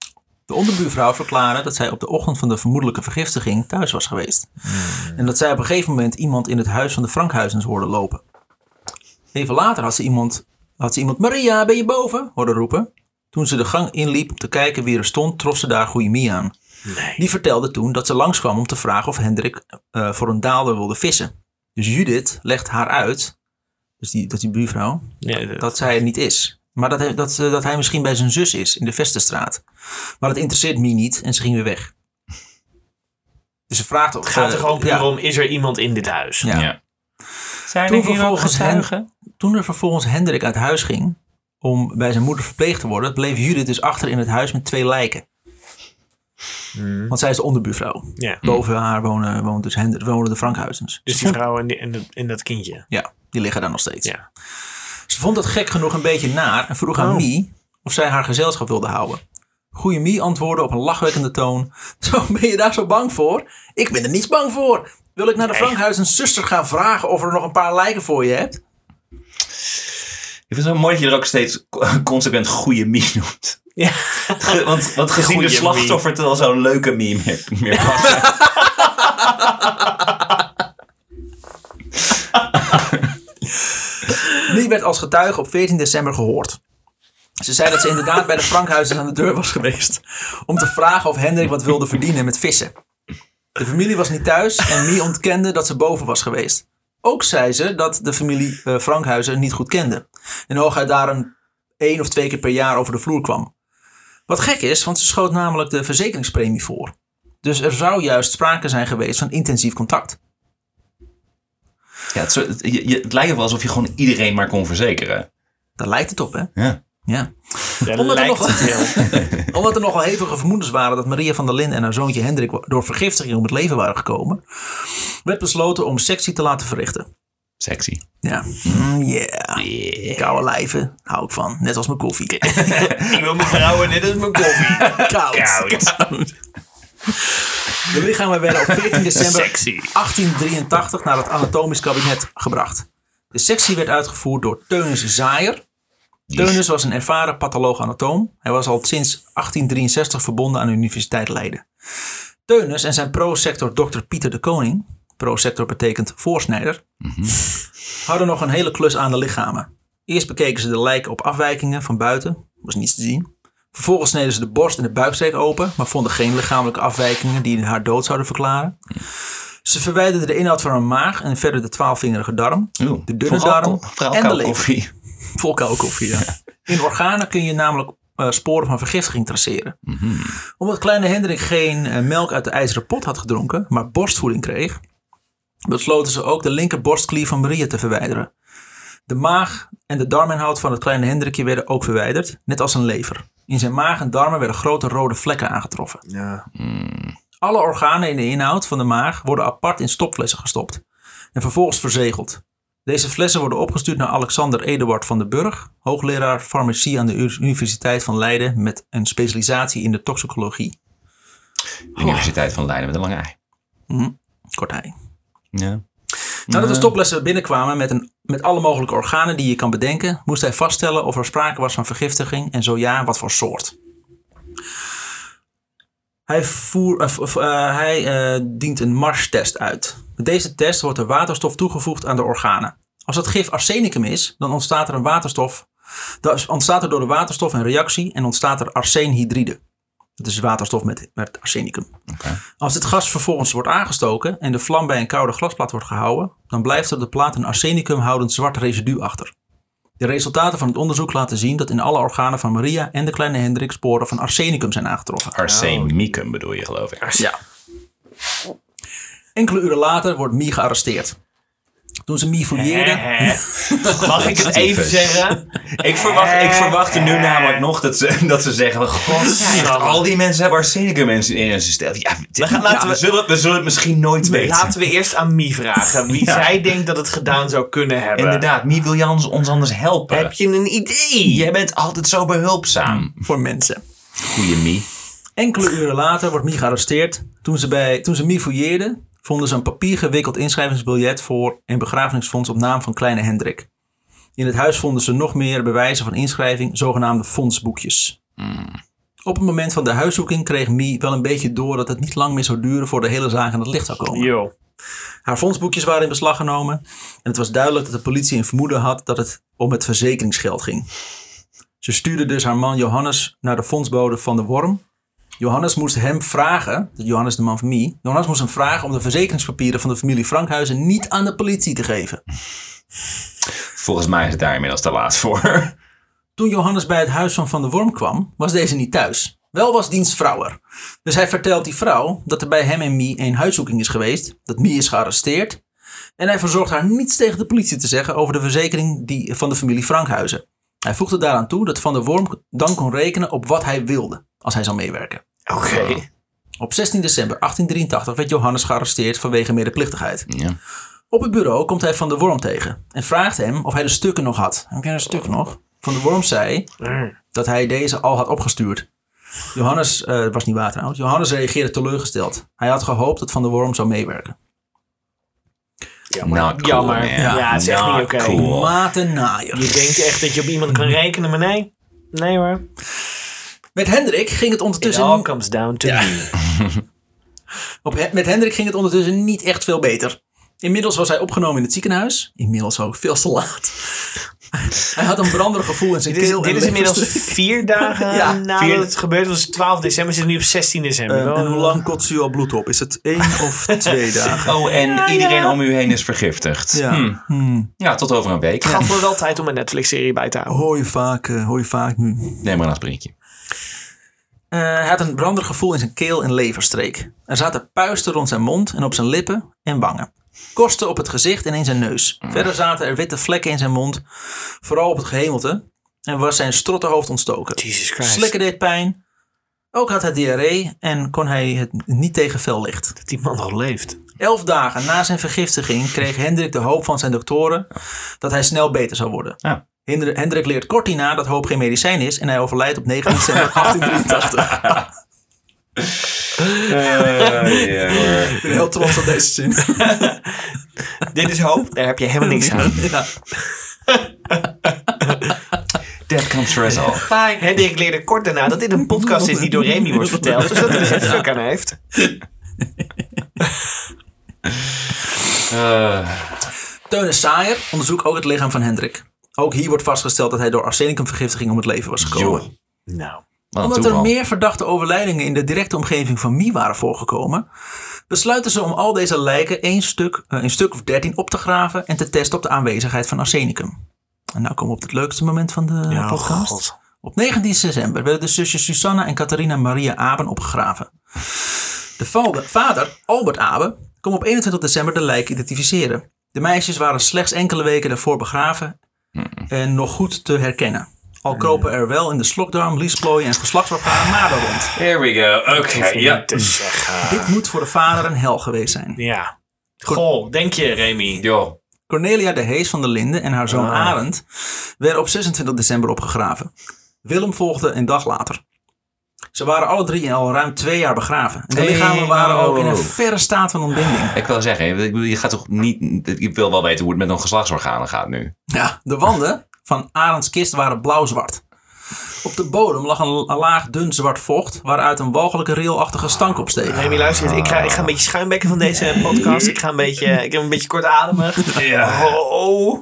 De onderbuurvrouw verklaarde dat zij op de ochtend van de vermoedelijke vergiftiging thuis was geweest. En dat zij op een gegeven moment iemand in het huis van de Frankhuizens hoorde lopen. Even later had ze iemand, had ze iemand Maria, ben je boven? hoorde roepen. Toen ze de gang inliep om te kijken wie er stond, trof ze daar goeie Mie aan. Nee. Die vertelde toen dat ze langskwam om te vragen of Hendrik eh, voor een daalder wilde vissen. Dus Judith legt haar uit, dus die, dat die buurvrouw, Ja, dat- dat zij er niet is. Maar dat hij, dat, eh, dat hij misschien bij zijn zus is in de Vestenstraat. Maar dat interesseert Mie niet en ze ging weer weg. Dus ze vraagt of... het gaat er gewoon puur ja, om, is er iemand in dit huis? Ja. Ja. Zijn Toen er ook vervolgens getuigen? Toen er vervolgens Hendrik uit huis ging om bij zijn moeder verpleegd te worden, bleef Judith dus achter in het huis met twee lijken. Want zij is de onderbuurvrouw. Ja. Boven haar wonen, woont dus Hendrik, wonen de Frankhuizens. Dus die vrouw en, die, en, dat- en dat kindje. Ja, die liggen daar nog steeds. Ja. Vond het gek genoeg een beetje naar en vroeg aan Oh. Mie of zij haar gezelschap wilde houden. Goeie Mie antwoordde op een lachwekkende toon. <laughs> Zo, ben je daar zo bang voor? Ik ben er niets bang voor. Wil ik naar de Nee. Frankhuizens zuster gaan vragen of er nog een paar lijken voor je hebt? Ik vind het zo mooi dat je er ook steeds co- consequent goede meme noemt. Ja. Ge- Want, want gezien Goeie de slachtoffer wel zo'n leuke meme meer, meer <laughs> was. Mie werd als getuige op 14 december gehoord. Ze zei dat ze inderdaad bij de Frankhuizens aan de deur was geweest. Om te vragen of Hendrik wat wilde verdienen met vissen. De familie was niet thuis en Mie ontkende dat ze boven was geweest. Ook zei ze dat de familie eh, Frankhuizen niet goed kende. En hooguit daar een één of twee keer per jaar over de vloer kwam. Wat gek is, want ze schoot namelijk de verzekeringspremie voor. Dus er zou juist sprake zijn geweest van intensief contact. Ja, het, soort- het, je- je- het lijkt wel alsof je gewoon iedereen maar kon verzekeren. Daar lijkt het op, hè? Ja. Ja. Ja, Omdat er lijkt nog-. <laughs> Omdat er nogal hevige vermoedens waren dat Maria van der Linden en haar zoontje Hendrik door vergiftiging om het leven waren gekomen, werd besloten om sectie te laten verrichten. Sexy. Ja, Mm, yeah. Yeah. Koude lijven, hou ik van. Net als mijn koffie. <laughs> Ik wil mijn vrouwen net als mijn koffie. <laughs> Koud. Koud. De lichamen werden op 14 <laughs> december Sexy. 1883 naar het anatomisch kabinet gebracht. De sectie werd uitgevoerd door Teunis Zaaier. Teunis was een ervaren patholoog-anatoom. Hij was al sinds 1863 verbonden aan de Universiteit Leiden. Teunis en zijn pro-sector Dr. Pieter de Koning, pro-sector betekent voorsnijder, hadden nog een hele klus aan de lichamen. Eerst bekeken ze de lijken op afwijkingen van buiten, was niets te zien. Vervolgens sneden ze de borst en de buikstreek open, maar vonden geen lichamelijke afwijkingen die haar dood zouden verklaren. Ze verwijderden de inhoud van haar maag en verder de twaalfvingerige darm, Oeh, de dunne darm en de lever. koffie. Vol koude koffie, ja. In organen kun je namelijk eh, sporen van vergiftiging traceren. Omdat kleine Hendrik geen eh, melk uit de ijzeren pot had gedronken, maar borstvoeding kreeg, besloten ze ook de linker borstklier van Maria te verwijderen. De maag en de darminhoud van het kleine Hendrikje werden ook verwijderd, net als een lever. In zijn maag en darmen werden grote rode vlekken aangetroffen. Ja. Alle organen in de inhoud van de maag worden apart in stopflessen gestopt en vervolgens verzegeld. Deze flessen worden opgestuurd naar Alexander Eduard van den Burg, hoogleraar farmacie aan de Universiteit van Leiden met een specialisatie in de toxicologie. Universiteit van Leiden met een lange ei. Kort hij. Ja. Nadat de stopflessen binnenkwamen met, een, met alle mogelijke organen die je kan bedenken, moest hij vaststellen of er sprake was van vergiftiging en zo ja, wat voor soort. Hij, voer, eh, eh, hij eh, dient een Marsh-test uit. Met deze test wordt er waterstof toegevoegd aan de organen. Als het gif arsenicum is, dan ontstaat er een waterstof. Dan ontstaat er door de waterstof een reactie en ontstaat er arseenhydride. Is waterstof met, met arsenicum. Als dit gas vervolgens wordt aangestoken en de vlam bij een koude glasplaat wordt gehouden, dan blijft er op de plaat een arsenicumhoudend zwart residu achter. De resultaten van het onderzoek laten zien dat in alle organen van Maria en de kleine Hendrik sporen van arsenicum zijn aangetroffen. Arsenicum bedoel je geloof ik. Ja. Enkele uren later wordt Mie gearresteerd. Toen ze Mie fouilleerde, Hè? Mag ik het even zeggen? Ik verwacht, ik verwacht er nu namelijk nog dat ze, dat ze zeggen: God, al die mensen hebben arsenicum in in hun systeem. Ja, gaan- laten we, we- zullen, we zullen het misschien nooit weten. Laten we eerst aan Mie vragen wie <laughs> Ja. zij denkt dat het gedaan zou kunnen hebben. Inderdaad, wie wil je ons, ons anders helpen? Heb je een idee? Jij bent altijd zo behulpzaam. voor mensen. Goeie Mie. Enkele uren later wordt Mie gearresteerd. Toen ze, bij, toen ze Mie fouilleerde, vonden ze een papier gewikkeld inschrijvingsbiljet voor een begrafenisfonds op naam van kleine Hendrik. In het huis vonden ze nog meer bewijzen van inschrijving, zogenaamde fondsboekjes. Op het moment van de huiszoeking kreeg Mie wel een beetje door dat het niet lang meer zou duren voor de hele zaak aan het licht zou komen. Yo. Haar fondsboekjes waren in beslag genomen en het was duidelijk dat de politie een vermoeden had dat het om het verzekeringsgeld ging. Ze stuurde dus haar man Johannes naar de fondsbode van de Worm. Johannes moest hem vragen, Johannes de man van Mie, Johannes moest hem vragen om de verzekeringspapieren van de familie Frankhuizen niet aan de politie te geven. Volgens mij is het daar inmiddels te laat voor. Toen Johannes bij het huis van Van der Worm kwam, was deze niet thuis. Wel was diens vrouw er. Dus hij vertelt die vrouw dat er bij hem en Mie een huiszoeking is geweest, dat Mie is gearresteerd. En hij verzorgt haar niets tegen de politie te zeggen over de verzekering die, van de familie Frankhuizen. Hij voegde daaraan toe dat Van der Worm dan kon rekenen op wat hij wilde, als hij zou meewerken. Oké. Op 16 december 1883 werd Johannes gearresteerd vanwege medeplichtigheid. Ja. Op het bureau komt hij Van der Worm tegen en vraagt hem of hij de stukken nog had. Heb jij een stuk nog? Van der Worm zei dat hij deze al had opgestuurd. Johannes, eh, was niet waar trouwens, Johannes reageerde teleurgesteld. Hij had gehoopt dat Van der Worm zou meewerken. Jammer. Cool, Jammer. Ja, het is echt Not niet oké. cool. Matennaaier. Je denkt echt dat je op iemand kan rekenen, maar nee. Nee hoor. Met Hendrik ging het It ondertussen, all comes down to me. <laughs> op, met Hendrik ging het ondertussen niet echt veel beter. Inmiddels was hij opgenomen in het ziekenhuis. Inmiddels ook veel te laat. <laughs> hij had een branderig gevoel in zijn Dit is, keel. dit en is inmiddels <laughs> vier dagen Ja, nadat vier- het gebeurd was. 12 december. We zitten nu op 16 december. Wel, en hoe lang kotst u al bloed op? Is het één of twee dagen? Oh, en iedereen om u heen is vergiftigd. Ja. Hm. Hmm. Ja, tot over een week. Het gaf me wel tijd om een Netflix-serie bij te houden. Hoor je vaak, eh, hoor je vaak nu. Neem maar een aspirintje. Eh, hij had een branderig gevoel in zijn keel en leverstreek. Er zaten puisten rond zijn mond en op zijn lippen en wangen. Kosten op het gezicht en in zijn neus. Verder zaten er witte vlekken in zijn mond, vooral op het gehemelte. En was zijn strottenhoofd ontstoken. Jesus Christ. Slikken deed pijn. Ook had hij diarree en kon hij het niet tegen vellicht. Dat die man nog leeft. Elf dagen na zijn vergiftiging kreeg Hendrik de hoop van zijn doktoren dat hij snel beter zou worden. Ja. Hendrik, leert kort hierna dat hoop geen medicijn is en hij overlijdt op 9 december 1883. Ik ben heel trots op deze zin. <laughs> Dit is hoop. Daar heb je helemaal niks aan. <laughs> Ja. Death comes for us all. Hendrik leerde kort daarna dat dit een podcast is die door Remy wordt verteld. Dus dat hij er geen fuck aan heeft. Eh, Teunus Saaier onderzoekt ook het lichaam van Hendrik. Ook hier wordt vastgesteld dat hij door arsenicumvergiftiging om het leven was gekomen. joh, Nou. Omdat er meer verdachte overlijdingen in de directe omgeving van Mie waren voorgekomen, besluiten ze om al deze lijken één stuk, eh, een stuk of dertien op te graven en te testen op de aanwezigheid van arsenicum. En nou komen we op het leukste moment van de Ja, podcast. God. Op 19 december werden de zusjes Susanna en Catharina Maria Aben opgegraven. De valde- vader, Albert Aben, kon op 21 december de lijken identificeren. De meisjes waren slechts enkele weken daarvoor begraven en nog goed te herkennen. Al kropen er wel in de slokdarm, liesplooien en geslachtsorganen maden rond. Here we go. Oké, ja. te zeggen. Dit moet voor de vader een hel geweest zijn. Ja. Goh, denk je, Remy? Joh. Cornelia de Hees van der Linden en haar zoon Ah. Arend werden op 26 december opgegraven. Willem volgde een dag later. Ze waren alle drie al ruim twee jaar begraven. En de Hey, lichamen waren ook in een oh. verre staat van ontbinding. Ik wil zeggen, ik bedoel, je gaat toch niet... Ik wil wel weten hoe het met een geslachtsorganen gaat nu. Ja, de wanden van Arends kist waren blauw-zwart. Op de bodem lag een, een laag dun zwart vocht waaruit een walgelijke reelachtige stank opsteeg. Remy, luister eens. Ik ga, ik ga een beetje schuimbekken van deze podcast. Ik ga een beetje, ik heb een beetje kort ademen. Oh.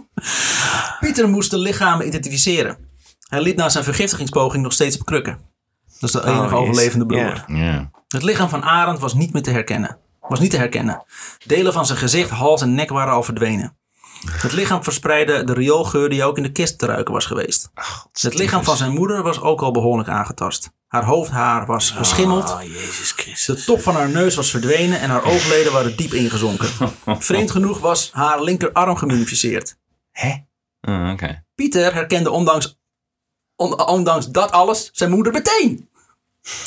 Pieter moest de lichamen identificeren. Hij liep na zijn vergiftigingspoging nog steeds op krukken. Dat is de enige jezus. overlevende broer. Het lichaam van Arend was niet meer te herkennen. Was niet te herkennen. Delen van zijn gezicht, hals en nek waren al verdwenen. Het lichaam verspreidde de rioolgeur die ook in de kist te ruiken was geweest. Het lichaam van zijn moeder was ook al behoorlijk aangetast. Haar hoofdhaar was geschimmeld. Oh, Jezus Christus. De top van haar neus was verdwenen en haar oogleden waren diep ingezonken. <laughs> Vreemd genoeg was haar linkerarm gemummificeerd. Hè? Oh, Oké. Pieter herkende ondanks, on- ondanks dat alles zijn moeder meteen.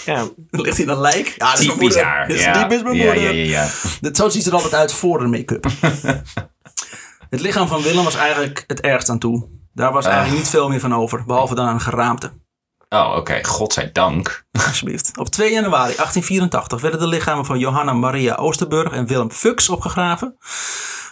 Ja, Dan <laughs> ligt hij in een lijk. Ja, dat is Typisch haar. Dat is Ja. typisch mijn ja, moeder. ja, ja, ja. Dat, zo ziet het er altijd uit voor de make-up. <laughs> het lichaam van Willem was eigenlijk het ergst aan toe. Daar was eigenlijk niet veel meer van over, behalve dan een geraamte. Oh, oké. Godzijdank. Alsjeblieft. Op 2 januari 1884 werden de lichamen van Johanna Maria Oosterburg en Willem Fuchs opgegraven.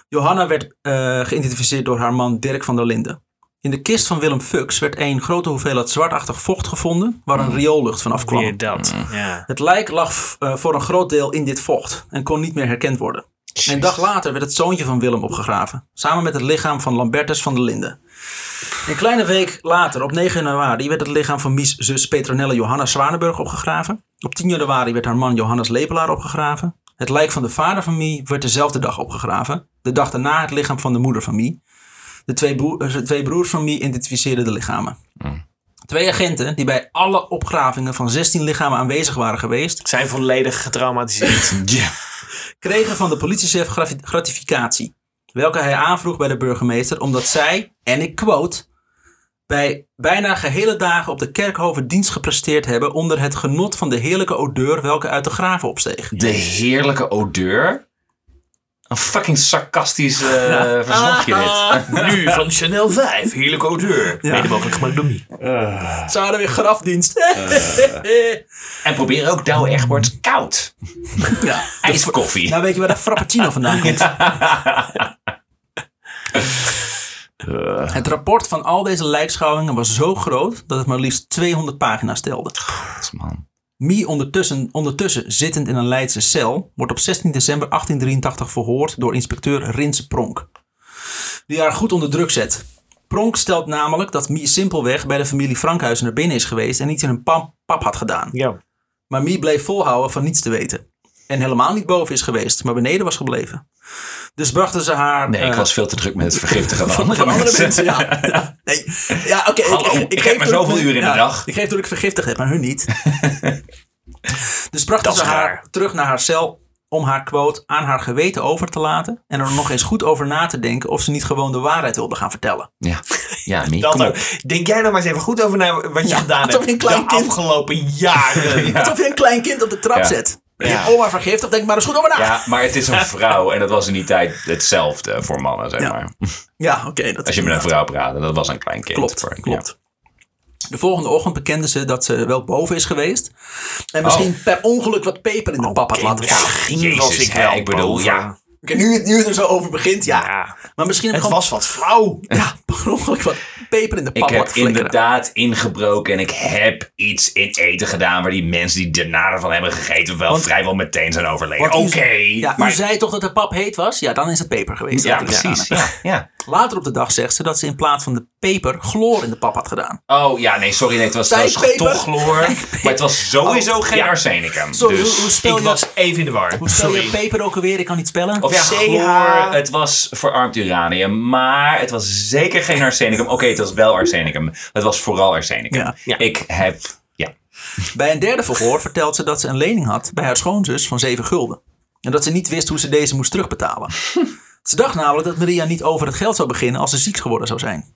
Johanna werd eh, geïdentificeerd door haar man Dirk van der Linden. In de kist van Willem Fuchs werd een grote hoeveelheid zwartachtig vocht gevonden, waar een rioollucht van afkwam. weer dat. Ja. Het lijk lag eh, voor een groot deel in dit vocht en kon niet meer herkend worden. Een dag later werd het zoontje van Willem opgegraven, samen met het lichaam van Lambertus van der Linden. Een kleine week later, op 9 januari, werd het lichaam van Mies zus Petronelle Johanna Zwanenburg opgegraven. Op 10 januari werd haar man Johannes Lepelaar opgegraven. Het lijk van de vader van Mie werd dezelfde dag opgegraven. De dag daarna het lichaam van de moeder van Mie. De twee, broer- eh, de twee broers van Mie identificeerden de lichamen. Twee agenten die bij alle opgravingen van 16 lichamen aanwezig waren geweest, Zijn volledig getraumatiseerd. <laughs> Ja. kregen van de politiechef grati- gratificatie. Welke hij aanvroeg bij de burgemeester omdat zij, en ik quote, bij bijna gehele dagen op de kerkhoven dienst gepresteerd hebben onder het genot van de heerlijke odeur welke uit de graven opsteeg. De heerlijke odeur. Een fucking sarcastisch eh <laughs> verslagje dit. <laughs> nu van Chanel 5. Heerlijke odeur. Mede mogelijk gemaakt door Mie. Ze hadden weer grafdienst. <laughs> En probeer ook Douwe Egberts koud. ja. IJskoffie. Nou weet je waar de frappuccino vandaan komt. Het rapport van al deze lijkschouwingen was zo groot dat het maar liefst 200 pagina's telde. Man. Mie ondertussen, ondertussen zittend in een Leidse cel wordt op 16 december 1883 verhoord door inspecteur Rinse Pronk. Die haar goed onder druk zet. Pronk stelt namelijk dat Mie simpelweg bij de familie Frankhuizen naar binnen is geweest en iets in een pap, pap had gedaan. Ja. Maar Mie bleef volhouden van niets te weten. En helemaal niet boven is geweest, maar beneden was gebleven. Dus brachten ze haar... Nee, ik eh, was veel te druk met het vergiftigen van van, andere van andere mensen. ja. ja. <laughs> Nee. Ja, oké. Hallo, ik heb maar zoveel uren in de ja, dag. Ik geef toen ik vergiftigd heb, maar hun niet. <laughs> dus brachten ze haar raar. terug naar haar cel om haar quote aan haar geweten over te laten en er nog eens goed over na te denken of ze niet gewoon de waarheid wilde gaan vertellen. Ja, ja <laughs> Mie, Dat kom op. ook. Denk jij nou maar eens even goed over na wat je Ja, gedaan alsof hebt je een klein de kind- afgelopen jaren. Alsof je een klein kind op de trap Ja. zet. Ja. Ja. Oma vergiftigd, denk maar eens goed over na. Ja, Ja, maar het is een vrouw en dat was in die tijd hetzelfde voor mannen, zeg Ja. maar. oké. dat Als je met een vrouw praatte, dat was een klein kind. Klopt, voor- klopt. De volgende ochtend bekende ze dat ze wel boven is geweest. En misschien Oh. per ongeluk wat peper in de pap had laten Ja, vallen. ging was Jezus, ik wel ik bedoel, boven. ja. Oké, nu, nu het er zo over begint, ja. Ja. Maar misschien Het gewoon was wat flauw. ja, <laughs> per ongeluk wat peper in de Ik pap heb laten flikkeren. inderdaad ingebroken en ik heb iets in eten gedaan waar die mensen die daarna ervan hebben gegeten wel Want- vrijwel meteen zijn overleden. Oké, u- Ja, maar u zei toch dat de pap heet was? Ja, dan is het peper geweest. ja, ik precies. heb. Ja, ja. Later op de dag zegt ze dat ze in plaats van de peper chloor in de pap had gedaan. Oh ja, nee, sorry, nee, het was toch chloor, maar het was sowieso geen arsenicum. Sorry, dus, hoe, hoe spel Ik je, was even in de war. hoe spel je peper ook alweer? Ik kan niet spellen. of ja, CH. chloor, het was verarmd uranium, maar het was zeker geen arsenicum. Oké, het was wel arsenicum. Het was vooral arsenicum. Ja. Ja. Ik heb, ja, Bij een derde verhoor vertelt ze dat ze een lening had bij haar schoonzus van 7 gulden. En dat ze niet wist hoe ze deze moest terugbetalen. <laughs> ze dacht namelijk dat Maria niet over het geld zou beginnen als ze ziek geworden zou zijn.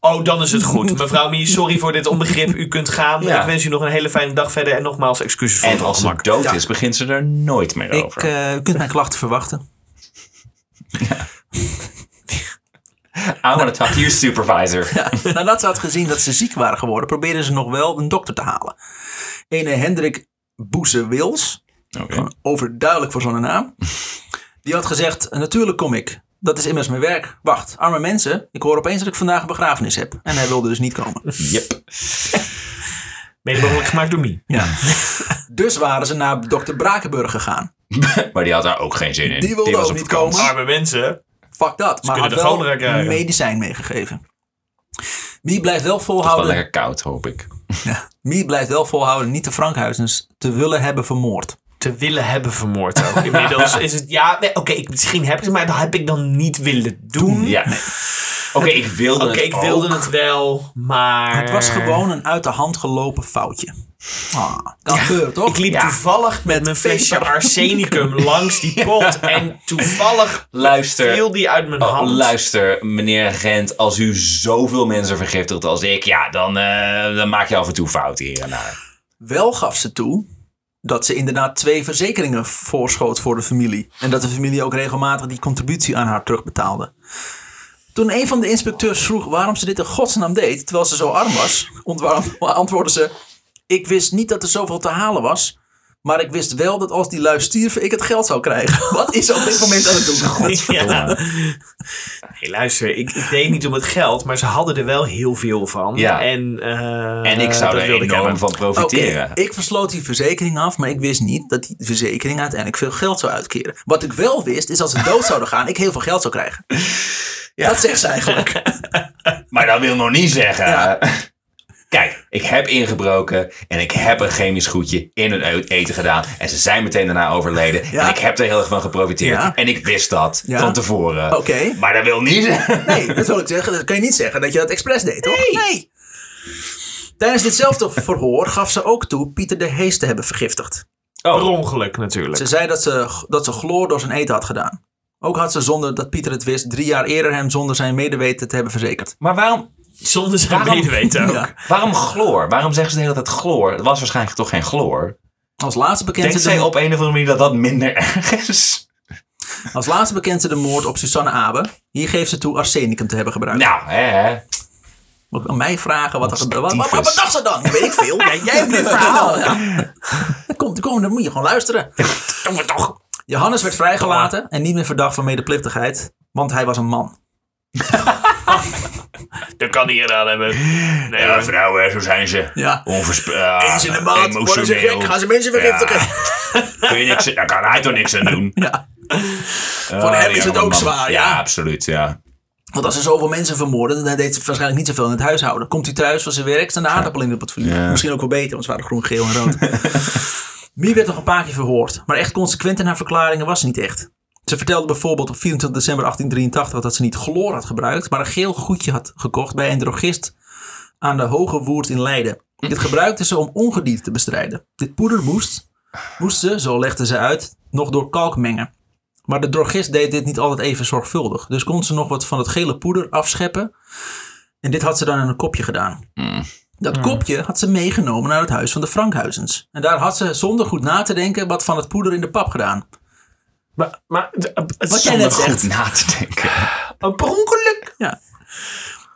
Oh, dan is het goed. Mevrouw Mie, sorry voor dit onbegrip. U kunt gaan. Ja. Ik wens u nog een hele fijne dag verder. En nogmaals excuses voor en het als ze ongemak. dood Ja. is, begint ze er nooit meer Ik, over. eh, u kunt mijn klachten verwachten. <laughs> I want to talk to your supervisor. <laughs> Nadat ze had gezien dat ze ziek waren geworden, probeerden ze nog wel een dokter te halen. Ene Hendrik Boeze-Wils, gewoon overduidelijk voor zo'n naam, die had gezegd, natuurlijk kom ik. Dat is immers mijn werk. Wacht, arme mensen, ik hoor opeens dat ik vandaag een begrafenis heb. En hij wilde dus niet komen. Yep. Mede mogelijk gemaakt door Mie. Ja. Dus waren ze naar dokter Brakenburg gegaan. <laughs> Maar die had daar ook geen zin in. Die wilde was ook niet vakantie. komen. Arme mensen. Fuck dat. Maar had de wel krijgen. medicijn meegegeven. Wie blijft wel Toch wel volhouden, lekker koud, hoop ik. Wie blijft wel volhouden niet de Frankhuizens te willen hebben vermoord. Te willen hebben vermoord ook. Inmiddels is het... Ja, nee, oké, ik- misschien heb ik het, maar dat heb ik dan niet willen doen. Ja. Oké, ik wilde Oké, het ik wilde ook. het wel, maar... Het was gewoon een uit de hand gelopen foutje. Ah, kan gebeuren, toch? Ik liep Ja. toevallig met mijn flesje arsenicum <laughs> langs die pot. En toevallig Luister. viel die uit mijn Oh, hand. luister, meneer agent, als u zoveel mensen vergiftigt als ik, ja, dan, eh, dan maak je af en toe fouten hier en daar. Wel gaf ze toe dat ze inderdaad twee verzekeringen voorschoot voor de familie. En dat de familie ook regelmatig die contributie aan haar terugbetaalde. Toen een van de inspecteurs vroeg waarom ze dit in godsnaam deed, terwijl ze zo arm was, <laughs> antwoordde ze: Ik wist niet dat er zoveel te halen was. Maar ik wist wel dat als die lui stierven, ik het geld zou krijgen. <laughs> Wat is op dit moment aan het doen? Ja. Nee, luister, ik, ik deed niet om het geld, maar ze hadden er wel heel veel van. Ja. En, eh, En ik zou er enorm hebben. van profiteren. Oké, ik versloot die verzekering af, maar ik wist niet dat die verzekering uiteindelijk veel geld zou uitkeren. Wat ik wel wist, is als ze dood zouden gaan, ik heel veel geld zou krijgen. Ja. Dat zegt ze eigenlijk. <laughs> Maar dat wil nog niet zeggen. Ja. Kijk, ik heb ingebroken en ik heb een chemisch goedje in hun eten gedaan. En ze zijn meteen daarna overleden. Ja. En ik heb er heel erg van geprofiteerd. Ja. En ik wist dat Ja. van tevoren. Oké. Maar dat wil niet zeggen. Nee, dat wil ik zeggen. Dat kan je niet zeggen dat je dat expres deed, toch? Nee. Tijdens ditzelfde verhoor gaf ze ook toe Pieter de Hees te hebben vergiftigd. Per Oh, ongeluk natuurlijk. Ze zei dat ze, dat ze chloor door zijn eten had gedaan. Ook had ze zonder dat Pieter het wist, drie jaar eerder hem zonder zijn medeweten te hebben verzekerd. maar waarom, Zonder zijn Waarom- medeweten ook. Ja. waarom chloor? Waarom zeggen ze de hele tijd chloor? Het was waarschijnlijk toch geen chloor? Als laatste bekend Denkt ze zij de, op een of andere manier dat dat minder <laughs> erg is? als laatste bekend ze de moord op Susanne Abe. Hier geeft ze toe arsenicum te hebben gebruikt. Nou, hè, hè. Moet aan mij vragen wat er Wat gebeurde. Wat, wat, tyfus. wat dacht ze dan? Dat weet ik veel. <laughs> Ja, jij hebt dit verhaal. Ja. Komt, kom, dan moet je gewoon luisteren. Doen we toch. Johannes werd vrijgelaten en niet meer verdacht van medeplichtigheid, want hij was een man. <laughs> Dat kan hij gedaan hebben. Nee, Ja, vrouwen, zo zijn ze. Ja. Uh, Eens in de maand worden ze gek, gaan ze mensen vergiftigen. <laughs> Kun je niks, daar kan hij toch niks aan doen? Ja. Voor hem is het ook zwaar, ja. Ja, absoluut, ja. Want als er zoveel mensen vermoorden, dan deed ze waarschijnlijk niet zoveel in het huishouden. Komt hij thuis van zijn werk, staan de aardappelen in het portefeuille. Ja. Misschien ook wel beter, want ze waren groen, geel en rood. <laughs> Mie werd nog een paar keer verhoord, maar echt consequent in haar verklaringen was ze niet echt. Ze vertelde bijvoorbeeld op 24 december 1883 dat ze niet chloor had gebruikt, maar een geel goedje had gekocht bij een drogist aan de Hoge Woerd in Leiden. Dit gebruikten ze om ongedierte te bestrijden. Dit poeder moest, moest ze, zo legden ze uit, nog door kalk mengen. Maar de drogist deed dit niet altijd even zorgvuldig. Dus kon ze nog wat van het gele poeder afscheppen. En dit had ze dan in een kopje gedaan. Dat kopje had ze meegenomen naar het huis van de Frankhuizens. En daar had ze zonder goed na te denken wat van het poeder in de pap gedaan. Maar, maar het Wat is jij net goed zegt. na te denken. een <laughs> per ongeluk. Ja.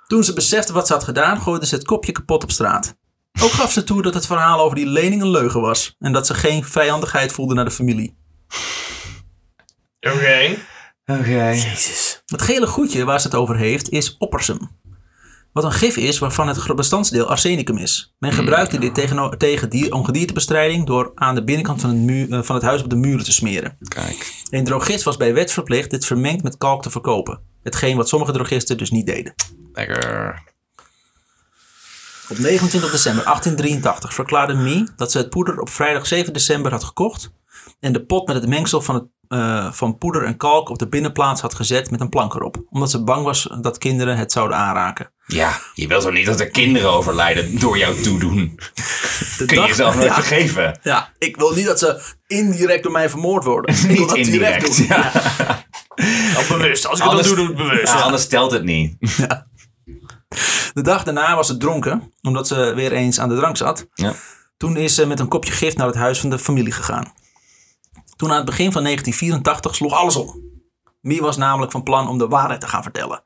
Toen ze besefte wat ze had gedaan, gooide ze het kopje kapot op straat. Ook gaf ze toe dat het verhaal over die lening een leugen was. En dat ze geen vijandigheid voelde naar de familie. Oké. Oké. Jezus. Het gele goedje waar ze het over heeft is oppersum. Wat een gif is waarvan het bestandsdeel arsenicum is. Men gebruikte dit tegen, tegen dier, ongediertebestrijding door aan de binnenkant van het, muur, eh, van het huis op de muren te smeren. Kijk. Een drogist was bij wet verplicht dit vermengd met kalk te verkopen. Hetgeen wat sommige drogisten dus niet deden. Lekker. Op 29 december 1883 verklaarde Mie dat ze het poeder op vrijdag 7 december had gekocht. En de pot met het mengsel van, het, eh, van poeder en kalk op de binnenplaats had gezet met een plank erop. Omdat ze bang was dat kinderen het zouden aanraken. Ja, je wilt toch niet dat er kinderen overlijden door jou toedoen? <laughs> De Kun je dag- jezelf nooit ja, vergeven? ja, ik wil niet dat ze indirect door mij vermoord worden. <laughs> Ik wil Niet dat direct indirect. doen. Ja. Al bewust. Als ik Anders- het dan doe, doe ik het bewust. Ja, anders telt het niet. <laughs> De dag daarna was ze dronken, omdat ze weer eens aan de drank zat. Ja. Toen is ze met een kopje gif naar het huis van de familie gegaan. Toen aan het begin van 1984 sloeg alles om. Mie was namelijk van plan om de waarheid te gaan vertellen.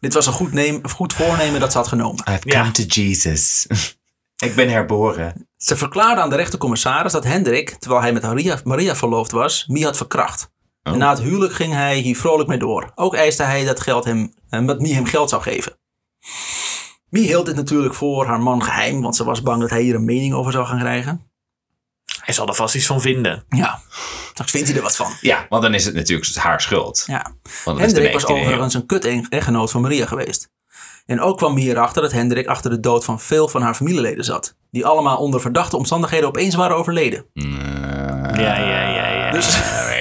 Dit was een goed, neem, goed voornemen dat ze had genomen. I've Ja. come to Jesus. <laughs> ik ben herboren. Ze verklaarde aan de rechtercommissaris dat Hendrik, terwijl hij met Maria, Maria verloofd was, Mie had verkracht. Oh. En na het huwelijk ging hij hier vrolijk mee door. Ook eiste hij dat, geld hem, eh, dat Mie hem geld zou geven. Mie hield dit natuurlijk voor haar man geheim, want ze was bang dat hij hier een mening over zou gaan krijgen. Hij zal er vast iets van vinden. Ja, straks vindt hij er wat van. Ja, want dan is het natuurlijk haar schuld. Ja. Want dat is de Hendrik was 19e eeuw. overigens een kut-echtgenoot van Maria geweest. En ook kwam Mie erachter dat Hendrik achter de dood van veel van haar familieleden zat. Die allemaal onder verdachte omstandigheden opeens waren overleden. Eh, Ja, ja, ja, ja. Dus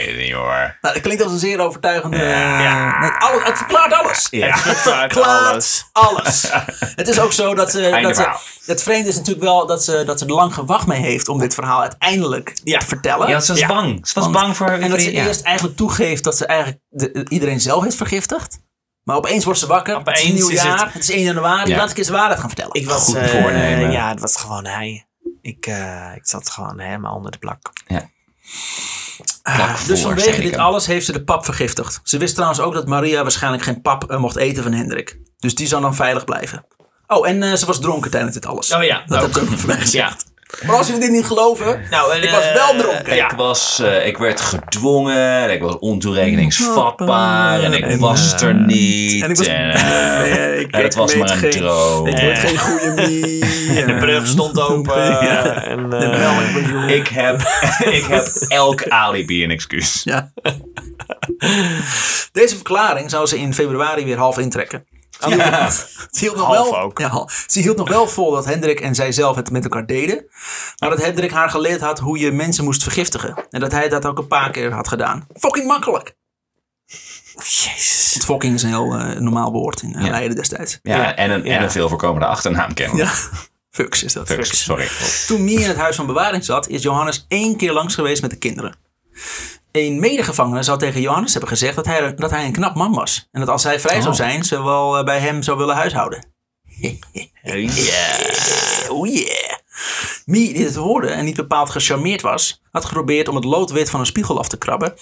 weet het niet hoor. nou, dat klinkt als een zeer overtuigende... Ja. Nee, alles, het verklaart alles. Ja. Het verklaart alles. alles. het is ook zo dat ze... Einde Dat ze verhaal. het vreemde is natuurlijk wel dat ze, dat ze er lang gewacht mee heeft om dit verhaal uiteindelijk Ja. te vertellen. Ja, ze was Ja. bang. Ze was Want- bang voor... En dat ze ja. eerst eigenlijk toegeeft dat ze eigenlijk de- iedereen zelf heeft vergiftigd. Maar opeens wordt ze wakker. het is Opeens een nieuw is jaar. het- Het, is 1 januari. Ja. Laat ik eens de waarheid gaan vertellen. Ik was, Goed eh, voornemen. Ja, het was gewoon hij. Ik, eh, ik zat gewoon helemaal onder de plak. Plak dus vanwege dit alles heeft ze de pap vergiftigd. Ze wist trouwens ook dat Maria waarschijnlijk geen pap eh, mocht eten van Hendrik. Dus die zou dan veilig blijven. Oh, en eh, ze was dronken tijdens dit alles. Oh ja, Dat ook. heb ik ook <laughs> gezegd. Maar als jullie dit niet geloven, Nou, en, ik was eh, wel dronken. Ik, was, eh, ik werd gedwongen, ik was ontoerekeningsvatbaar en ik En, was er niet. En ik was... <laughs> eh, Nee, ik, en het ik was maar een geen, droom. Ik weet geen goede <laughs> mie. En de brug stond open. <laughs> Ja. En, eh. Ik heb, ik heb elk alibi een excuus. Ja. Deze verklaring zou ze in februari weer half intrekken. Ja. <laughs> Ze hield nog Half wel, ook. Ja, ze hield nog wel vol dat Hendrik en zij zelf het met elkaar deden. Maar dat Hendrik haar geleerd had hoe je mensen moest vergiftigen. En dat hij dat ook een paar keer had gedaan. Fucking makkelijk. Jezus. Het fucking is een heel eh, normaal woord in uh, Ja. Leiden destijds. Ja, Ja. en, een, en een veel voorkomende achternaam kennelijk. Ja. Fucks is dat. Fucks, sorry. Toen Mie in het huis van bewaring zat, is Johannes één keer langs geweest met de kinderen. Een medegevangene zou tegen Johannes hebben gezegd dat hij, dat hij een knap man was. En dat als hij vrij zou Oh. zijn, ze wel eh, bij hem zou willen huishouden. <laughs> Oh yeah. Mie, die het hoorde en niet bepaald gecharmeerd was, had geprobeerd om het loodwit van een spiegel af te krabben.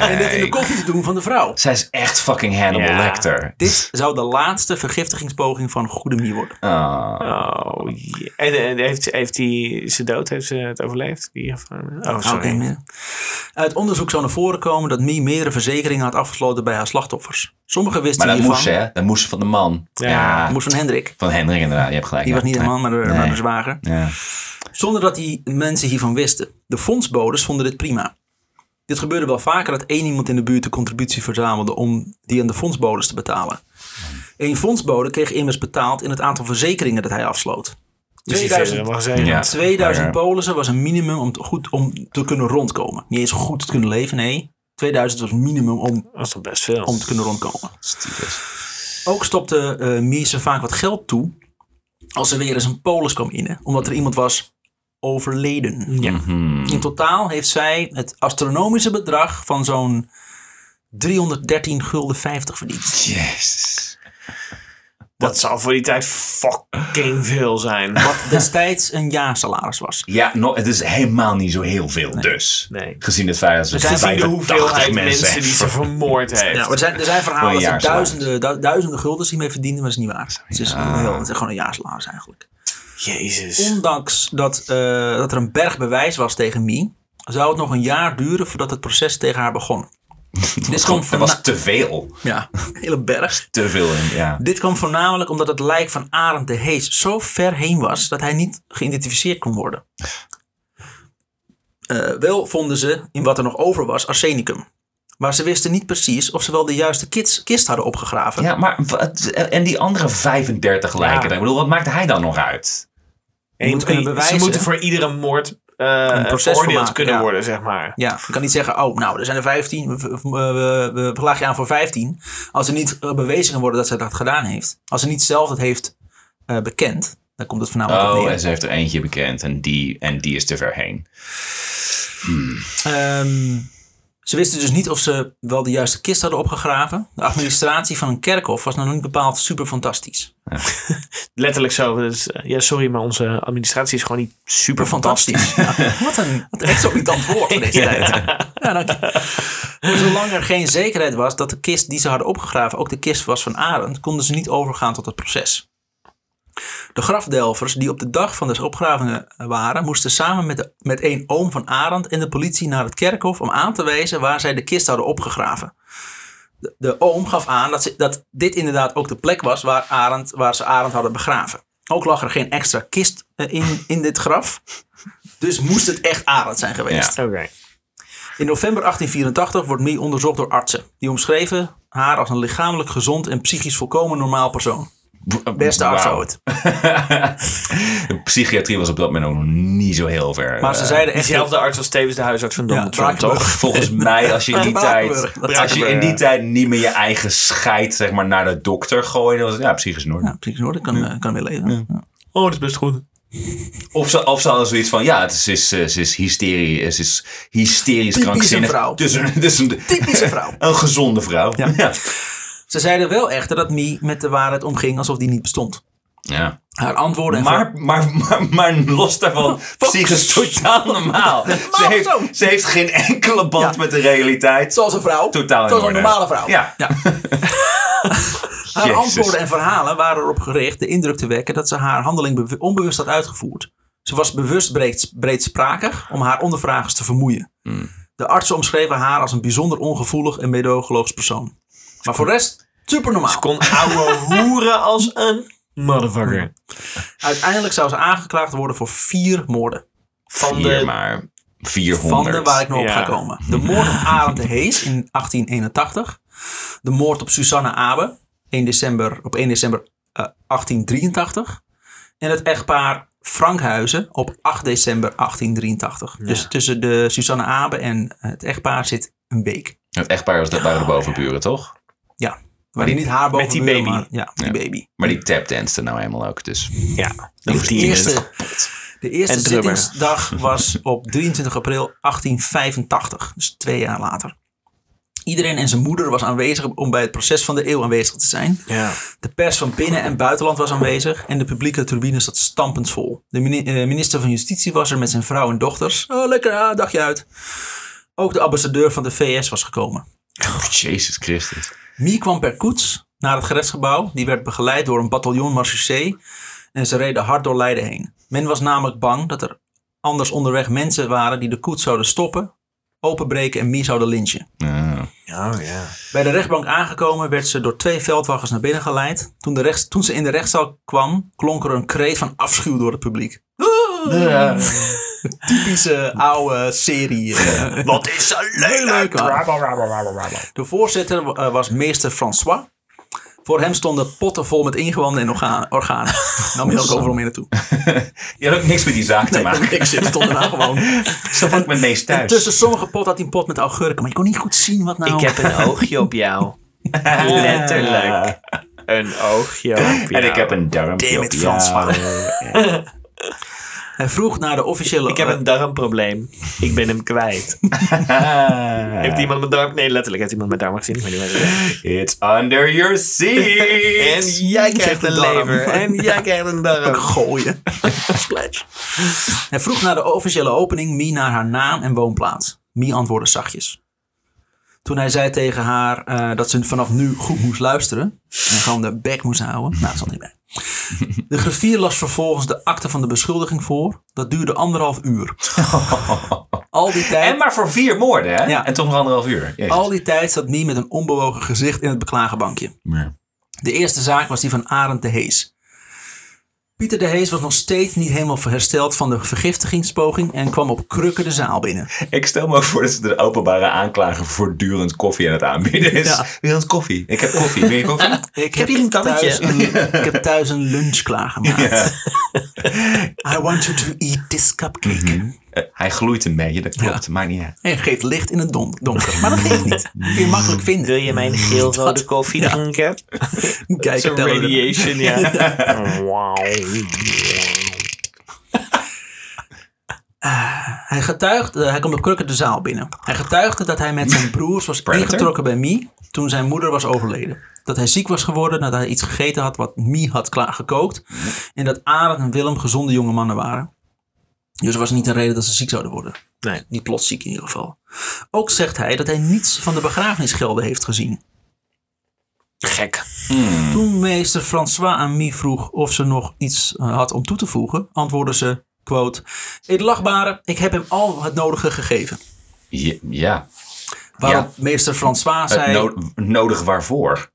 en dit in de koffie te doen van de vrouw. Zij is echt fucking Hannibal Ja. Lecter. Dit zou de laatste vergiftigingspoging van goede Mie worden. Ah. Oh, jee. En, en heeft, heeft hij zijn dood heeft ze het overleefd? Die, of, oh, Oké, sorry. Uit onderzoek zou naar voren komen dat Mie meerdere verzekeringen had afgesloten bij haar slachtoffers. Sommigen wisten Maar dat hiervan. moest ze, hè? Dat moest ze van de man. Ja. Ja, moest van Hendrik. van Hendrik inderdaad. Je hebt gelijk. Die ja. was niet een man, maar de, Nee. maar de zwager. Ja. Zonder dat die mensen hiervan wisten. De fondsbodes vonden dit prima. Dit gebeurde wel vaker dat één iemand in de buurt de contributie verzamelde om die aan de fondsbodes te betalen. Eén fondsbode kreeg immers betaald in het aantal verzekeringen dat hij afsloot. Dus die 2000, verder mag zeggen. Ja. 2000 Ja. polissen was een minimum om te, goed om te kunnen rondkomen. Niet eens goed te kunnen leven, nee. 2000 was minimum om, Dat is toch best veel. om te kunnen rondkomen. Stiefes. Ook stopte eh Mies er vaak wat geld toe als er weer eens een polis kwam innen, omdat er iemand was overleden. Ja. Mhm. In totaal heeft zij het astronomische bedrag van zo'n 313 gulden 50 verdiend. Jezus. Dat zal voor die tijd fucking veel zijn. Wat destijds een jaarsalaris was. Ja, no, het is helemaal niet zo heel veel dus. Nee. Gezien het feit dat ze zijn de 85 hoeveelheid mensen, mensen die ze vermoord <laughs> heeft. Ja, er zijn, er zijn verhalen dat ze duizenden, du- duizenden guldens hiermee verdienden, maar dat is niet waar. Het is, een heel, het is gewoon een jaarsalaris eigenlijk. Jezus. Ondanks dat, eh, dat er een berg bewijs was tegen Mie, zou het nog een jaar duren voordat het proces tegen haar begon. <laughs> Dit kwam van was te veel. ja, een <laughs> hele berg. Te veel. in- Ja. Dit kwam voornamelijk omdat het lijk van Arend de Hees zo ver heen was dat hij niet geïdentificeerd kon worden. Eh, wel vonden ze in wat er nog over was arsenicum. Maar ze wisten niet precies of ze wel de juiste kits- kist hadden opgegraven. ja, maar wat, en die andere 35 lijken. Ja. Ik bedoel, wat maakt hij dan nog uit? Je moet kunnen Ze moeten voor iedere moord eh Een proces veroordeeld kunnen ja. worden, zeg maar. Ja, je kan niet zeggen, oh, nou, er zijn er 15, we, we, we, we verlagen je aan voor 15. Als er niet eh, bewezen kan worden dat ze dat gedaan heeft. Als ze niet zelf het heeft eh, bekend, dan komt het voornamelijk op Oh, neer. en ze heeft er eentje bekend en die, en die is te ver heen. Ehm, ze wisten dus niet of ze wel de juiste kist hadden opgegraven. De administratie van een kerkhof was nou niet bepaald super fantastisch. <laughs> Letterlijk zo. Dus, eh, ja, sorry, maar onze administratie is gewoon niet super fantastisch. fantastisch. Ja, <laughs> wat een, wat exorbitant woord voor deze tijd. Ja, Zolang er geen zekerheid was dat de kist die ze hadden opgegraven ook de kist was van Arend, konden ze niet overgaan tot het proces. De grafdelvers die op de dag van de opgravingen waren, moesten samen met, de, met een oom van Arend en de politie naar het kerkhof om aan te wijzen waar zij de kist hadden opgegraven. De, de oom gaf aan dat, ze, dat dit inderdaad ook de plek was waar, Arend, waar ze Arend hadden begraven. Ook lag er geen extra kist eh, in, in dit graf. Dus moest het echt Arend zijn geweest. Oké. In november 1884 wordt Mie onderzocht door artsen. Die omschreven haar als een lichamelijk gezond en psychisch volkomen normaal persoon. Beste arts Wauw. ooit. <laughs> De psychiatrie was op dat moment ook nog niet zo heel ver. Maar ze eh, zeiden echt... Diezelfde arts was tevens de huisarts van Donald Trump, toch? <laughs> Volgens <laughs> mij, als je in die tijd, als je in die tijd niet meer je eigen scheid zeg maar, naar de dokter gooide, was het ja, psychisch in orde. Ja, psychisch orde kan, eh, kan weer leven. Ja. Oh, dat is best goed. Of ze, of ze hadden zoiets van, ja, het is, is, eh, ze is hysterie, ze is hysterisch Typisch krankzinnig. een vrouw. Dus een, dus een, Typische vrouw. een gezonde vrouw. Ja. Ja. Ze zeiden wel echter dat Mie met de waarheid omging alsof die niet bestond. Ja. Haar antwoorden en Maar, maar, maar, maar los daarvan, <laughs> psychisch totaal normaal. Ze heeft, ze heeft geen enkele band Ja. met de realiteit. Zoals een vrouw. Totaal Zoals een normale vrouw. Ja. <laughs> Haar Jezus. antwoorden en verhalen waren erop gericht de indruk te wekken dat ze haar handeling bewu- onbewust had uitgevoerd. Ze was bewust breed, breedsprakig om haar ondervragers te vermoeien. Hmm. De artsen omschreven haar als een bijzonder ongevoelig en medogeloos persoon. Maar voor de rest, super normaal. Kon ouwe hoeren als een motherfucker. Uiteindelijk zou ze aangeklaagd worden voor vier moorden. Van Vier de... maar 400. Van de waar ik nog op Ja. ga komen. De moord op Arend de Hees in 1881. De moord op Susanne Abe 1 december, op 1 december eh, 1883. En het echtpaar Frankhuizen op 8 december 1883. Dus tussen de Susanne Abe en het echtpaar zit een week. Het echtpaar was- dat waren de bovenburen, toch? Maar niet haar boven met die baby. Maar, ja, die baby. Maar die tapdanste nou helemaal ook, dus... Ja, De die eerste, de eerste zittingsdag was op 23 april 1885. Dus twee jaar later. Iedereen en zijn moeder was aanwezig om bij het proces van de eeuw aanwezig te zijn. Ja. De pers van binnen- en buitenland was aanwezig. En de publieke tribune zat stampend vol. De eh, minister van Justitie was er met zijn vrouw en dochters. Oh, lekker, ah, dagje uit. Ook de ambassadeur van de VS was gekomen. Jezus Christus. Mie kwam per koets naar het gerechtsgebouw. Die werd begeleid door een bataljon marechaussee. En ze reden hard door Leiden heen. Men was namelijk bang dat er anders onderweg mensen waren die de koets zouden stoppen, openbreken en Mie zouden lynchen. Oh ja. Bij de rechtbank aangekomen werd ze door twee veldwachters naar binnen geleid. Toen, de rechts, toen ze in de rechtszaal kwam, klonk er een kreet van afschuw door het publiek. Typische oude serie. eh. <laughs> Wat is zo leuk, De voorzitter eh, was meester François. Voor hem stonden potten vol met ingewanden en orgaan- organen. <laughs> Nam hij ook overal mee naartoe. <laughs> Je had ook niks met die zaak te Nee, maken. ik zit stond daarna gewoon. Zo vond ik met meest thuis. En tussen sommige pot had hij een pot met augurken. Maar je kon niet goed zien wat nou... Ik heb een oogje op jou. Letterlijk. Een oogje op En ik heb een darmpje Damn op Frans jou. Hij vroeg naar de officiële... Ik heb een darmprobleem. Ik ben hem kwijt. <laughs> Heeft iemand mijn darm... Nee, letterlijk heeft iemand mijn darm gezien. Ik weet niet wat het is. It's under your En seat. jij krijgt een lever. En jij krijgt een darm. <laughs> gooien. Splash. Hij vroeg naar de officiële opening Mie naar haar naam en woonplaats. Mie antwoordde zachtjes. Toen hij zei tegen haar eh, dat ze vanaf nu goed moest luisteren. En gewoon de bek moest houden. Nou, dat zat niet bij. <laughs> De griffier las vervolgens de akte van de beschuldiging voor. Dat duurde anderhalf uur. <laughs> Al die tijd, En maar voor vier moorden, hè? Ja. En toch nog anderhalf uur. Jezus. al die tijd zat Mie met een onbewogen gezicht in het beklagenbankje. De eerste zaak was die van Arend de Hees. Pieter de Hees was nog steeds niet helemaal hersteld van de vergiftigingspoging en kwam op krukken de zaal binnen. Ik stel me ook voor dat ze de openbare aanklager voortdurend koffie aan het aanbieden is. Ja. Wil je koffie? Ik heb koffie. Wil je <laughs> koffie? Ik heb hier een thuis een, ik heb thuis een lunch klaargemaakt. <laughs> I want you to eat this cupcake. Eh, hij gloeit een beetje, dat klopt. Maakt niet uit. En geeft licht in het don- donker. Maar dat geeft niet. <laughs> Kun je makkelijk vinden. Wil je mijn geel-rode <laughs> koffie drinken? <laughs> Kijk, Zo'n radiation, ja. Hij getuigde, hij kwam op krukken de zaal binnen. Hij getuigde dat hij met zijn broers was Predator? ingetrokken bij Mie toen zijn moeder was overleden. Dat hij ziek was geworden nadat hij iets gegeten had wat Mie had gekookt. En dat Arend en Willem gezonde jonge mannen waren. Dus er was niet een reden dat ze ziek zouden worden. Nee. Niet plots ziek in ieder geval. Ook zegt hij dat hij niets van de begrafenisgelden heeft gezien. Gek. Toen meester François aan Mie vroeg of ze nog iets eh, had om toe te voegen, antwoordde ze, quote, Edelachtbare, ik heb hem al het nodige gegeven. Ja. ja. Waarop meester François Het zei, no- nodig waarvoor?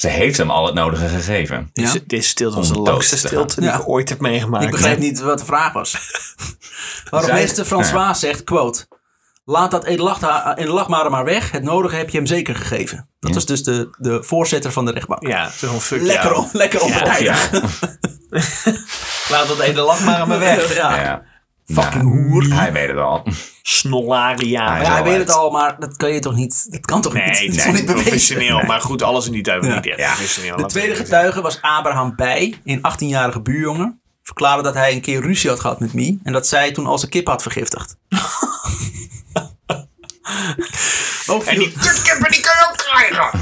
Ze heeft hem al het nodige gegeven. Ja? Dit is stilte was de langste stilte die Ja. ik ooit heb meegemaakt. ik begrijp niet wat de vraag was. <laughs> Waarop Zij- meester François zegt, quote, laat dat Edelachtbare maar weg, het nodige heb je hem zeker gegeven. Dat was dus de, de voorzitter van de rechtbank. Ja, zo'n fuck Lekker, om, lekker onpartijdig. Ja. <laughs> Laat dat ene lach maar weg. Ja. ja. Fucking Nou, hoer. Hij weet het al. Snollaria. Hij Ja, hij weet het al, maar dat kan je toch niet, dat kan toch niet? Nee, Dat nee, niet professioneel. Maar goed, alles in die tijd was Ja. niet echt Ja. professioneel. De tweede getuige was Abraham Bij, een 18-jarige buurjongen. Verklaarde dat hij een keer ruzie had gehad met Mie. En dat zij toen al zijn kip had vergiftigd. <laughs> Ook En die kutkippen die kun je ook krijgen.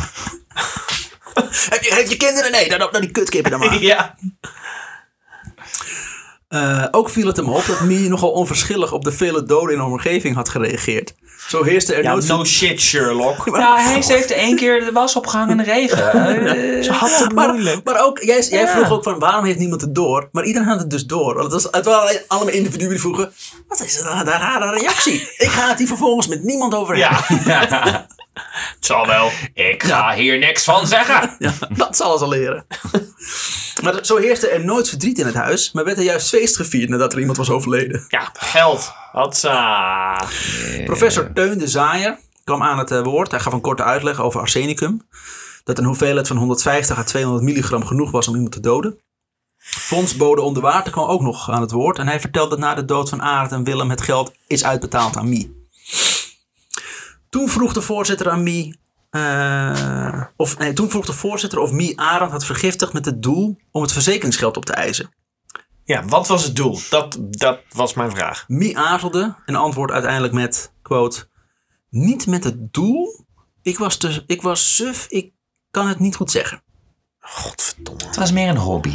heb, je, heb je kinderen? Nee, dan, dan die kutkippen dan maar. <laughs> Ja. Eh, ook viel het hem op dat Mie nogal onverschillig op de vele doden in de omgeving had gereageerd. Zo heerste er Ja, nooit... no shit Sherlock. Ja, <laughs> hij heeft één keer de was opgehangen in de regen. Eh, Ze had het maar, moeilijk. maar ook, jij, jij Ja. vroeg ook van waarom heeft niemand het door? Maar iedereen had het dus door. Want het, was, het waren allemaal individuen die vroegen, wat is dat een rare reactie? Ik ga het hier vervolgens met niemand over hebben. <laughs> Ja. Het zal wel. Ik ga hier niks van zeggen. Ja, dat zal ze leren. Maar zo heerste er nooit verdriet in het huis, maar werd er juist feest gevierd nadat er iemand was overleden. Ja, geld. Hatsa. Professor Teun de Zaaier kwam aan het eh, woord. Hij gaf een korte uitleg over arsenicum. Dat een hoeveelheid van 150 à 200 milligram genoeg was om iemand te doden. Fonds Bode onder water kwam ook nog aan het woord. En hij vertelde dat na de dood van Arend en Willem het geld is uitbetaald aan Mie. Toen vroeg de voorzitter aan Mie... eh, of, nee, toen vroeg de voorzitter of Mie Arend had vergiftigd met het doel om het verzekeringsgeld op te eisen. Ja, wat was het doel? Dat, dat was mijn vraag. Mie aarzelde en antwoordde uiteindelijk met, quote, niet met het doel. Ik was, te, ik was suf, ik kan het niet goed zeggen. Godverdomme. Het was meer een hobby.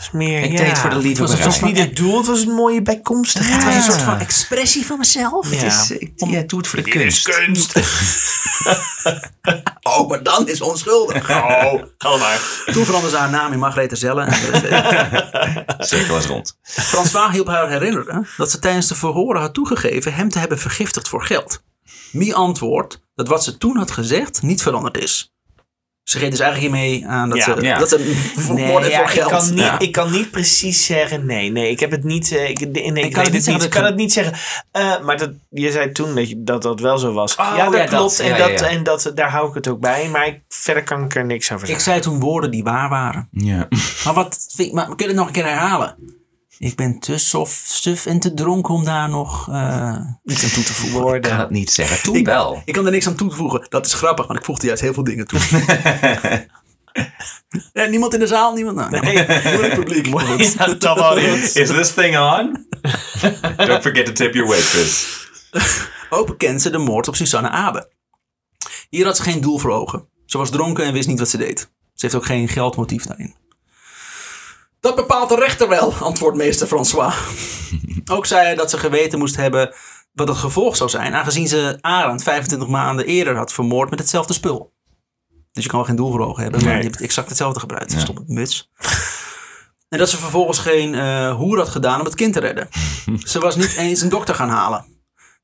Dat is meer, Ik ja. deed het voor de liefde Het was, het was niet het doel, het was een mooie bijkomstigheid. Het was een soort van expressie van mezelf. Ja. Het is, ik, ja, doe het voor de Dit is kunst. kunst. <laughs> Oh, maar dan is onschuldig. Oh, ga maar. Toen veranderde ze haar naam in Margrethe Zelle. <laughs> Cirkel is rond. François hielp haar herinneren dat ze tijdens de verhoren had toegegeven hem te hebben vergiftigd voor geld. Mie antwoordt dat wat ze toen had gezegd niet veranderd is. Ze geeft dus eigenlijk hiermee aan dat Ja. ze, Ja. dat ze Nee, ja, voor ik, geld. kan niet, Ja. ik kan niet precies zeggen. Nee, nee, ik heb het niet. eh, ik, nee, ik, kan het niet zeggen Ik kan het niet zeggen. Eh, maar dat, je zei toen dat, je- dat dat wel zo was. Oh, ja, dat ja, dat. klopt. en, Ja, dat, en dat, daar hou ik het ook bij. Maar ik, verder kan ik er niks over Ik zeggen. zei toen woorden die waar waren. Ja. Maar wat vind, maar kun je het nog een keer herhalen? Ik ben te sof, suf en te dronken om daar nog eh, iets aan toe te voegen. Ik kan het niet zeggen. Toen Ik, wel. ik kan er niks aan toevoegen. Dat is grappig, want ik voegde juist heel veel dingen toe. <laughs> ja, niemand in de zaal? Niemand? Nou, nee. Het publiek. Ja, top audience. Is this thing on? Don't forget to tip your waitress. Ook bekend ze de moord op Susanne Abe. Hier had ze geen doel voor ogen. Ze was dronken en wist niet wat ze deed. Ze heeft ook geen geldmotief daarin. Dat bepaalt de rechter wel, antwoordt meester François. ook zei hij dat ze geweten moest hebben wat het gevolg zou zijn, aangezien ze Arend 25 maanden eerder had vermoord met hetzelfde spul. Dus je kan wel geen doel voor ogen hebben, maar Nee. je hebt exact hetzelfde gebruikt. Stop het muts. En dat ze vervolgens geen eh, hoer had gedaan om het kind te redden. ze was niet eens een dokter gaan halen.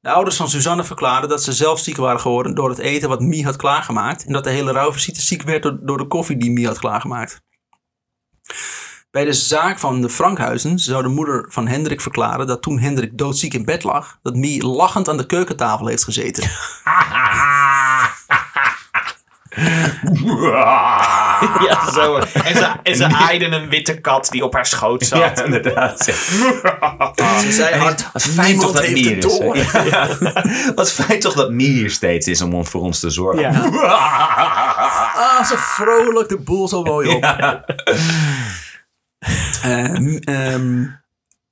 De ouders van Suzanne verklaarden dat ze zelf ziek waren geworden door het eten wat Mie had klaargemaakt. En dat de hele rouwvisite ziek werd door, door de koffie die Mie had klaargemaakt. Bij de zaak van de Frankhuizen zou de moeder van Hendrik verklaren dat toen Hendrik doodziek in bed lag, dat Mie lachend aan de keukentafel heeft gezeten. <laughs> Ja, zo. En ze, en ze aaide een witte kat die op haar schoot zat. Ja, inderdaad. <laughs> Ze zei hard, Wat fijn toch niemand dat heeft Mier het is. <laughs> Ja. Wat fijn toch dat Mier hier steeds is om voor ons te zorgen. Ja. Ah, zo vrolijk de boel zo mooi op. Ehm, ehm,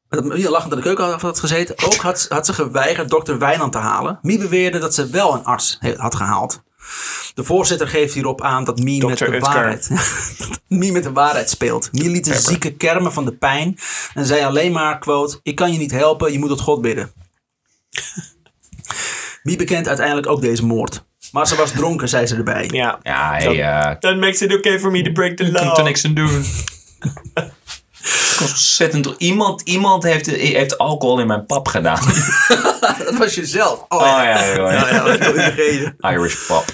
dat Mie lachend aan de keuken had gezeten. Ook had, had ze geweigerd dokter Wijnand te halen. Mie beweerde dat ze wel een arts he- had gehaald. De voorzitter geeft hierop aan dat Mie met de Utker. waarheid... <laughs> Mie met de waarheid speelt. Mie liet de zieke kermen van de pijn. En zei alleen maar, quote... Ik kan je niet helpen, je moet tot God bidden. <laughs> Mie bekent uiteindelijk ook deze moord. Maar ze was dronken, zei ze erbij. Ja. Ja, hey, eh, That makes it okay for me to break the Ik kan law. er niks aan doen. Ontzettend. Iemand, iemand heeft, heeft alcohol in mijn pap gedaan. <laughs> Dat was jezelf. Oh, Oh ja. ja, Ja, ja. ja, dat. Irish pap.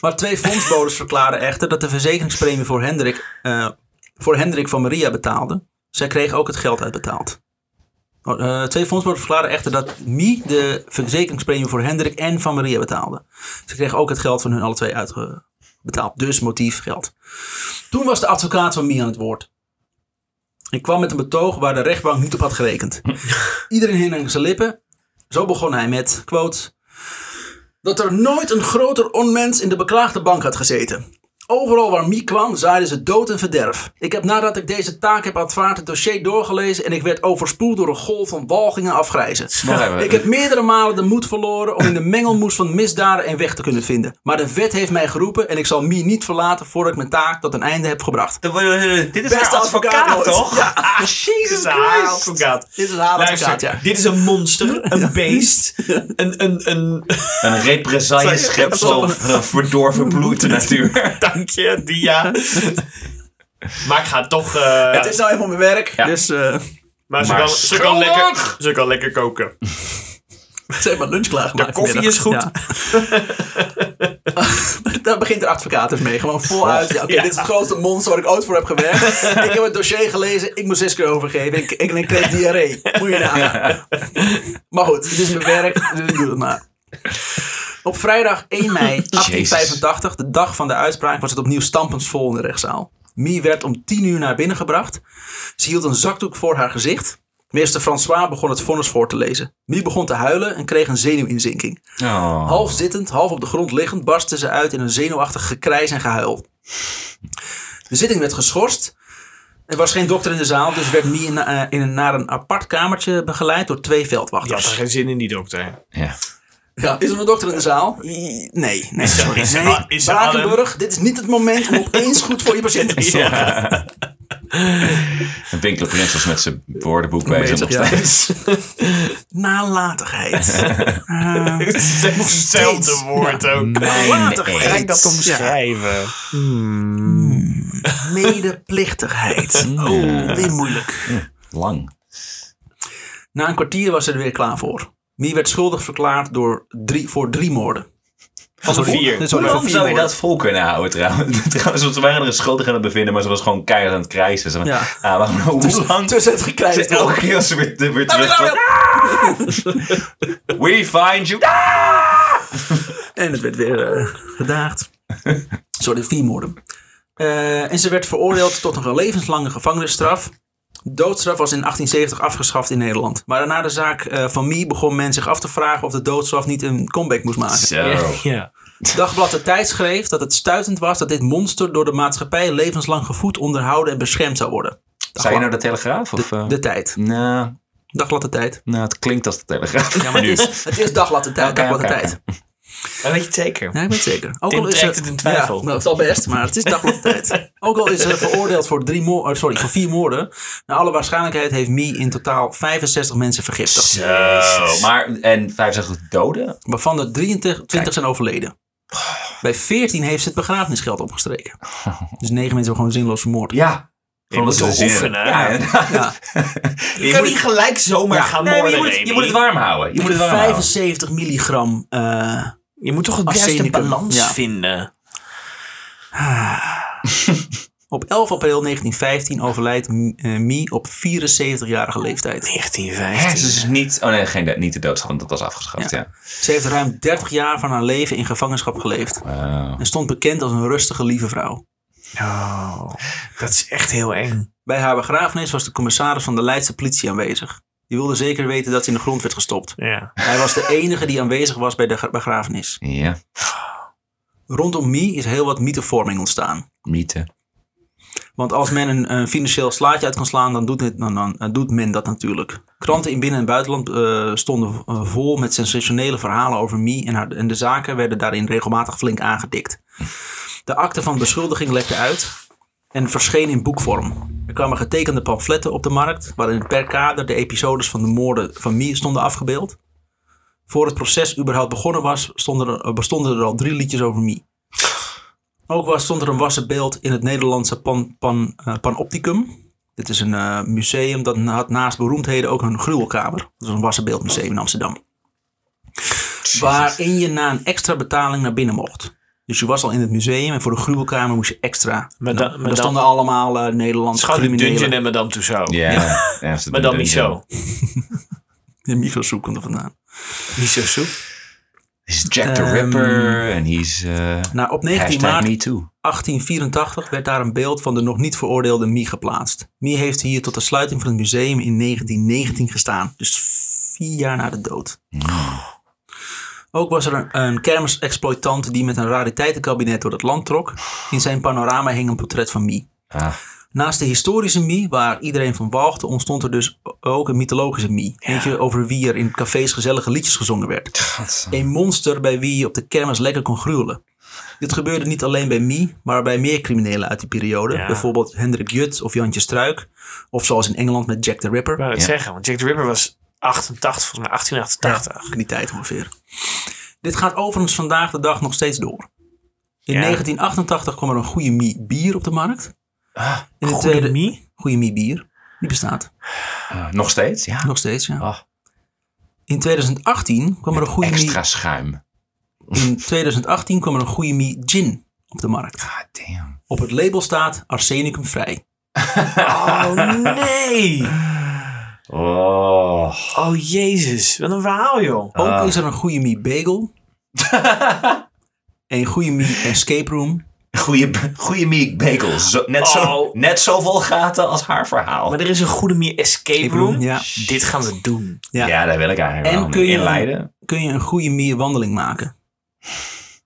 Maar twee fondsboders verklaren echter dat de verzekeringspremie voor Hendrik, eh, voor Hendrik van Maria betaalde. Zij kreeg ook het geld uitbetaald. Oh, eh, twee fondsboders verklaren echter dat Mie de verzekeringspremie voor Hendrik en van Maria betaalde. Ze kreeg ook het geld van hun alle twee uitbetaald. Dus motief geld. Toen was de advocaat van Mie aan het woord. Ik kwam met een betoog waar de rechtbank niet op had gerekend. Iedereen hing aan zijn lippen. Zo begon hij met, quote... Dat er nooit een groter onmens in de beklaagde bank had gezeten. Overal waar Mie kwam, zaaiden ze dood en verderf. Ik heb nadat ik deze taak heb aanvaard het dossier doorgelezen en ik werd overspoeld door een golf van walgingen afgrijzen. Ik heb meerdere malen de moed verloren om in de mengelmoes van misdaden een weg te kunnen vinden. Maar de wet heeft mij geroepen en ik zal Mie niet verlaten voordat ik mijn taak tot een einde heb gebracht. Dit is Beste haar advocaat advocaat, ooit. toch? <laughs> Ja. Ah, Dit Jesus is haar Christ. advocaat. Dit is haar Luister, advocaat, ja. dit is een monster, <laughs> een beest, een, een, een, Een represailleschepsel van verdorven bloed <laughs> natuur. Dank je, Dia. Maar ik ga toch, eh, Het is nou helemaal mijn werk, Ja. dus eh maar ze maar kan, ze, kan schuldig! lekker, ze kan lekker koken. <laughs> ze hebben lunch klaargemaakt. De koffie is goed. Ja. <laughs> Daar begint de advocaat dus mee. Gewoon <laughs> voluit. Ja, Oké, Ja. dit is het grootste monster waar ik ooit voor heb gewerkt. ik heb het dossier gelezen. Ik moest zes keer overgeven. Ik, ik, en ik kreeg diarree. Moet je nagaan. Maar goed, het is mijn werk. Dus ik doe het maar. Op vrijdag 1 mei <laughs> 1885, de dag van de uitspraak, was het opnieuw stampensvol in de rechtszaal. Mie werd om 10 uur naar binnen gebracht. Ze hield een zakdoek voor haar gezicht. Meester François begon het vonnis voor te lezen. Mie begon te huilen en kreeg een zenuwinzinking. Oh. Half zittend, half op de grond liggend, barstte ze uit in een zenuwachtig gekrijs en gehuil. De zitting werd geschorst. Er was geen dokter in de zaal, dus werd Mie in, eh, in een, naar een apart kamertje begeleid door twee Je had er veldwachters. geen zin in, die dokter. Ja. Ja, is er een dokter in de zaal? Nee, nee. sorry. is er- nee. is er Brakenburg, dit is niet het moment om opeens goed voor je patiënt te zorgen. Een winkelprins was met zijn woordenboek bezig <laughs> nog Bezig, ja. steeds. Nalatigheid. Is hetzelfde woord ook. Nalatigheid. Ga ik dat omschrijven? Medeplichtigheid. Oh, weer moeilijk. Lang. Na een kwartier was ze er weer klaar voor. Mie werd schuldig verklaard door drie, voor drie moorden. Van de vier. Sorry, Hoe voor lang zou je moorden. dat vol kunnen houden trouwens? <laughs> trouwens want ze waren er een schuldig aan het bevinden, maar ze was gewoon keihard aan het krijsen. Ze Ja. ah, waarom, hoe lang? Tussen het gekrijs Elke keer als ze weer, weer terug We find you. En het werd weer eh, gedaagd. Sorry, vier moorden. Eh, en ze werd veroordeeld tot nog een levenslange gevangenisstraf. Doodstraf was in 1870 afgeschaft in Nederland. Maar na de zaak eh, van Mie begon men zich af te vragen of de doodstraf niet een comeback moest maken. Zo. <laughs> Ja. Dagblad De Tijd schreef dat het stuitend was dat dit monster door de maatschappij levenslang gevoed, onderhouden en beschermd zou worden. Zei je nou de Telegraaf? Of, eh? De Tijd. Nou, Dagblad De Tijd. nou, het klinkt als de Telegraaf. Ja, maar het is, het is Dagblad De Tijd. Dagblad De Tijd. Maar weet je het zeker? Ja, ik weet het zeker. Ook Tim trekt het in twijfel. Ja, nou, het is al best, maar het is <laughs> Tijd. Ook al is hij veroordeeld voor, drie moor- oh, sorry, voor vier moorden. Naar alle waarschijnlijkheid heeft Mie in totaal 65 mensen vergiftigd. Zo. Maar, en 65 doden? Waarvan er 23 zijn overleden. Bij 14 heeft ze het begrafenisgeld opgestreken. Dus 9 mensen hebben gewoon zinloos vermoord. Ja. Gewoon dat zin oefenen. Ja. Ja. <laughs> Je kan niet gelijk zomaar Ja. gaan Nee, maar je, moorden, moet, je Remy. moet het warm houden. Je moet het warm houden. 75 milligram. eh, Je moet toch het juiste balans Ja. vinden. <sighs> op 11 april 1915 overlijdt eh, Mie op 74-jarige leeftijd. 1915. Hè, dus niet, oh nee, geen, niet de doodstraf, want dat was afgeschaft. Ja. Ze heeft ruim 30 jaar van haar leven in gevangenschap geleefd. En stond bekend als een rustige, lieve vrouw. Oh, dat is echt heel eng. Bij haar begrafenis was de commissaris van de Leidse politie aanwezig. Die wilde zeker weten dat ze in de grond werd gestopt. Ja. Hij was de enige die aanwezig was bij de gra- begrafenis. Ja, Rondom Mie is heel wat mythevorming ontstaan. mythe. Want als men een, een financieel slaatje uit kan slaan, dan doet, het, dan, dan, dan doet men dat natuurlijk. Kranten in binnen- en buitenland eh, stonden eh, vol met sensationele verhalen over Mie en, haar, en de zaken werden daarin regelmatig flink aangedikt. De akte van beschuldiging lekte uit en verscheen in boekvorm. Er kwamen getekende pamfletten op de markt, waarin per kader de episodes van de moorden van Mie stonden afgebeeld. Voor het proces überhaupt begonnen was, stonden er, bestonden er al drie liedjes over Mie. Ook was, stond er een wassen beeld in het Nederlandse pan, pan, eh, Panopticum. Dit is een eh, museum dat had naast beroemdheden ook een gruwelkamer. Dat is een wassen beeldmuseum in Amsterdam. Waarin je na een extra betaling naar binnen mocht. Dus je was al in het museum en voor de gruwelkamer moest je extra. Maar Nou, dan- maar daar dan- stonden allemaal eh Nederlandse Schoon Dungeon criminelen. en Madame Tussauds. Ja, ja. is <laughs> dungeon. zo. De microsoep komt er vandaan. Niet zo soep. He's Jack the Ehm, Ripper en he's uh, Nou, op 19 hashtag maart me too. 1884 werd daar een beeld van de nog niet veroordeelde Mie geplaatst. Mie heeft hier tot de sluiting van het museum in 1919 gestaan. Dus vier jaar na de dood. Ook was er een, een kermisexploitant die met een rariteitenkabinet door het land trok. In zijn panorama hing een portret van Mie. Ah, Naast de historische Mie, waar iedereen van walgde, ontstond er dus ook een mythologische Mie. Eentje over wie er in cafés gezellige liedjes gezongen werd. Een monster bij wie je op de kermis lekker kon gruwelen. Dit gebeurde niet alleen bij Mie, maar bij meer criminelen uit die periode. Ja. Bijvoorbeeld Hendrik Jut of Jantje Struik. Of zoals in Engeland met Jack the Ripper. Ik wou het Ja. zeggen, want Jack the Ripper was 88, volgens mij 1888. In die tijd ongeveer. Dit gaat overigens vandaag de dag nog steeds door. In Ja. 1988 kwam er een goede Mie bier op de markt. Ah, In de Goede tweede Mie? goede Mie bier. Die bestaat. ah, nog steeds, ja. Nog steeds, ja. Ah, In 2018 kwam er een goede Mie. extra schuim. In 2018 kwam er een goede Mie gin op de markt. God damn. Op het label staat arsenicumvrij. Oh nee! <laughs> Oh. Oh jezus, wat een verhaal joh. Ook Ah. is er een goede Mie bagel. <laughs> een goede Mie escape room. Goeie, goeie meat bagels. Zo, net, zo, Oh. net zoveel gaten als haar verhaal. Maar er is een goede meer escape room. Ja. Dit gaan we doen. Ja. ja. daar wil ik eigenlijk En wel kun je- inleiden. Kun je een goede Mie wandeling maken.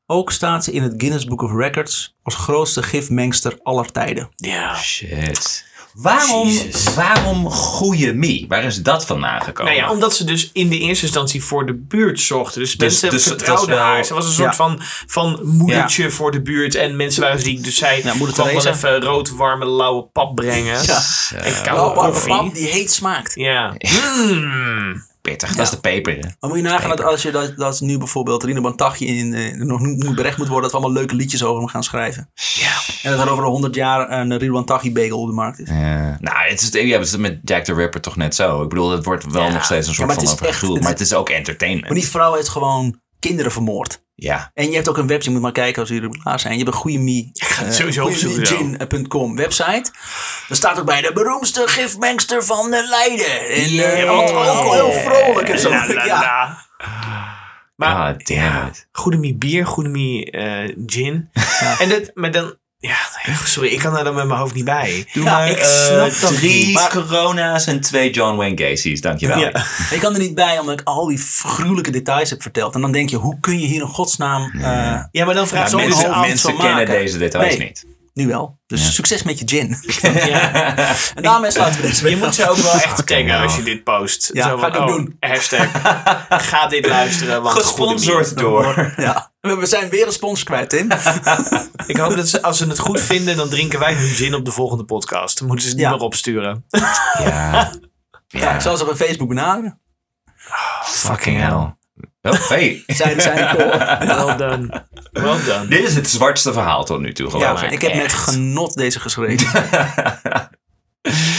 Ook staat ze in het Guinness Book of Records als grootste gifmengster aller tijden. Ja. Shit. Waarom, Jezus. waarom goede mie? Waar is dat vandaan gekomen? Nou ja, omdat ze dus in de eerste instantie voor de buurt zochten. Dus, Dus- mensen dus was vertrouwden wel- haar. Ze was een soort Ja. van, van moedertje voor de buurt. En mensen waren ziek. Dus zij Ja, moeder kwam wel even rood, warme, lauwe pap brengen. Ja. En koude pap die heet smaakt. Ja. <laughs> Mm. Pittig, dat is de peper. Dan moet je nagaan dat als je dat, dat nu bijvoorbeeld Rine Bantagje in, eh, nog niet moet berecht moet worden, dat we allemaal leuke liedjes over hem gaan schrijven. Ja. En dat er over 100 jaar een Rine Bantagje bagel op de markt is. Ja. Nou, het is, ja, het is met Jack the Ripper toch net zo. Ik bedoel, het wordt wel nog steeds een soort maar van het Maar het is ook entertainment. Maar die vrouw heeft gewoon kinderen vermoord. Ja. En je hebt ook een website, je moet maar kijken als jullie er klaar zijn. Je hebt een goede me, <laughs> sowieso gin.com website. Daar staat ook bij de beroemdste gifmengster van de Leiden. En eh, Yeah. want ook heel vrolijk en zo. La, la, Ja. la. Maar Ah, damn ja, it. goede mie bier, goede mie eh, gin. <laughs> En dat, maar dan, Ja, sorry, ik kan daar dan met mijn hoofd niet bij. Doe Ja, maar ik eh, snap dat drie niet. Corona's en twee John Wayne Gacy's. Dankjewel. Ja. <laughs> Ik kan er niet bij omdat ik al die gruwelijke details heb verteld. En dan denk je, hoe kun je hier in godsnaam... eh, Ja, maar dan vraag Ja, je me zo'n mensen mensen mensen kennen maken. deze details Nee. niet. Nu wel. Dus Ja. succes met je gin. <laughs> Ja. en daarmee sluiten we deze Je moet ze ook wel echt taggen als je dit post. Ja, Zo ga ik ook doen. Hashtag, <laughs> ga dit luisteren, want Gesponsord door. Ja. We zijn weer een sponsor kwijt, Tim. <laughs> Ik hoop dat ze, als ze het goed vinden, dan drinken wij hun gin op de volgende podcast. Dan moeten ze het Ja. niet meer opsturen. Ja. Ja, ik zal ze op Facebook benaderen. Fucking hell. Oh, hey. Zij zijn de kool. <laughs> Well done. Well done. Dit is het zwartste verhaal tot nu toe, geloof Ja, ik. ik heb met genot deze geschreven.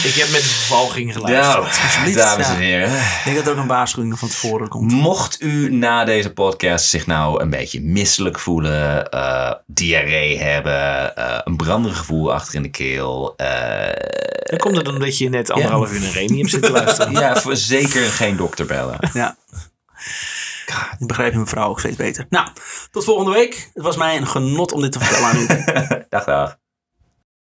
Ik heb met vervolging geluisterd. Ja, dames en heren. Ik denk dat er ook een waarschuwing van tevoren komt. Mocht u na deze podcast zich nou een beetje misselijk voelen, eh, diarree hebben, eh, een branderig gevoel achter in de keel, eh, Dan komt het omdat je net anderhalf uur naar Remy hebt zitten luisteren. ja, voor zeker geen dokter bellen. Ja. Ik begrijp mijn vrouw ook steeds beter. Nou, tot volgende week. Het was mij een genot om dit te vertellen aan u. <laughs> Dag, dag.